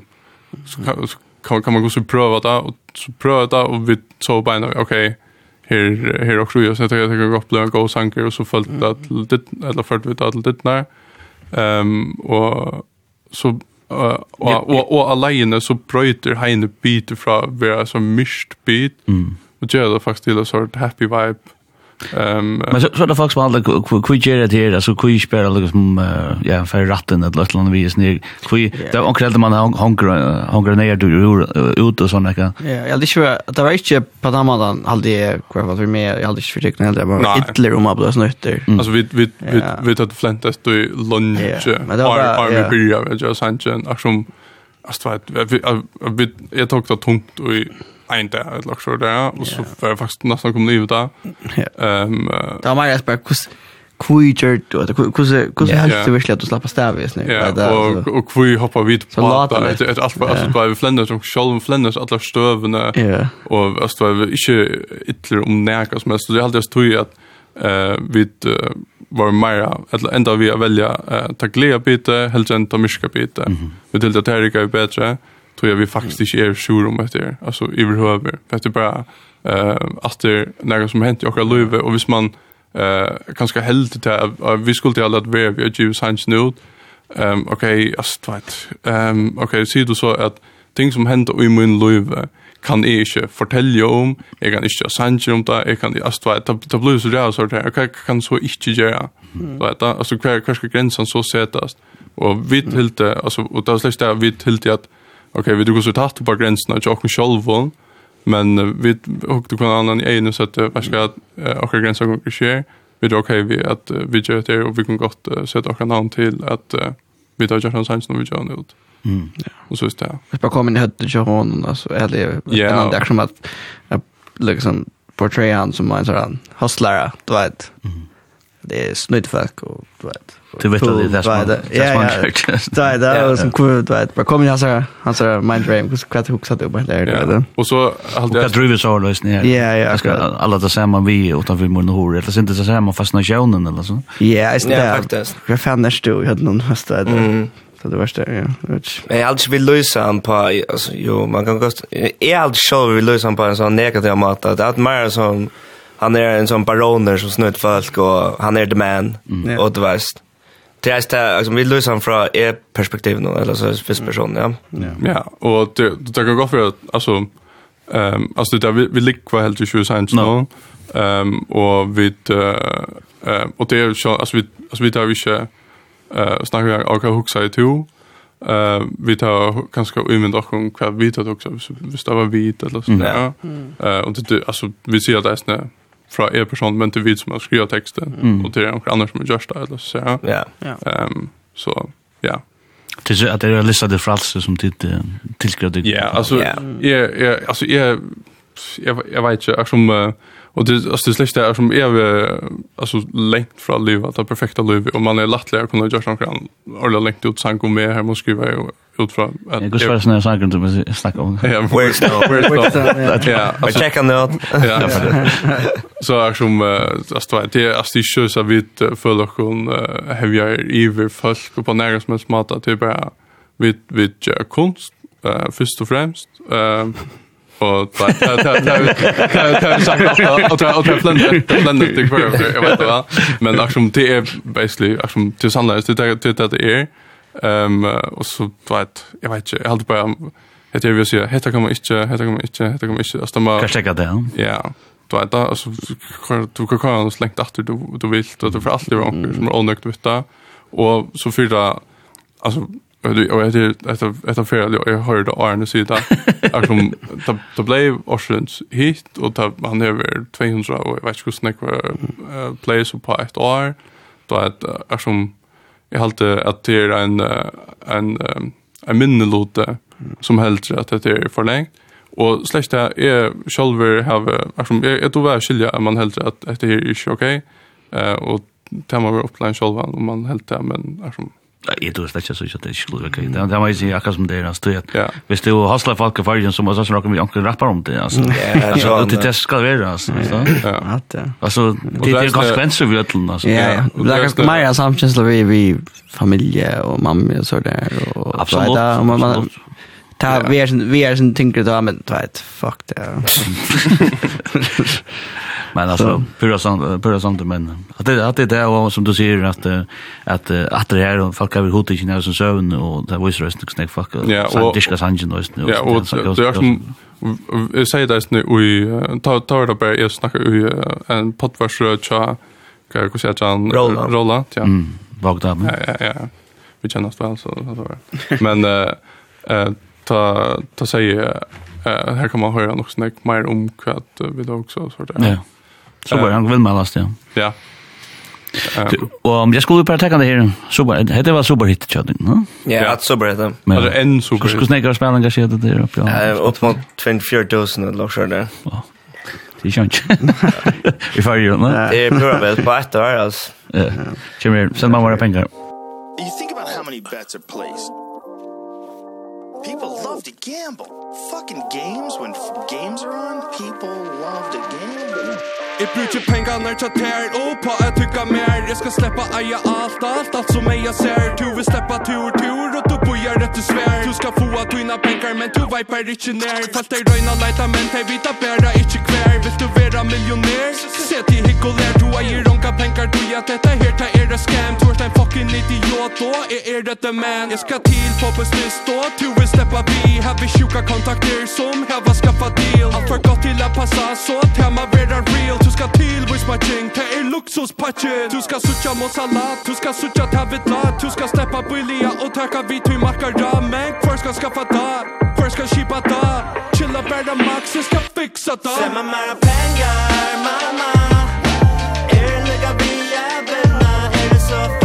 så kan, så kan, kan man gå så pröva det och så pröva det och vi så bara okej här här också jag så att jag tycker gå upp en go sanker och så följt att det eller följt vi att det när ehm och så Uh, och och og alene så bryter heine biter från å være så mist bit, mm. og gjør det faktiskt till en sort happy vibe, Ehm men så så det folk som handlar kui gera det här så kui spelar lite som ja för ratten eller något annat vis? Ner kui det onkel man hunger hunger ner du ut och såna kan ja jag hade inte det var inte på den mannen hade jag kvar vad vi med jag hade inte försökt heller bara ytterligare om att blåsa nytter alltså vi vi vi vi hade fläntat då lunch men det var ja. Vi beer jag just han action Alltså, vet, vi, jag tog det tungt och en dag eller noe där och så var jag faktiskt nästan kom livet da. Um, Ehm det var mer jeg spør, hvordan gjør du kus Hvordan helst du virkelig att du slappa stav i snitt? Ja, og, och hvordan hopper vi på det? allt et, alt var alt som flennes, og selv flennes alle støvene, og det var inte ytterligare om nækka som helst, så det er alltid stod i at uh, vi var mer eller ända vi velja uh, ta glädje bite helt än ta myska bite. Vi till det här gick bättre tror jag vi faktiskt inte är sure om det är alltså överhuvud för att det bara eh att det något som hänt i våra liv och hvis man eh kanske helt till att vi skulle till alla att vi har ju science nu ehm okej alltså vet. Ehm okej ser du så att ting som händer i min liv kan jeg ikke fortelle om, jeg kan ikke sange om det, jeg kan ikke, altså, det, det blir så det, så det, hva kan så ikke gjøre, mm. vet du, altså, hva hver skal grensen så setast? og vi tilte, altså, og det er slik det, vi tilte at okej, vi dukker så tatt hatt på gränserna ikke åkken själv men uh, vi hukte på en annan i egen så att vad ska att och gränser går inte skje, Vi er ok vi at uh, vi gjør det og vi kan godt uh, sette åkken och til at uh, vi tar just någonstans når vi gjør gör ut. Mm. Ja. Och så just det. Jag bara kommer in i hött till honom alltså eller en där som att jag liksom portray han som en sådan hustlare, du vet. Det är snudd folk och du vet. Du vet att det är smart. Ja, ja. Det är det som kul, du vet. Bara kom jag hans här, han så mind dream, kus kvart hooks att uppe där då. Och så alltid Och Jag driver så här lösning. Ja, ja. Ska alla det samma vi utan mun och hår. eller så inte så samma fast när eller så. Ja, är det faktiskt. Jag fann där stod jag hade någon fast där. Så det var det, ja. Men jag alltid vill lösa han på, alltså, jo, man kan gå... Jag alltid själv vill lösa han på en sån negativ mat. Det är mer som... Han är en sån baroner som snutt folk och han är the man. Mm. Och det värst. Det är det alltså vi löser från er perspektiv nu eller så viss person ja. Ja, och det det gå för alltså ehm alltså där vi vi ligger kvar helt i 20 nu. Ehm och vi eh och det är så alltså vi alltså vi tar vi inte eh snackar jag också huxa i två. Eh vi tar kanske umynd och om kvar vi tar också vi stavar vit eller så där. Eh och det alltså vi ser det är fra er person men till vid som har skrivit texten mm. och till någon annan som har gjort det eller så ja. Ja. Ehm så ja. Det är att det är listade fralser som tid tillskrivet. Ja, alltså jag jag alltså jag jag jag vet inte som uh, Och det alltså det släckte är som är vi alltså längt från livet, det perfekta livet och man är lättare att kunna göra sånt kan eller längt ut sank och med här måste skriva ut från att Jag går svär snälla sank som snackar om. Ja, where's the where's the ja, alltså checka nu. (laughs) Ja. Så är som alltså det är alltså det är så vitt för lokon heavier ever folk på nära som smarta typ vi vi konst eh först och främst eh och ta ta ta ta ta sagt och ta och ta blända blända det för jag vet va men action det är basically action till sannolikt det det det är ehm och så vet jag vet inte jag hade bara Det är ju så heter kommer inte heter kommer inte heter kommer inte alltså man kan checka det. Ja. Du vet då alltså du kan kan oss längt efter du du vill att du för allt det var onödigt vet och så för det alltså du och det det det fel jag hörde Arne säga det. Är som det blev Oceans hit och ta han över 200 och vet inte snack var place på ett år. Då att är som jag hållte att det är en en en minnelote som helt att det är för länge. Och släkt det är själva have är som jag tror väl skilja man helt att det är inte okej. Och tar man väl upp själva om man helt men är som Jeg tror slett ikke så ikke at det ikke lurer ikke. Det er meg akkurat som det er, altså, at hvis det er hasla folk i fargen, så må jeg snakke med anker rappar om det, altså. Altså, det det skal være, altså. Altså, det er konsekvenser vi øtlen, altså. Ja, det er ganske mer samkjensla vi vi familie og mamma og så der. Absolutt, absolutt. Ta vi är vi är sen tänker då men vet fuck det. (laughs) (laughs) (laughs) Men alltså pura sånt pura sånt men att det att det är som du säger att att att det här folk har hot i när som sövn och det var ju rösten knäck fuck. Ja, och det ska sangen då. Ja, och det är jag säger det nu och ta ta det bara jag snackar ju en potvärsa tja kan jag säga han rolla ja. Mm. Bagdad. Ja, ja, ja. Vi känner oss väl så så var det. Men eh ta ta säger eh här kan man höra något snack mer om kvart vi då också så där. Ja. Så var han villmælast, ja. Ja. Och jag skulle bara tacka det här. Super. Det var super hit chat, va? Ja, att super hit. Alltså en så super. Skulle snäcka spela en gäst det där uppe. Ja, upp mot 24000 låg så där. Det är skönt. Vi får ju, va? Det är bra väl på ett år alltså. Ja. Kommer sen man vara pengar. You think about how many bets are placed. People love to gamble. Fucking games when games are on, people love to gamble. Jeg bruker penger når jeg tar Og på at tykka mer. Jeg skal slippe eia alt, alt, alt som jeg ser. Du vil sleppa tur, tur Og du bor gör rett og svær Du skal få av dina pengar men du vipar inte nær Falt dig røyna leita men dig vita bæra inte kvær Vil du vara millionær? Se til hikk og lær Du har ju ronka pengar du att detta här. Ta a scam. Du er en fucking idiot. Da er er det the man. Jeg skal til på nyss Da Du vil släppa vi. Här vi sjuka kontakter som här var skaffa deal. Allt for godt til a passa så tema vera real. Du skal til Vis my ting Ta er luxuspatchen Du skal sutja mot salat Du skal sutja ta tavilat Du skal släppa billiga Og tacka vi till Backar da, men kvar ska skaffa da Kvar ska kipa da Chilla bärda max, jag ska fixa da Se mamma pengar, mamma Er det lika vi jävlarna, är det så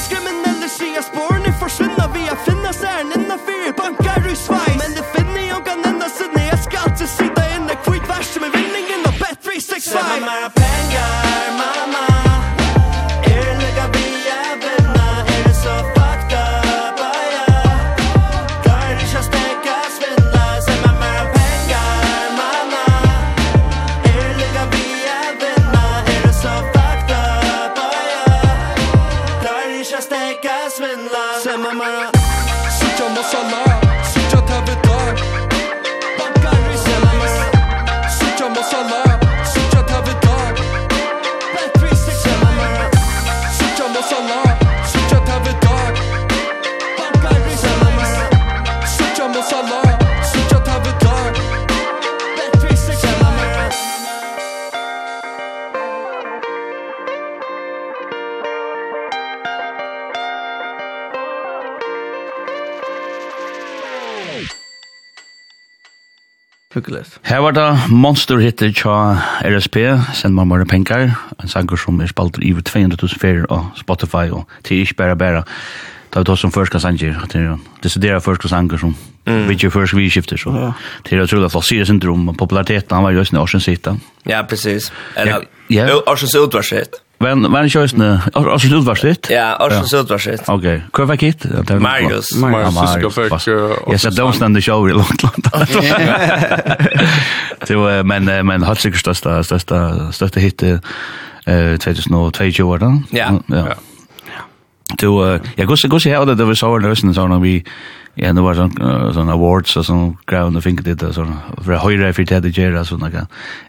den skriminelle skia spårene forsvinna Vi har finna særen inna fyr. Bankar i sveis. Men det finner jeg kan enda sinne Jeg skal alltid sida inne. Kvitt verste med vinningen og bet 365 Sema meg pengar Fugles. Her var det Monster hitter tja RSP, Send meg Bare penger, en sanger som er spalt i over 200.000 ferier og Spotify, og til ikke bare bare, da vi tar som første sanger, det er desidera første sanger som mm. vi ikke først vi skifter, så ja. å tro utrolig flott, sier syndrom, og populariteten, han var jo i sin årsens hitta. Ja, precis. Eller, ja. årsens utvarsitt. Men men jag just nu. Och så det var shit. Ja, och så var shit. Okej. Kör vad kit? Marius. Marius ska för Jag sa don't stand the show i långt långt. Så men men har sig största största största hit eh 2022 år då. Ja. Ja. Du jag går så går så här det var så lösen så när vi ja det var sån sån awards och sån ground the finkade det så för höjre för det det gör så något.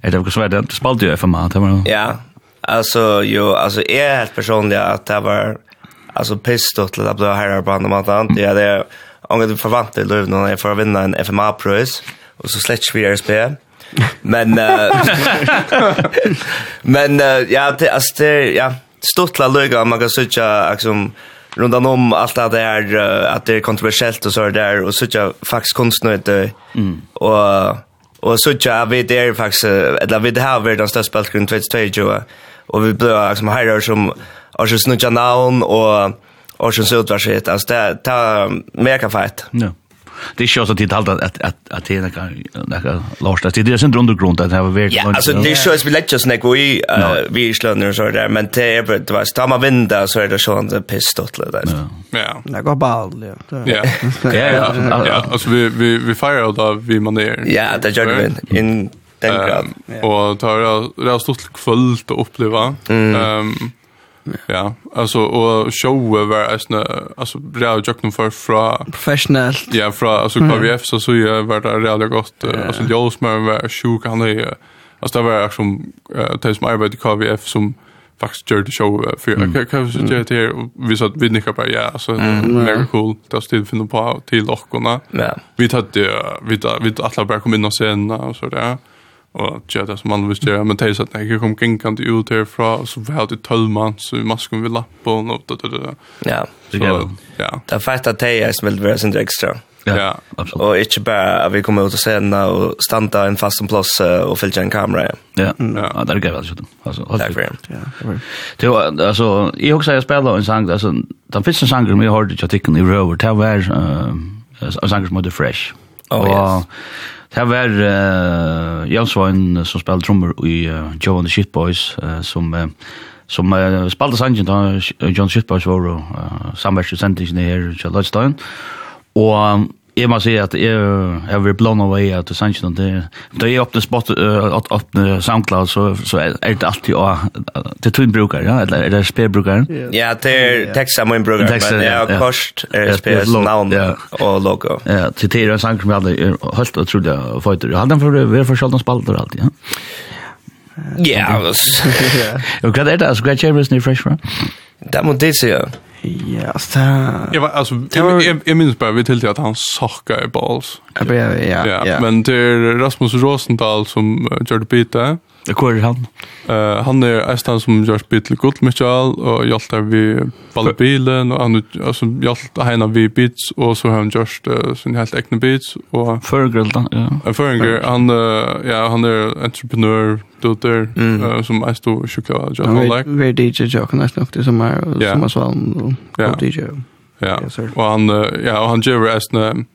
Är det också så där spalte ju för mig. Ja. Alltså jo, alltså är er helt personligt att det var alltså pistot till att bli här på andra månaden. Ja, det är om det förvant det löv när jag får vinna en FMA pris och så släcks vi RSP. Men uh, (laughs) men uh, ja, det alltså det ja, stottla löga man kan söka liksom runt om allt det där att det är kontroversiellt och så där och söka faktiskt konstnärligt mm. och och söka vi det är faktiskt eller vi det här världens den största spelgrunden 2022 och vi blev liksom herrar som har så snutja namn och och så sådär shit alltså det tar mer kan fight. Ja. Det är ju så att det att att att det är några låsta att det är sen undergrund att det har varit Ja, alltså det är ju så vi lägger oss när vi vi slår och så där men det är bara det var tar man vinda så är det så en pistot där. Ja. Det går ball. (laughs) Ja. Ja, ja. Alltså vi vi vi firar då vi man. Ja, det gör vi in den grad. Um, yeah. Och tar det har stått kvällt att uppleva. Ehm um, Ja, alltså och show var alltså alltså real jocken för fra professionellt. Ja, fra alltså KVF så så jag var det real gott alltså jag som var sjuk han är alltså det var som det som arbetade i KVF som faktiskt gjorde show för jag kan så det här och vi sa att vi nickar bara ja så mega cool det stod finna på till och Ja. Vi hade vi vi alla bara kom in och sen och så där og gjør det som man visst gjør, men det er sånn at jeg kom gengkant ut herfra, og så var det tølman, så vi masker vi lappen, og da, da, da. Ja, så, ja. Det er fett at det er som vil være sin ekstra. Ja, absolutt. Og ikke bare at vi kommer ut og sena og standa en fast plass og fylle en kamera. Ja, ja. det er gøy, altså. Altså, Takk for det. Det var, altså, jeg husker jeg spiller en sang, altså, den første sangen vi hørte i artikken i Røver, det var en sang som heter Fresh. Oh, yes. Det var uh, Jan Svein som spelade trummor i uh, Joe and the Shitboys uh, som uh, som uh, spelade sangen då John Shitboys var uh, samverste sendingen her i Kjelløystein og um, jag måste säga att jag jag vill blanda away att det sänds det då jag öppnar spot att öppna SoundCloud så så är det alltid ja det tror brukar ja eller är det spel brukar ja det är texta min brukar men jag kost är spel namn och logo. Ja det är en sång som jag helt otroligt fighter han den för det är för sällan spalter alltid ja. Ja, altså. (laughs) Og hva er det? Altså, hva er fresh, bro? Det må det sier. Ja, altså, det... var alltså jag jag jag minns bara vi till att han sakka i balls. Ja, ja, ja. Men det är Rasmus Rosenthal som gjør det. Hvor er han? Uh, han er eistan som gjør spil til Michael og hjelpte vi ballbilen, og han altså, hjelpte henne vi beats, og så har han gjort uh, sin helt egne beats. Og, Førgrill, da? Ja. Uh, Førgrill, han, uh, ja, han er entreprenør, dotter mm. uh, som eist og sjukla av Jack like. Vi DJ Jack, han er nok det som er, yeah. som er svalm, og, yeah. og DJ. Ja, Ja. yeah, og han, uh, ja, og han gjør eistan,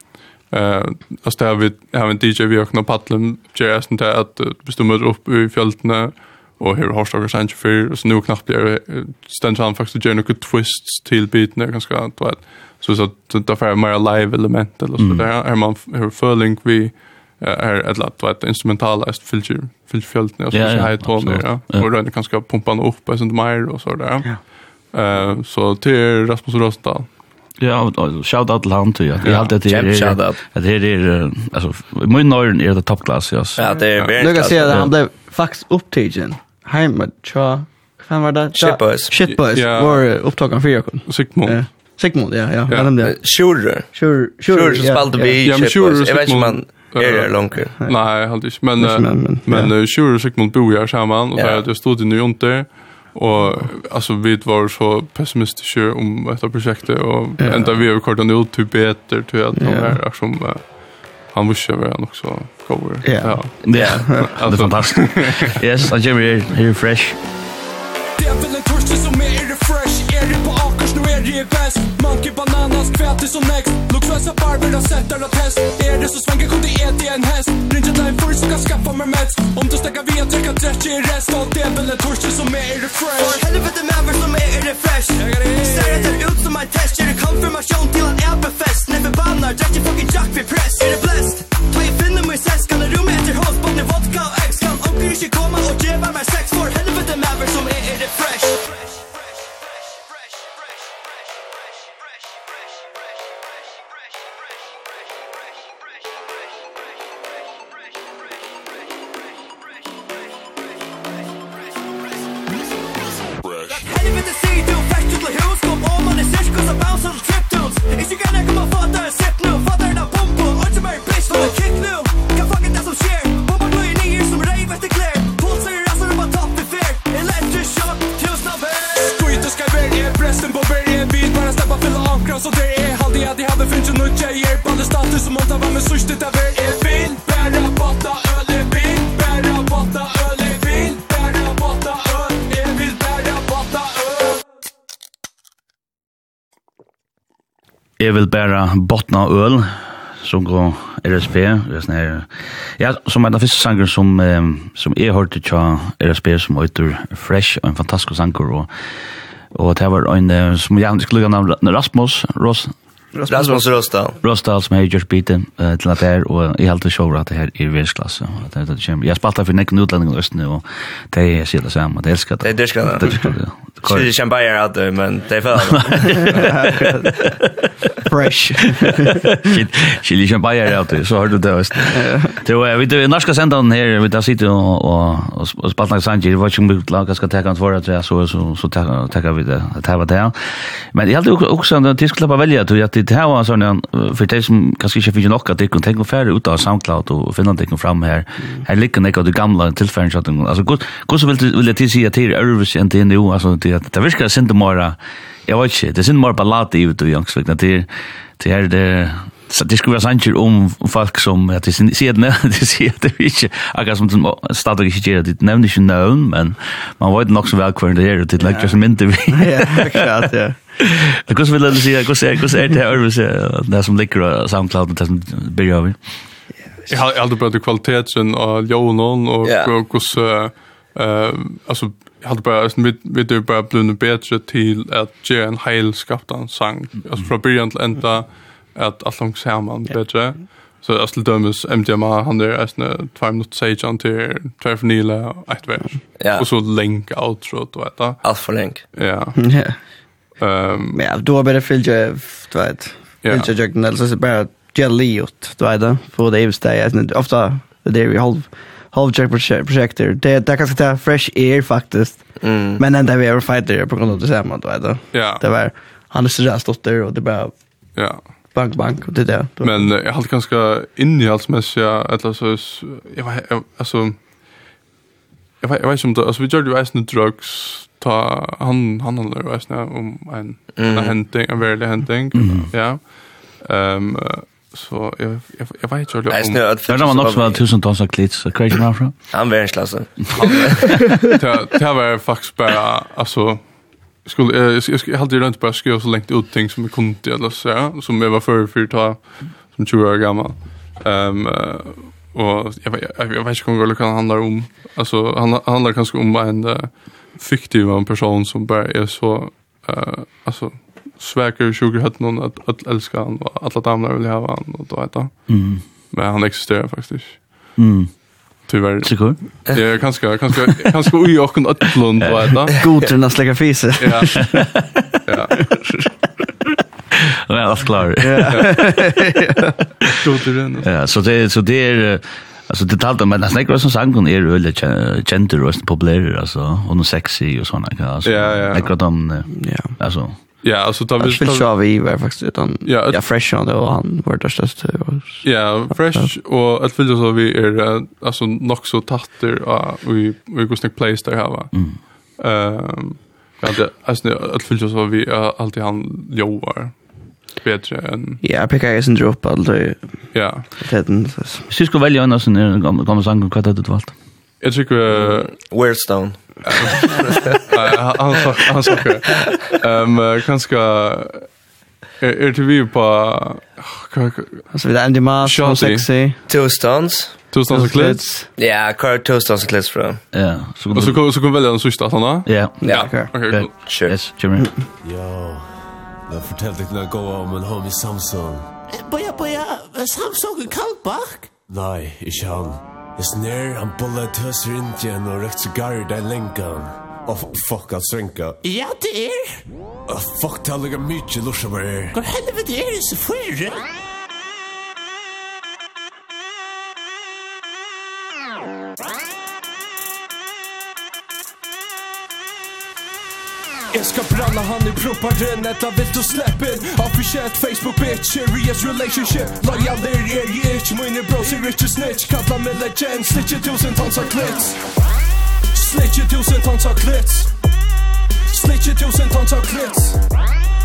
Eh, alltså där vi har en DJ vi har knappt paddlen JS inte att hvis du upp i fjällarna och hur har stackars sen för så nu knappt blir ständigt han faktiskt gör några twists till biten. Är ganska då att så så att det får mer live element eller så. Där är man hur feeling vi är ett lat vad instrumentala filter filterfälten och så här toner ja och då kan ganska pumpa upp och sånt mer och så där. Ja. Eh så till Rasmus Rosendal Ja, shout out till han till Ja, Jag alltid det är att det är alltså i min norren är det top class ja. Ja, det är väldigt. Lucas säger att han blev faktiskt upptagen. Hemma tja. Fan var det? Shit boys. Shitboys. Shitboys var upptagen för Jakob. Sigmund. Sigmund, ja, ja. Vad den där? Sure. Sure, sure. som spelade vi. Ja, men sure. Jag vet inte man är det långt. Nej, helt inte. Men men Sure Sigmund bor ju här samman och där det stod det nu inte. Och alltså vi var så pessimistiska om detta projektet och ja. ända vi har kortat ut typ bättre till att de här som han måste vara han också cover. Ja. Ja. Det er fantastisk. (laughs) yes, han kommer her, är fresh. Det är väl en torsk som är Sverige är bäst Monkey bananas, kvätis och next. Luxuösa barber har sett alla test. Är det så svänger kunde äta är en häst. Rinja dig för så kan skaffa mig mäts Om du stäcker via trycka 30 i rest. Allt det är väl en torsdag som är i refresh. För helvete med över som är i refresh Ser att det ut som en test. Ger det konfirmation till en äppelfest När förbannar, i fucking Jack vid press. Är det blessed? Ta i finna mig ses Kan det rum efter hos Både vodka och ex. Kan omkring sig komma och geva mig sex. För helvete med över som är i refresh. Jeg vil bare botna øl, som går RSP. Ja, som er den første sanger som, som jeg hørte til RSP, som heter Fresh, og en fantastisk sanger. Og, og det var en, som jeg skulle lukke navn Rasmus Ros Rasmus Röstal. Röstal som har gjort biten uh, till att här och i har alltid show att det här är världsklass att det kommer. Jag spaltar för näcken utlänningar öst nu och det är så det samma. Det älskar det. Det älskar det. Det är ju champagne att men det är för. Fresh. Shit. Chili champagne att alltid så har du det öst. Det var vi det norska sändan här vi där sitter och och och spaltar sanger. det var ju mycket lag ska ta kan för det så så så ta vi det. Det var det. Men jag hade också också en tysk klubba välja att det här var sån en för det som kanske inte finns något att det kan tänka färre ut av SoundCloud och finna det fram här. Här ligger det de gamla tillfällen så att alltså gott gott så vill det vill det säga till Örvis inte nu alltså det det viskar synd mera. Jag vet inte, det synd mer ballad i ut och jag skulle det det är det Så det skulle vara sanjer om folk som att det ser det (laughs) det ser det inte. Jag som som stadig inte det det nämns inte någon men man vet nog så väl kvar det är det läcker som inte vi. Ja, exakt ja. Jag kus vill det säga, kus är kus är det här det som ligger samklart med det som börjar vi. Jag har aldrig pratat kvaliteten av Jonon och kus eh alltså jag hade bara vi vi det bara blivit bättre till att ge en hel skaptan sang alltså från början till ända mm at alt langt saman bedre. Så jeg skulle dømes MDMA, han der er sånn 2 minutter han til 2 for nila og et vers. Ja. Og så lenk outro, du vet da. Alt for lenk. Ja. Ja. Um, ja, du har bare fylgje, du vet, fylgje jøkken, eller så er det bare gjellig du vet da, på det evig steg. Ofta, det er vi halv, check projekter. Det det kan ta fresh air faktiskt. Mm. Men ändå vi är fighter på grund av det samma då vet det. Ja. Det var han är så där stått där och det bara Ja bank, bank, och det där. Då. Men jag hade ganska innehållsmässiga, eller så, jag var, alltså, jag vet, jag vet inte, alltså vi gjorde ju även drugs, ta, han, han handlar ju även om en, mm. en händing, en verklig händning, ja. Ehm så jag, jag, jag vet inte om... Nej, snö, att det var nog så väl tusen tons av klits, så crazy man från. Han var (laughs) Det. Det var faktiskt bara, alltså, skulle jag jag jag hade runt på skriva så länge ut ting som jag kunde eller så som jag var för för ta som 20 år gammal. Ehm um, och jag vet jag vet inte hur det kan handla om alltså han handlar kanske om en uh, fiktiv en person som bara är så uh, alltså sväker sugar hade någon att, att älska han och alla damer vill ha han och då vet jag. Mm. Men han existerar faktiskt. Mm. Tyvärr. Sikker? Det är kanske kanske kanske oj och en ödlund vad heter. att släcka fise. Ja. Ja. (laughs) Ja, allt klar. Ja. (laughs) Ja, så det så det är Alltså det talade men nästan inte som sangen är öle gender och populära alltså och sexy och såna alltså. Ja, ja. Jag tror de ja. Alltså Ja, alltså tar vi tar köra vi var faktiskt utan ja, ja fresh on och han var det störst. Ja, fresh och att vill så vi är alltså nog så tatter och vi vi går snack place där här va. Ehm Ja, det alltså att fylla så vi är alltid han jobbar bättre än Ja, pekar är sin drop alltså. Ja. Det den. Så ska välja annars en gammal gammal sång kvar det valt. Jag tycker Where's down? han sa han sa Ehm kanske är det vi på alltså vi där Andy Mars och sexy two stones. Two stones och clits. Ja kör two stones och clits bro ja så så så så kan välja den sista såna ja. Ja. Okej sure. Yes Jimmy. Yo Jag fortällde dig när jag går om en homie Samsung. Boja, boja, Samsung är kallback? Nej, inte han. Jeg snær, han bolla tøs rundt igjen og røkt sigar der lenkan. Åh, oh, fuck, han svenka. Ja, det er. Åh, oh, fuck, det er lukka mykje lusha bare her. Hvor helvete er det så fyrir? Ah! Jeg skal bralla han i proparen Ett av vilt och släppen Officiellt Facebook bitch Serious relationship. Loyal der er jeg ikke. Mine bros er ikke snitch. Kalla mig legend. Snitcher tusen tons av klits Snitcher tusen tons av klits Snitcher tusen tons av klits Snitcher tusen tons av klits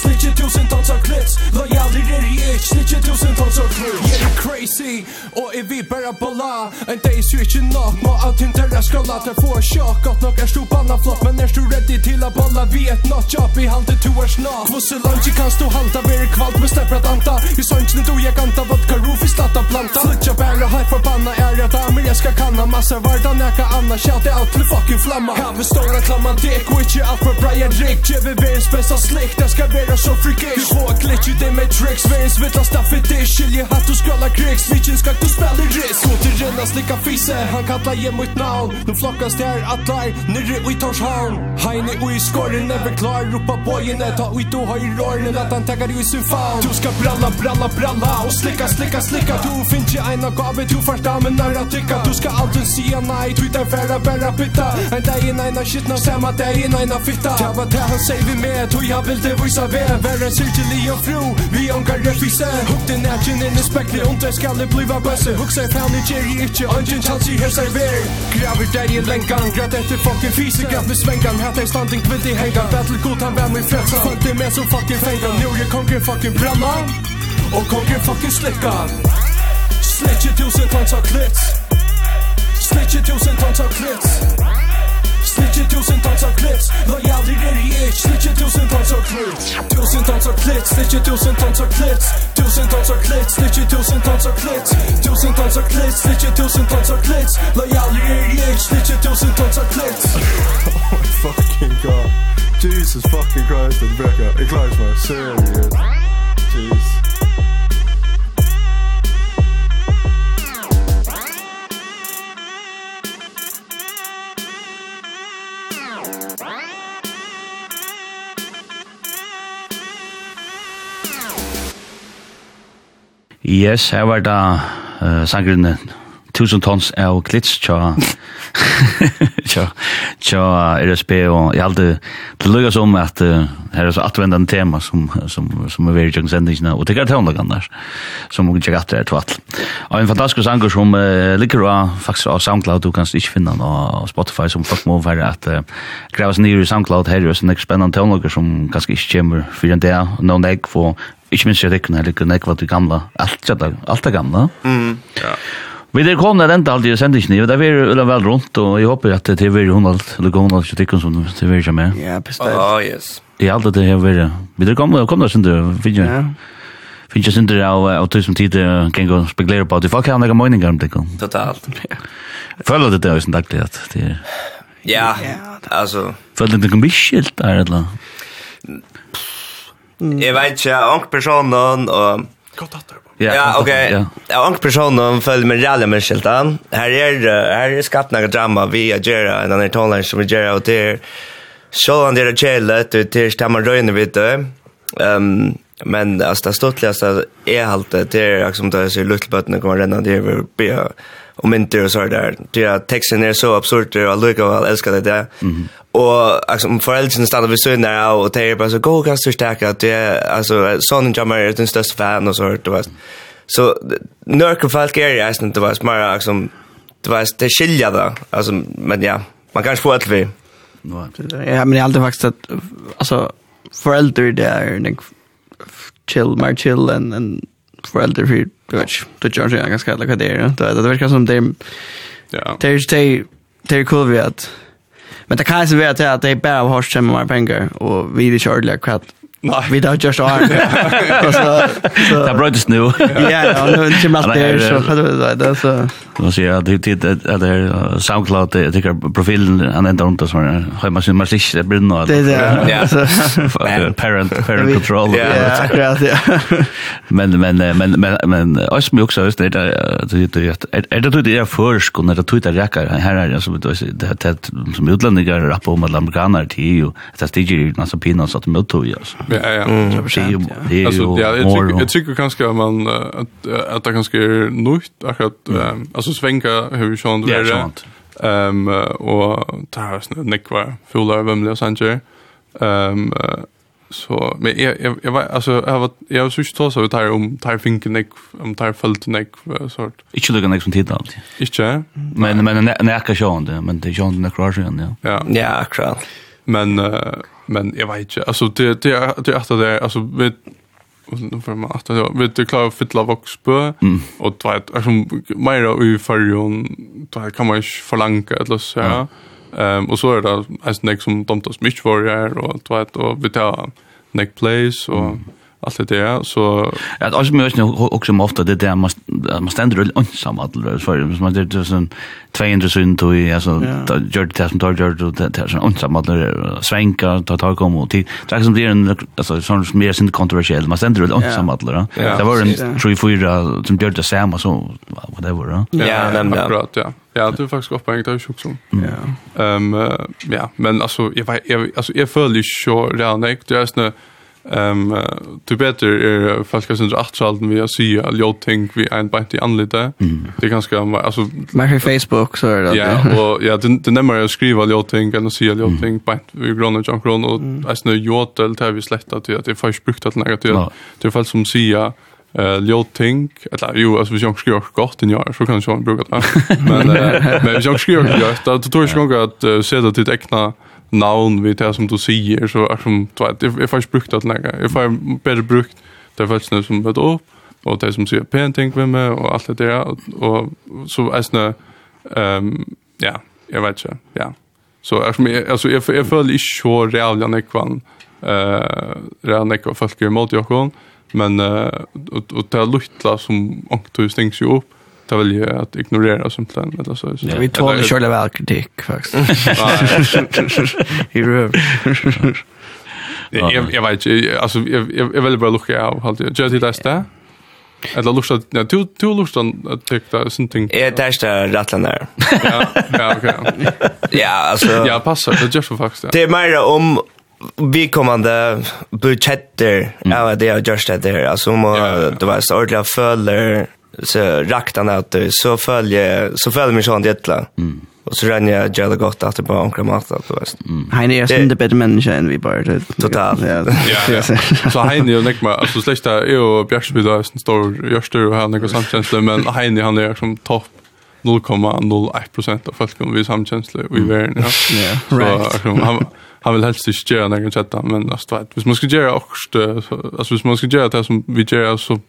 Slitje tusen tons av klits Lojalir er i ikk Slitje tusen tons av klits Jeg er crazy Og er vi bare bolla En dag så ikke nok Må alt inte er skala Til få sjokk. Godt nok er stor banna flott Men er du ready til a bolla? Vi et not job I halte to er snart Kvosse langt kan stå halta Vere kvalt med stepper at anta I sannsyn du jeg anta Vodka roof i slatta planta. Slitje bare hei forbanna Er at amer jeg skal kanna. Massa varda neka anna Shout det alt til fucking flamma. Have a stora klamma dick Och Witcher alt for Brian Rick. Gjeve vins besta slick Det ska være er så frikæs Vi får glitch i det med tricks. Vejens vittla i det Skilje hatt och skralla kriks Vitsin ska du spiller risk. Gå till renna slikka fise Han kallar ge mitt navn Nu flockas det her atlar Nyrre ui torshavn. Heine och i skåren Never klar. Ropa bojene Ta ut och ha i rørne Att han tegar i sin faun Du ska bralla, bralla, bralla. Och slikka, slikka, slikka Du finns ju ena gavet. Du fart damen när næra tycka Du ska alltid säga nej Du är färra, bära pitta En dag i neina shit Nå samma dag i neina fitta. Det var det han säger vi med. Tog jag vill det visa ved Över en syrtelig och fro Vi ångar refise Hook den ätjen in i spekli Onta skalle bliva bøsse bösse Huxa fan i tjeri itche Angen chansi her server Graver deg i länkan Grat etter fucking fise. Grat med svänkan Hatt ei standing kvitt i hengan Battle god han vær med frätsan Fuck det med som fucking fengan Nu jag konger fucking bramma Og konger fucking slickan Snitcher tusen tons av klits. Snitcher tusen tons av klits. Snitcher tusentals av clips Lojal i er i ich Snitcher tusentals av clips Tusentals av clips Snitcher tusentals av clips Tusentals av clips Snitcher tusentals av clips Tusentals av clips Snitcher tusentals av clips Lojal i er i ich Snitcher tusentals av klits. Oh (laughs) my fucking god. Jesus fucking Christ, det brekka. Jeg klarer ikke meg, seriøst. Jeez. Yes, her var da uh, sangren tusen tons av klits (laughs) tja tja tja RSP og jeg halte det lukka om at uh, her er så atvendan tema som, som, som er veri tjøkken sendingsna og tekkar tjøkken annars som må tjekka at er tvatt og en fantastisk sanger som uh, ligger av faktisk av SoundCloud du kan ikke finna av Spotify som folk må være at uh, gravas nir i SoundCloud. Her er sånn ekki spennende tjøkken som kanskje ikke kommer fyrir en dag. Noen ek og Ikke minst jeg rekken her, ikke nek var det gamla, alt, alt det gamla. Mm, ja. Vi der kom der enda aldri sendingen, det er veldig vel rundt, og jeg håper at det er veldig hundalt, eller hundalt, ikke tikkun som det er veldig med. Ja, bestemt. Oh, yes. Det er alt det er veldig. Vi der kom der, kom der sender, finner jeg. Finner jeg sender av, av tusen tid, kan gå og spekulere på, at folk har nekka møyninger om det. Totalt. Føler det det er jo daglig at det er... Ja, altså... Føler det det er mye skilt der, eller? Jeg vet ikke, ung personen og... Godt hatt. Ja, ok. Ja, Ung personen følger med ræle med skiltan. Her er, her er skapt noe drama vi og Gjera, en annen tonelær som vi Gjera, og til sjålan er kjellet, og til stemmer røyne vidt det. Um, men altså, det stortligste er alt det, det er liksom det er luttelbøttene kommer renna, det er be og mynter og så der. Det er teksten er så absurd, og allikevel elsker det det. Mm og altså om föräldrarna stannar ved sönder der og det er bare så gå kan så starka at det altså sånn jammer er den største fan og så hört det var. Så nørke folk er ju nästan det var smart liksom det var det skilja da altså men ja man kan ikke få alt vi. ja Jag men jag alltid faktiskt att alltså föräldrar där en chill mer chill än en föräldrar för du vet det gör jag ganska lika där. Det det verkar som det Ja. Det är det är cool vi att Men det kan ju vara att det är bara har mer pengar och vi vill köra det kvart Nej. Vi har just har. Alltså (laughs) så Det bröts nu. Ja, ja, nu till mig där så för det där så. Nu ser jag det det det är SoundCloud det tycker profilen han ändrar runt så här. har man sin massage det blir nog. Det där. Ja. (laughs) (laughs) Parent parent control. Ja, ja. ja. Men men men men men oss mig också just det där det det är det det är försk och när det twitter räcker här är det som det som utlänningar rappar om att amerikaner till ju. det stiger ju massa pinnar så pinas att tog ju alltså. Ja, ja. Mm. Det är ju jag tycker kanske att man att att det kanske är nytt akkurat mm. alltså svänga hur sånt det är. Ehm och det här snö nekva fulla av vem Los Angeles. Ehm så men jag jag jag var alltså jag var jag var sjukt trots att jag om tar finken neck om tar fullt neck sort. Inte lugna neck som tid alltid. Inte. Men men näka sjön det men det sjön neck rush igen ja. Ja, akkurat. Men uh, men jag vet inte. Alltså det det är det är att det är alltså vi nu får man att det vi det klarar fylla voxbö och tvåt alltså mer i förjon då kan man ju förlanga eller så ja. Ehm och så är det alltså nästa som domtas mycket för och tvåt och vi tar neck place och allt det där så att alltså men jag också ofta det där man man ständer väl ensam att för man det är sån 200 syn då är alltså gör det som tar gör det det är ensam att svänka ta ta kom och tid. Det är som det är en alltså sån mer sin kontroversiell man ständer väl ensam alla det var en 3 4 som gör det samma så whatever ja. Akkurat ja. Ja, det är faktiskt uppe en dag också. Ja. Ehm ja, men alltså jag jag alltså jag följer ju redan det är snä Ehm um, du betur er falska sindra achtsalden vi har sy all ting vi ein bant i anlita. Det är ganska alltså mer Facebook så är det. Ja, och ja, det det nämmer jag skriva all ting eller sy all ting bant vi gröna junk grön och as nu gjort det vi släppt till att det faktiskt brukt att lägga till. Det fall som sy eh ljoting eller jo alltså vi jag skriver gott den jag så kan jag bruka det men men jag skriver gott. Då tror jag att se det till egna navn vid det som du säger så är som du vet jag faktiskt brukt att lägga jag får bättre brukt det faktiskt som vet upp och det som säger painting med mig och allt det där och, och så är snä ehm ja jag vet inte ja. Så är som alltså jag jag föll i så reella nekvan eh reella nekvan folk i mot jag men eh och och det lutla som ankt hur stängs ju upp det vill ju att ignorera sånt där eller så. Ja, vi tar ju själva väl kritik faktiskt. (laughs) I röv. (laughs) Jag jag vet inte, alltså jag jag vill bara lucka av halt jag just det där. Eller lust att ja, du du lust att tycka something. Är det är där rattlan där. Ja, ja okej. (laughs) Ja, alltså Ja, passar det just faktiskt. Det är mer om vi kommande budgetter mm. av det jag just det där alltså om det var så ordentligt följer så raktan att så följer så följer mig sån jättla. Mm. Och så rann jag jävla gott att det bara omkring mat allt och väst. Mm. Han är ju inte bättre människa än vi bara. Totalt. Ja. ja. (laughs) Så han är ju näck med alltså släkt där är ju Bjärsby då är en stor görster och han är samkänsla men han är han är som topp 0,01% av folk som vi samkänsla i världen. Ja. (laughs) Ja. Right. Så han han vill helst inte göra någon chatta men alltså vet, hvis man ska göra också alltså hvis man ska göra det som vi gör så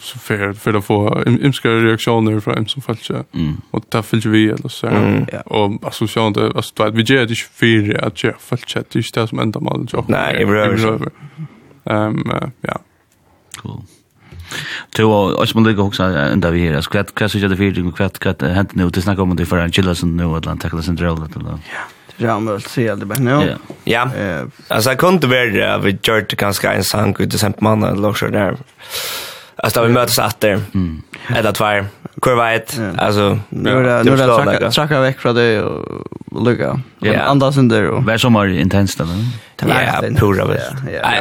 så för för att få imska reaktioner från som fallet och där fylls vi eller så mm. och association det alltså att vi ger det för att jag fallet det är det som ända mal jag nej i rör ehm ja cool Tu og oss mun líka hugsa enda við her. Skvætt kvætt sig við fyrir kvætt kvætt hent nú til snakka um det fyrir Angelsen nú at landa tackla syndrom lat eller. Ja. Ramel se det bara nu. Ja. Alltså jag kunde vara vi gjort ganska en sang ut till exempel man eller så där. Alltså vi möts att åter. Mm. Eller två Kvar vet. Alltså nu är nu är några tracka veck från det och lucka. Andas under och. Vad som var intensivt då. Ja, pura väl.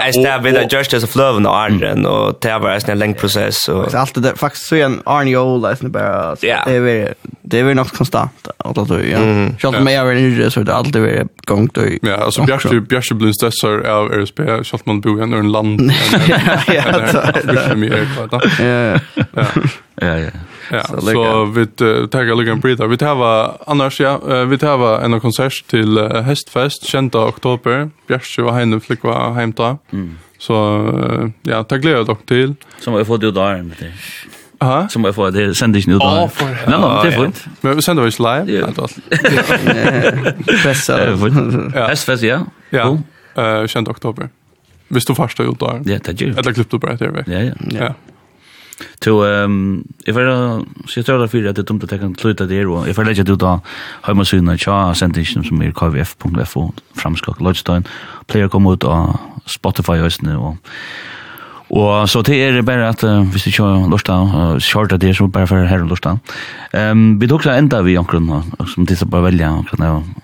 Jag stab vid the just as a flow and Arden och det var en lång process och allt det faktiskt så en Arne Joel där som bara det är det är nog konstant att då ja. Schalt mig över nu så det alltid är gång då. Ja, alltså Björste Björste blir stressar av RSP schalt man bo i en land. Ja, ja. Ja. Ja, ja. Ja, så, så vi tar lika en brita. Vi tar annars, ja, vi tar en konsert til uh, Hestfest, 20. oktober. Bjergstjø og Heine flikva heimta. Mm. Så ja, ta gleder dere til. Som har fått jo der med det. Aha. Som jag får det sänder inte ut. Ja, Nej, nej, det är fint. Men vi sänder oss live. Ja. Pressa. (laughs) Hästfest, ja. Ja. Eh, 20 oktober. Visst du första ut där? Ja, det gör. ju. Eller klippt upp det över. Ja, ja. Ja. Så ehm if I see that I det dumt att ta kan sluta det och if I lägger ut då hemma syna cha sentingen som är kvf.fo framskak Lodstein player kommer ut av Spotify just nu och Og så det er bare at uh, hvis du ikke har kjører lusta, uh, kjørte det så bare for her og lyst til. Um, vi tok så enda vi omkring, som de skal bare velge omkring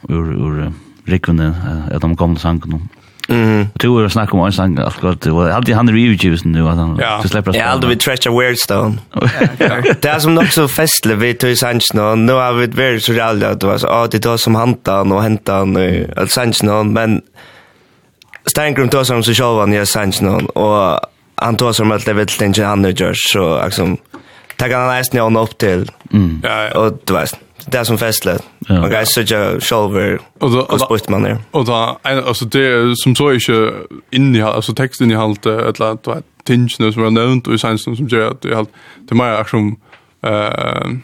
ur, ur uh, rikkene, uh, at de gamle sangene. Mm. Du har snackat om en sang att gott det var alltid han reviews nu att han så släpper Ja, alltid vi trash a weird stone. (laughs) (laughs) Det är som också festligt vi tog sanns nu nu har vi varit så jävla att det var så att det tar som hantan och häntan och sanns nu men Stangrum tog som så själva när sanns nu och han tog som att det vet inte han nu gör så liksom taggar han nästan upp till. Mm. Ja. Och du vet det som festlet. Ja. Och jag shower och då och sport man där. Och då alltså det som så inte in i alltså texten i halt ett eller vad tinge som var nämnt och sen som gör att det halt det mer är som eh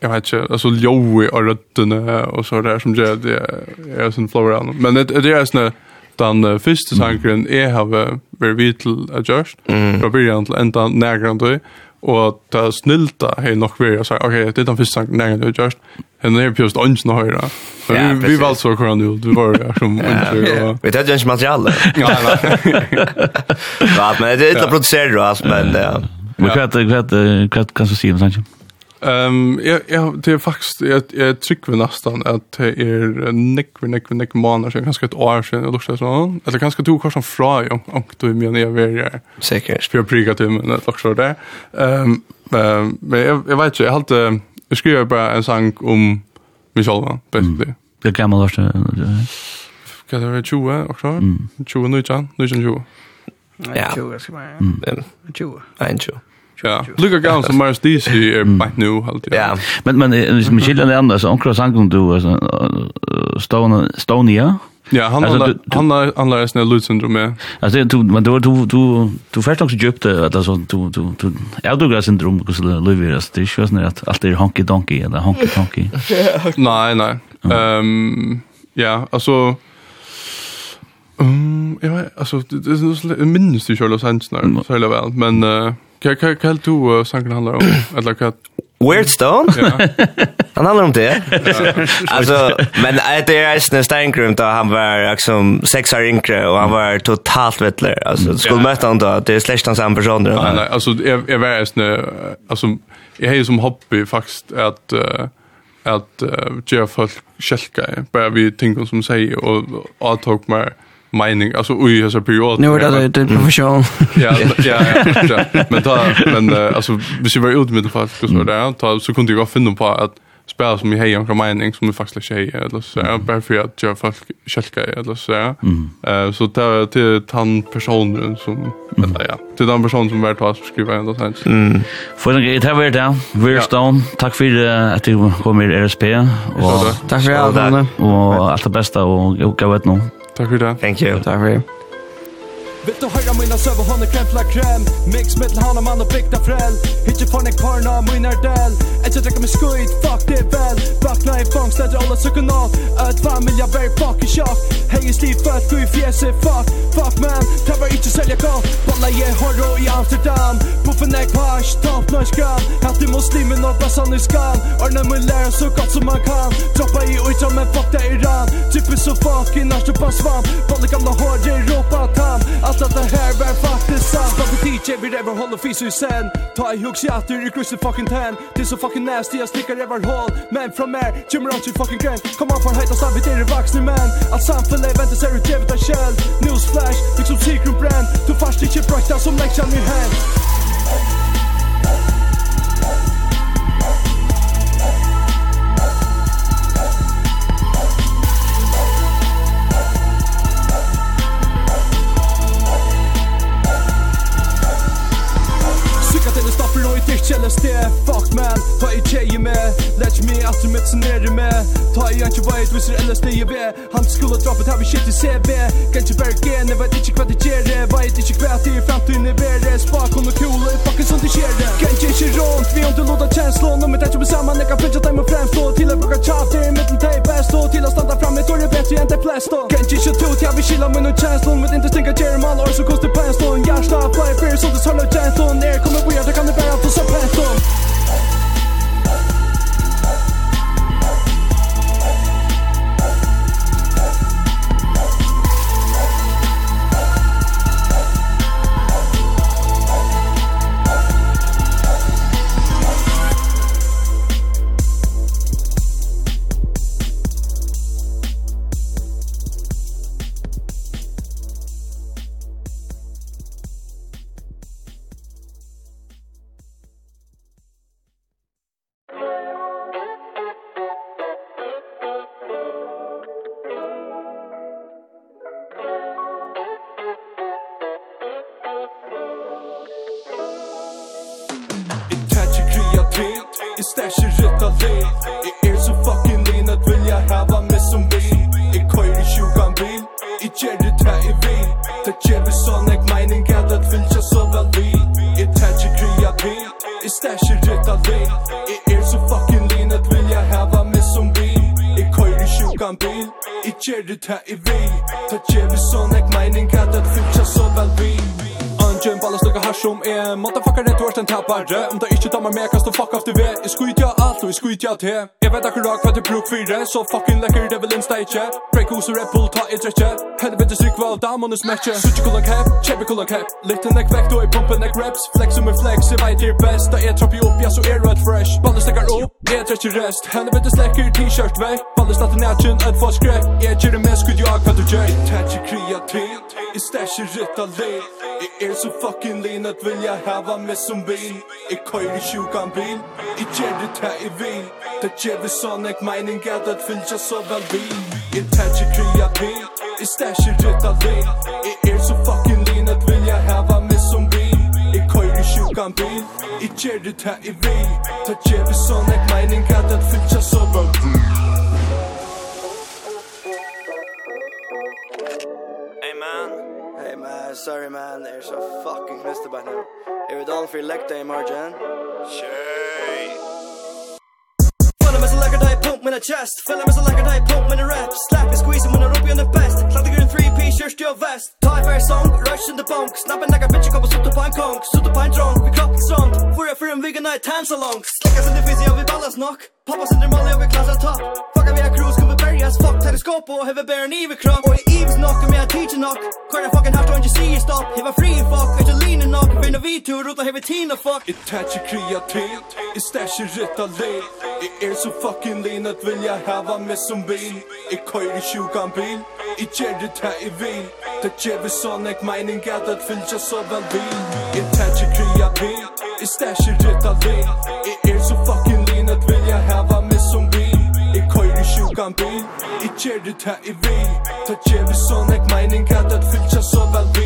jag vet inte alltså Joey och rötterna och så där som gör det är sån flower on. Men det det är såna den första sanken är har vi vital adjust. Mm. Då blir det ändå nägrande. Og det er snilta hei nok vi og sier, ok, det er den første sangen næringen du har gjort. Henne er pjøst åndsene høyre. Men vi, vi valgte så hvordan du, du var jo som åndsene. Vi tar ikke materiale. Ja, (laughs) nei. men det er ikke produserer du alt, men... Men hva kan du si om sannsyn? Ehm jag jag det är faktiskt jag jag tycker nästan att det är nick nick nick månader så ganska ett år sen eller så så eller ganska två kvar som fra om om du är jag vill jag säkert för priga till men det också där. Ehm men jag jag vet inte jag hade jag skrev bara en sång om mig själv basically. Det kan man låta kan det vara 20 också. 20 nu igen, nu igen 20. Ja. 20 ska man. 20. 20. Ja. Lucka Gans som Mars DC er bak nu halt. Ja. Men men Michel eller andra så onkra sangen du alltså Stone Stonia. Ja, han alltså, du, han har han har snäll Lutz syndrom med. Alltså du men du du du du först också djupte att alltså du du du Eldogas syndrom och så lever det är ju sån att allt är honky donkey eller honky donkey. Nej, nej. Ehm ja, alltså Um, ja, alltså det är minns du Charles Hansen så väl, men uh, Kan kan kan du sangen handlar om (clears throat) eller kan Weird Stone? (laughs) Han handlar om det. alltså, men det är en stänkrum då han var liksom sex år yngre och han var totalt vettler. Alltså, skulle möta honom då, det är släkt hans en person. Nej, nej, alltså, jag är värre alltså, jag har ju som hobby faktiskt att att göra folk kälka, bara vi tänker som säger och avtog med mening alltså oj alltså period Nu är det det profession. Ja, ja, ja. Men då men alltså hvis vi var ute med det faktiskt så där då så kunde jag finna på att spela som i hej från mening som vi faktiskt inte är eller så är bara för att jag folk skälka eller så eh så ta till han personen som eller ja till den personen som vart att skriva ändå sen mm För den grej här var det. Weirstone. Tack för att du kom med RSP och tack för allt och allt det bästa och gå ut nu. Takk for det. Thank you. Takk for det. Vill du höra mina söver hon är krämpla kräm Mix med till hana man och bygda fräll Hitcher för en karna och min är del. Ett jag dräcker med skojt, fuck det väl. Vakna i fång, städer alla sucken av Ett familj, jag very fucking shock. Hej i sliv för att gå i fjäset, fuck. Fuck man, tävlar inte sälja gav Balla ge horror i Amsterdam. Puffen är kvash, top notch gram Hatt i muslimen och bassan i skam. Örna mun lära så gott som man kan. Droppa i ujtra men fuck det är ran Typiskt så fucking arsch och bara svamp. Balla gamla hår, det är ropa tam Allt fatt att det här var faktiskt sant Vad för DJ vi rever håll och fys i sen? Ta i huggs i att du är fucking ten Det är så fucking nasty jag slickar revar hål. Men från mer kommer allt fucking gränt Kom an för hejt och stabbigt är det vaxny Allt Att samfunnet väntar ser ut jävligt av käll Newsflash, liksom secret brand. Du fast inte brakta som läxan min hand. Ikk kjelles det, fuck man Ta i tjeje med. Let's me at du mitt nere med. Ta i anki veit, viser ellers det jeg ved. Han skulle droppet her vi shit i CV Kan ikke bare gene, vet ikke hva det gjere Vet ikke hva det i fremtiden i vere Spak hun og kule, fucking sånn det skjer. Kan ikke ikke rundt, vi om du loda kjenslån Om vi tenker på sammen, jeg kan finne dem og fremstå. Til jeg bruker tjaf, det er mittlen til best Og til jeg standa fram, jeg tror jeg vet jo enn de flest Kan ikke ikke tro, jeg vil skilla med noen kjenslån Mitt inte stinka gjermal, år så koster penslån Hjärsta, fly, fear, sånt det sørla kjenslån Er kommer på det kan det bæra, for så Tvärtom Ta i her som er Motherfucker rett og en tappare Om det ikke damer med kan du fuck off du vet. Jeg skuit ja alt og jeg skuit ja til. Jeg vet akkurat hva du bruk fire Så fucking lekker det vil insta ikke Break hos og Red Bull ta i drekje Helvete syk hva og damene smetje Suttje kulla cap, kjebe kulla cap. Litt enn ek vekt og jeg pumpen ek reps. Flex om jeg flex, jeg veit er best. Da jeg trapper opp, ja så er red fresh. Baller stekker opp, jeg drekje rest. Helvete slekker t-shirt vei Baller stater nætjen, et få skrek Jeg gjør det med, gud jag hva du gjør. Jeg tætje kreativ Jeg stæsje rytta liv Jeg er så fucking lean at vil jeg hava med som bil. Jeg køyr i sjukan bil. I gjerdet her i vil Det gjerdet sånn ek meining er det fylja så vel bil Jeg tætje krya bil. Jeg stæsje av bil Jeg er så fucking lean at vil jeg hava med som bil. Jeg køyr i sjukan bil. I gjerdet her i vil Det gjerdet sånn ek meining er det fylja så vel bil Amen. Hey man, sorry man, there's so fucking missed about now. It was all for leg day margin. Shay. Full as a leg day pump in a chest. Full as a leg day pump in a rep. Slap and squeeze when I rope you on the best. Slap the green three piece shirt your vest. Tie fair song, rush in the bunk. Snapping like a bitch come up to pine conk. So the pine drunk, we cop strong. For a for vegan night tan along. long. As in the physio we balance knock. Pop us in the molly we class at top. Fuck up your crew as fuck. Teleskop och hever bär en evig kropp Och i ivs knock med att teacher knock Kvar jag fucking haft och inte säger stopp. Hever free fuck, inte lina knock För när vi tur utan hever tina fuck. I tätcher kreativt, i stasher rätta led I er så fucking lean att vilja hava med som bil. I kör i tjugan bil, i gärdet ta i vil. Det gäver sån ek mening att att fylja så väl bil I tätcher kreativt, i stasher rätta led I er så fucking lean att vilja hava kan bil I kjer det ta i vil Ta kjevi sånn ek meining at at fyllt så vel.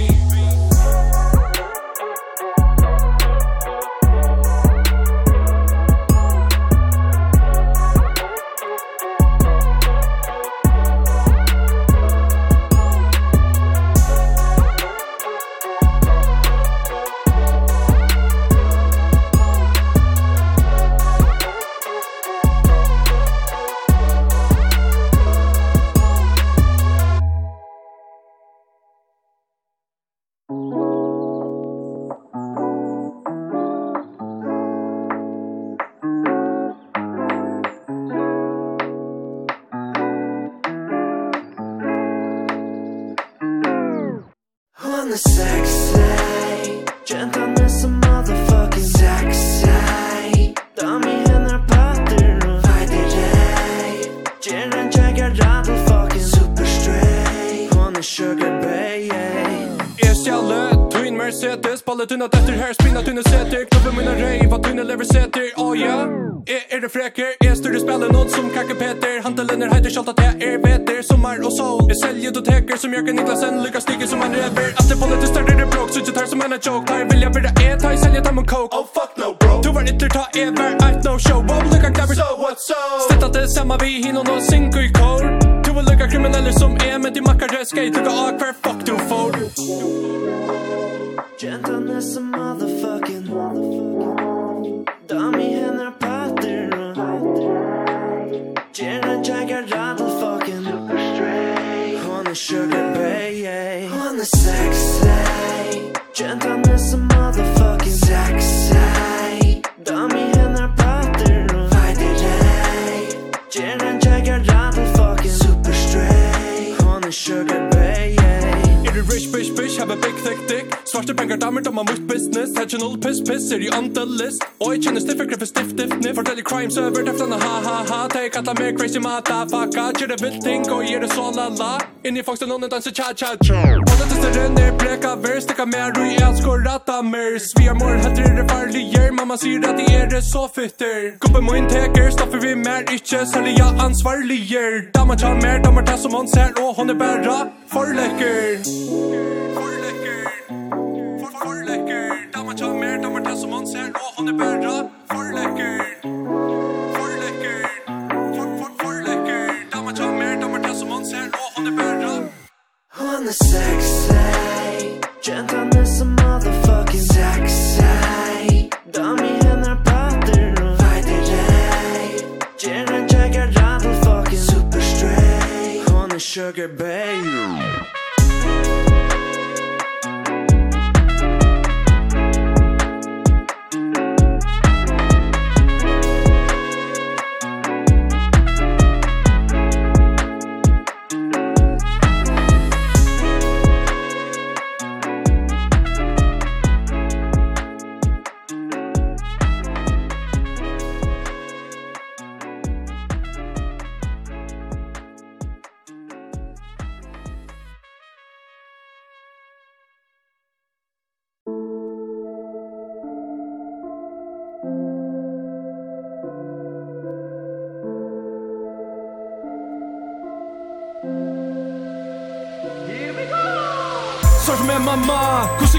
Unintentional piss piss er you on the list. Og jeg kjenner stiffer kreffer stiftift Ned. Forteller crime server Teflene ha ha ha. Take jeg kattla med crazy the bit thing og gjør det så la la. Inni folk stående danser cha cha cha Alle testeren er bleka ver Stikka med ro i elsk og rata mer Svier mor helter er farliger Mamma sier at de er det så fitter Gubbe min teker Stoffer vi mer ikke Særlig ja ansvarliger Damer tar mer Damer tar som hon ser Og hon er bæra Forlekker Forlekker man tar mer damer til som man ser Og han er bedre for lekker for for for for tar mer dommer til som man ser nå han er sexy Gentleman som motherfucking sexy Dami hennar patter no Vajde deg fucking super straight. Hon er sugar baby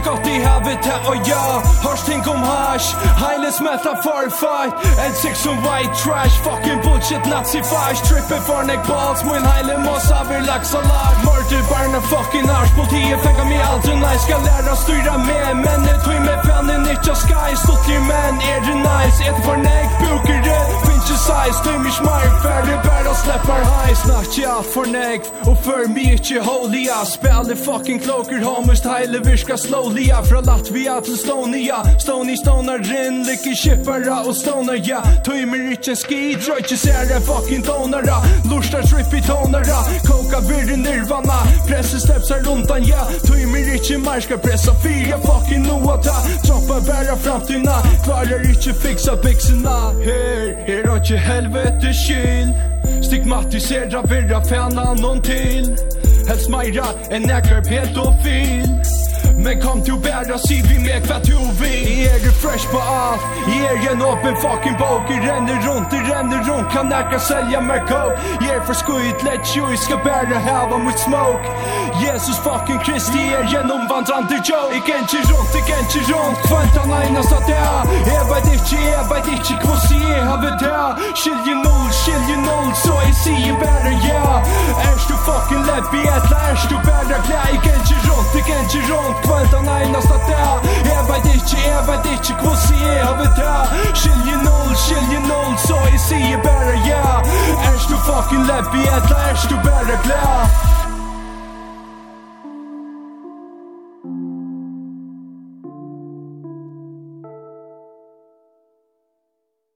gott i havet här och jag Hörs ting om hash Heile smälta for fight En sex som white trash Fucking bullshit nazi fash Trippin för neck balls Min heile mås av er lax och lag Mörder barna fucking ars Politiet fänga mig aldrig nice Ska lära styra med. Men nu tog med fanen Nitja sky Stuttlig men. Är det nice? Ett för neck Bukar det. Finns ju size Tog mig smart Färre bära släppar high Snack ja for neck Och för mig inte holy Spel fucking kloker Homest heile virka slowly vanliga Fra Latvia til Stonia Stony stoner rin Lykke kippara og stoner ja. Tøymer ikke ski skid Tror ikke ser en fucking tonara Lorstar trippy tonara Koka virre nirvana. Presse stepsar rundt han ja. Tøymer ikke mer Skal pressa fyra fucking noa ta. Troppa bæra framtina Klarar ikke fixa byxorna Her her har ikke helvete kyl Stigmatisera virra fæna nån til. Helst meira enn ekrar pedofil. Men kom til bæra si vi med hva to vi Jeg er fresh på alt Jeg er en åpen fucking bok. Jeg renner rundt, jeg renner rundt Kan nekka selja mer coke. Jeg er for skuit let you. Jeg skal bæra hava mot smoke. Jesus fucking Kristi er gjennom vandrande joke. Jeg kan ikke rundt, jeg kan ikke rundt Kvant han einast at det er Jeg vet ikke, jeg vet ikke kvossi jeg har vet det Skilje null, skilje null Så jeg sier bæra ja. Erst du fucking leppi etla Erst du bæra glei Jeg kan ikke rundt, jeg kan ikke rundt kvöld han einasta dag. Jeg veit ikkje, jeg veit ikkje kvossi jeg har vet ha Skilje noll, skilje noll, så jeg sier bare yeah Erst du fucking leppi, etla erst du bare glad?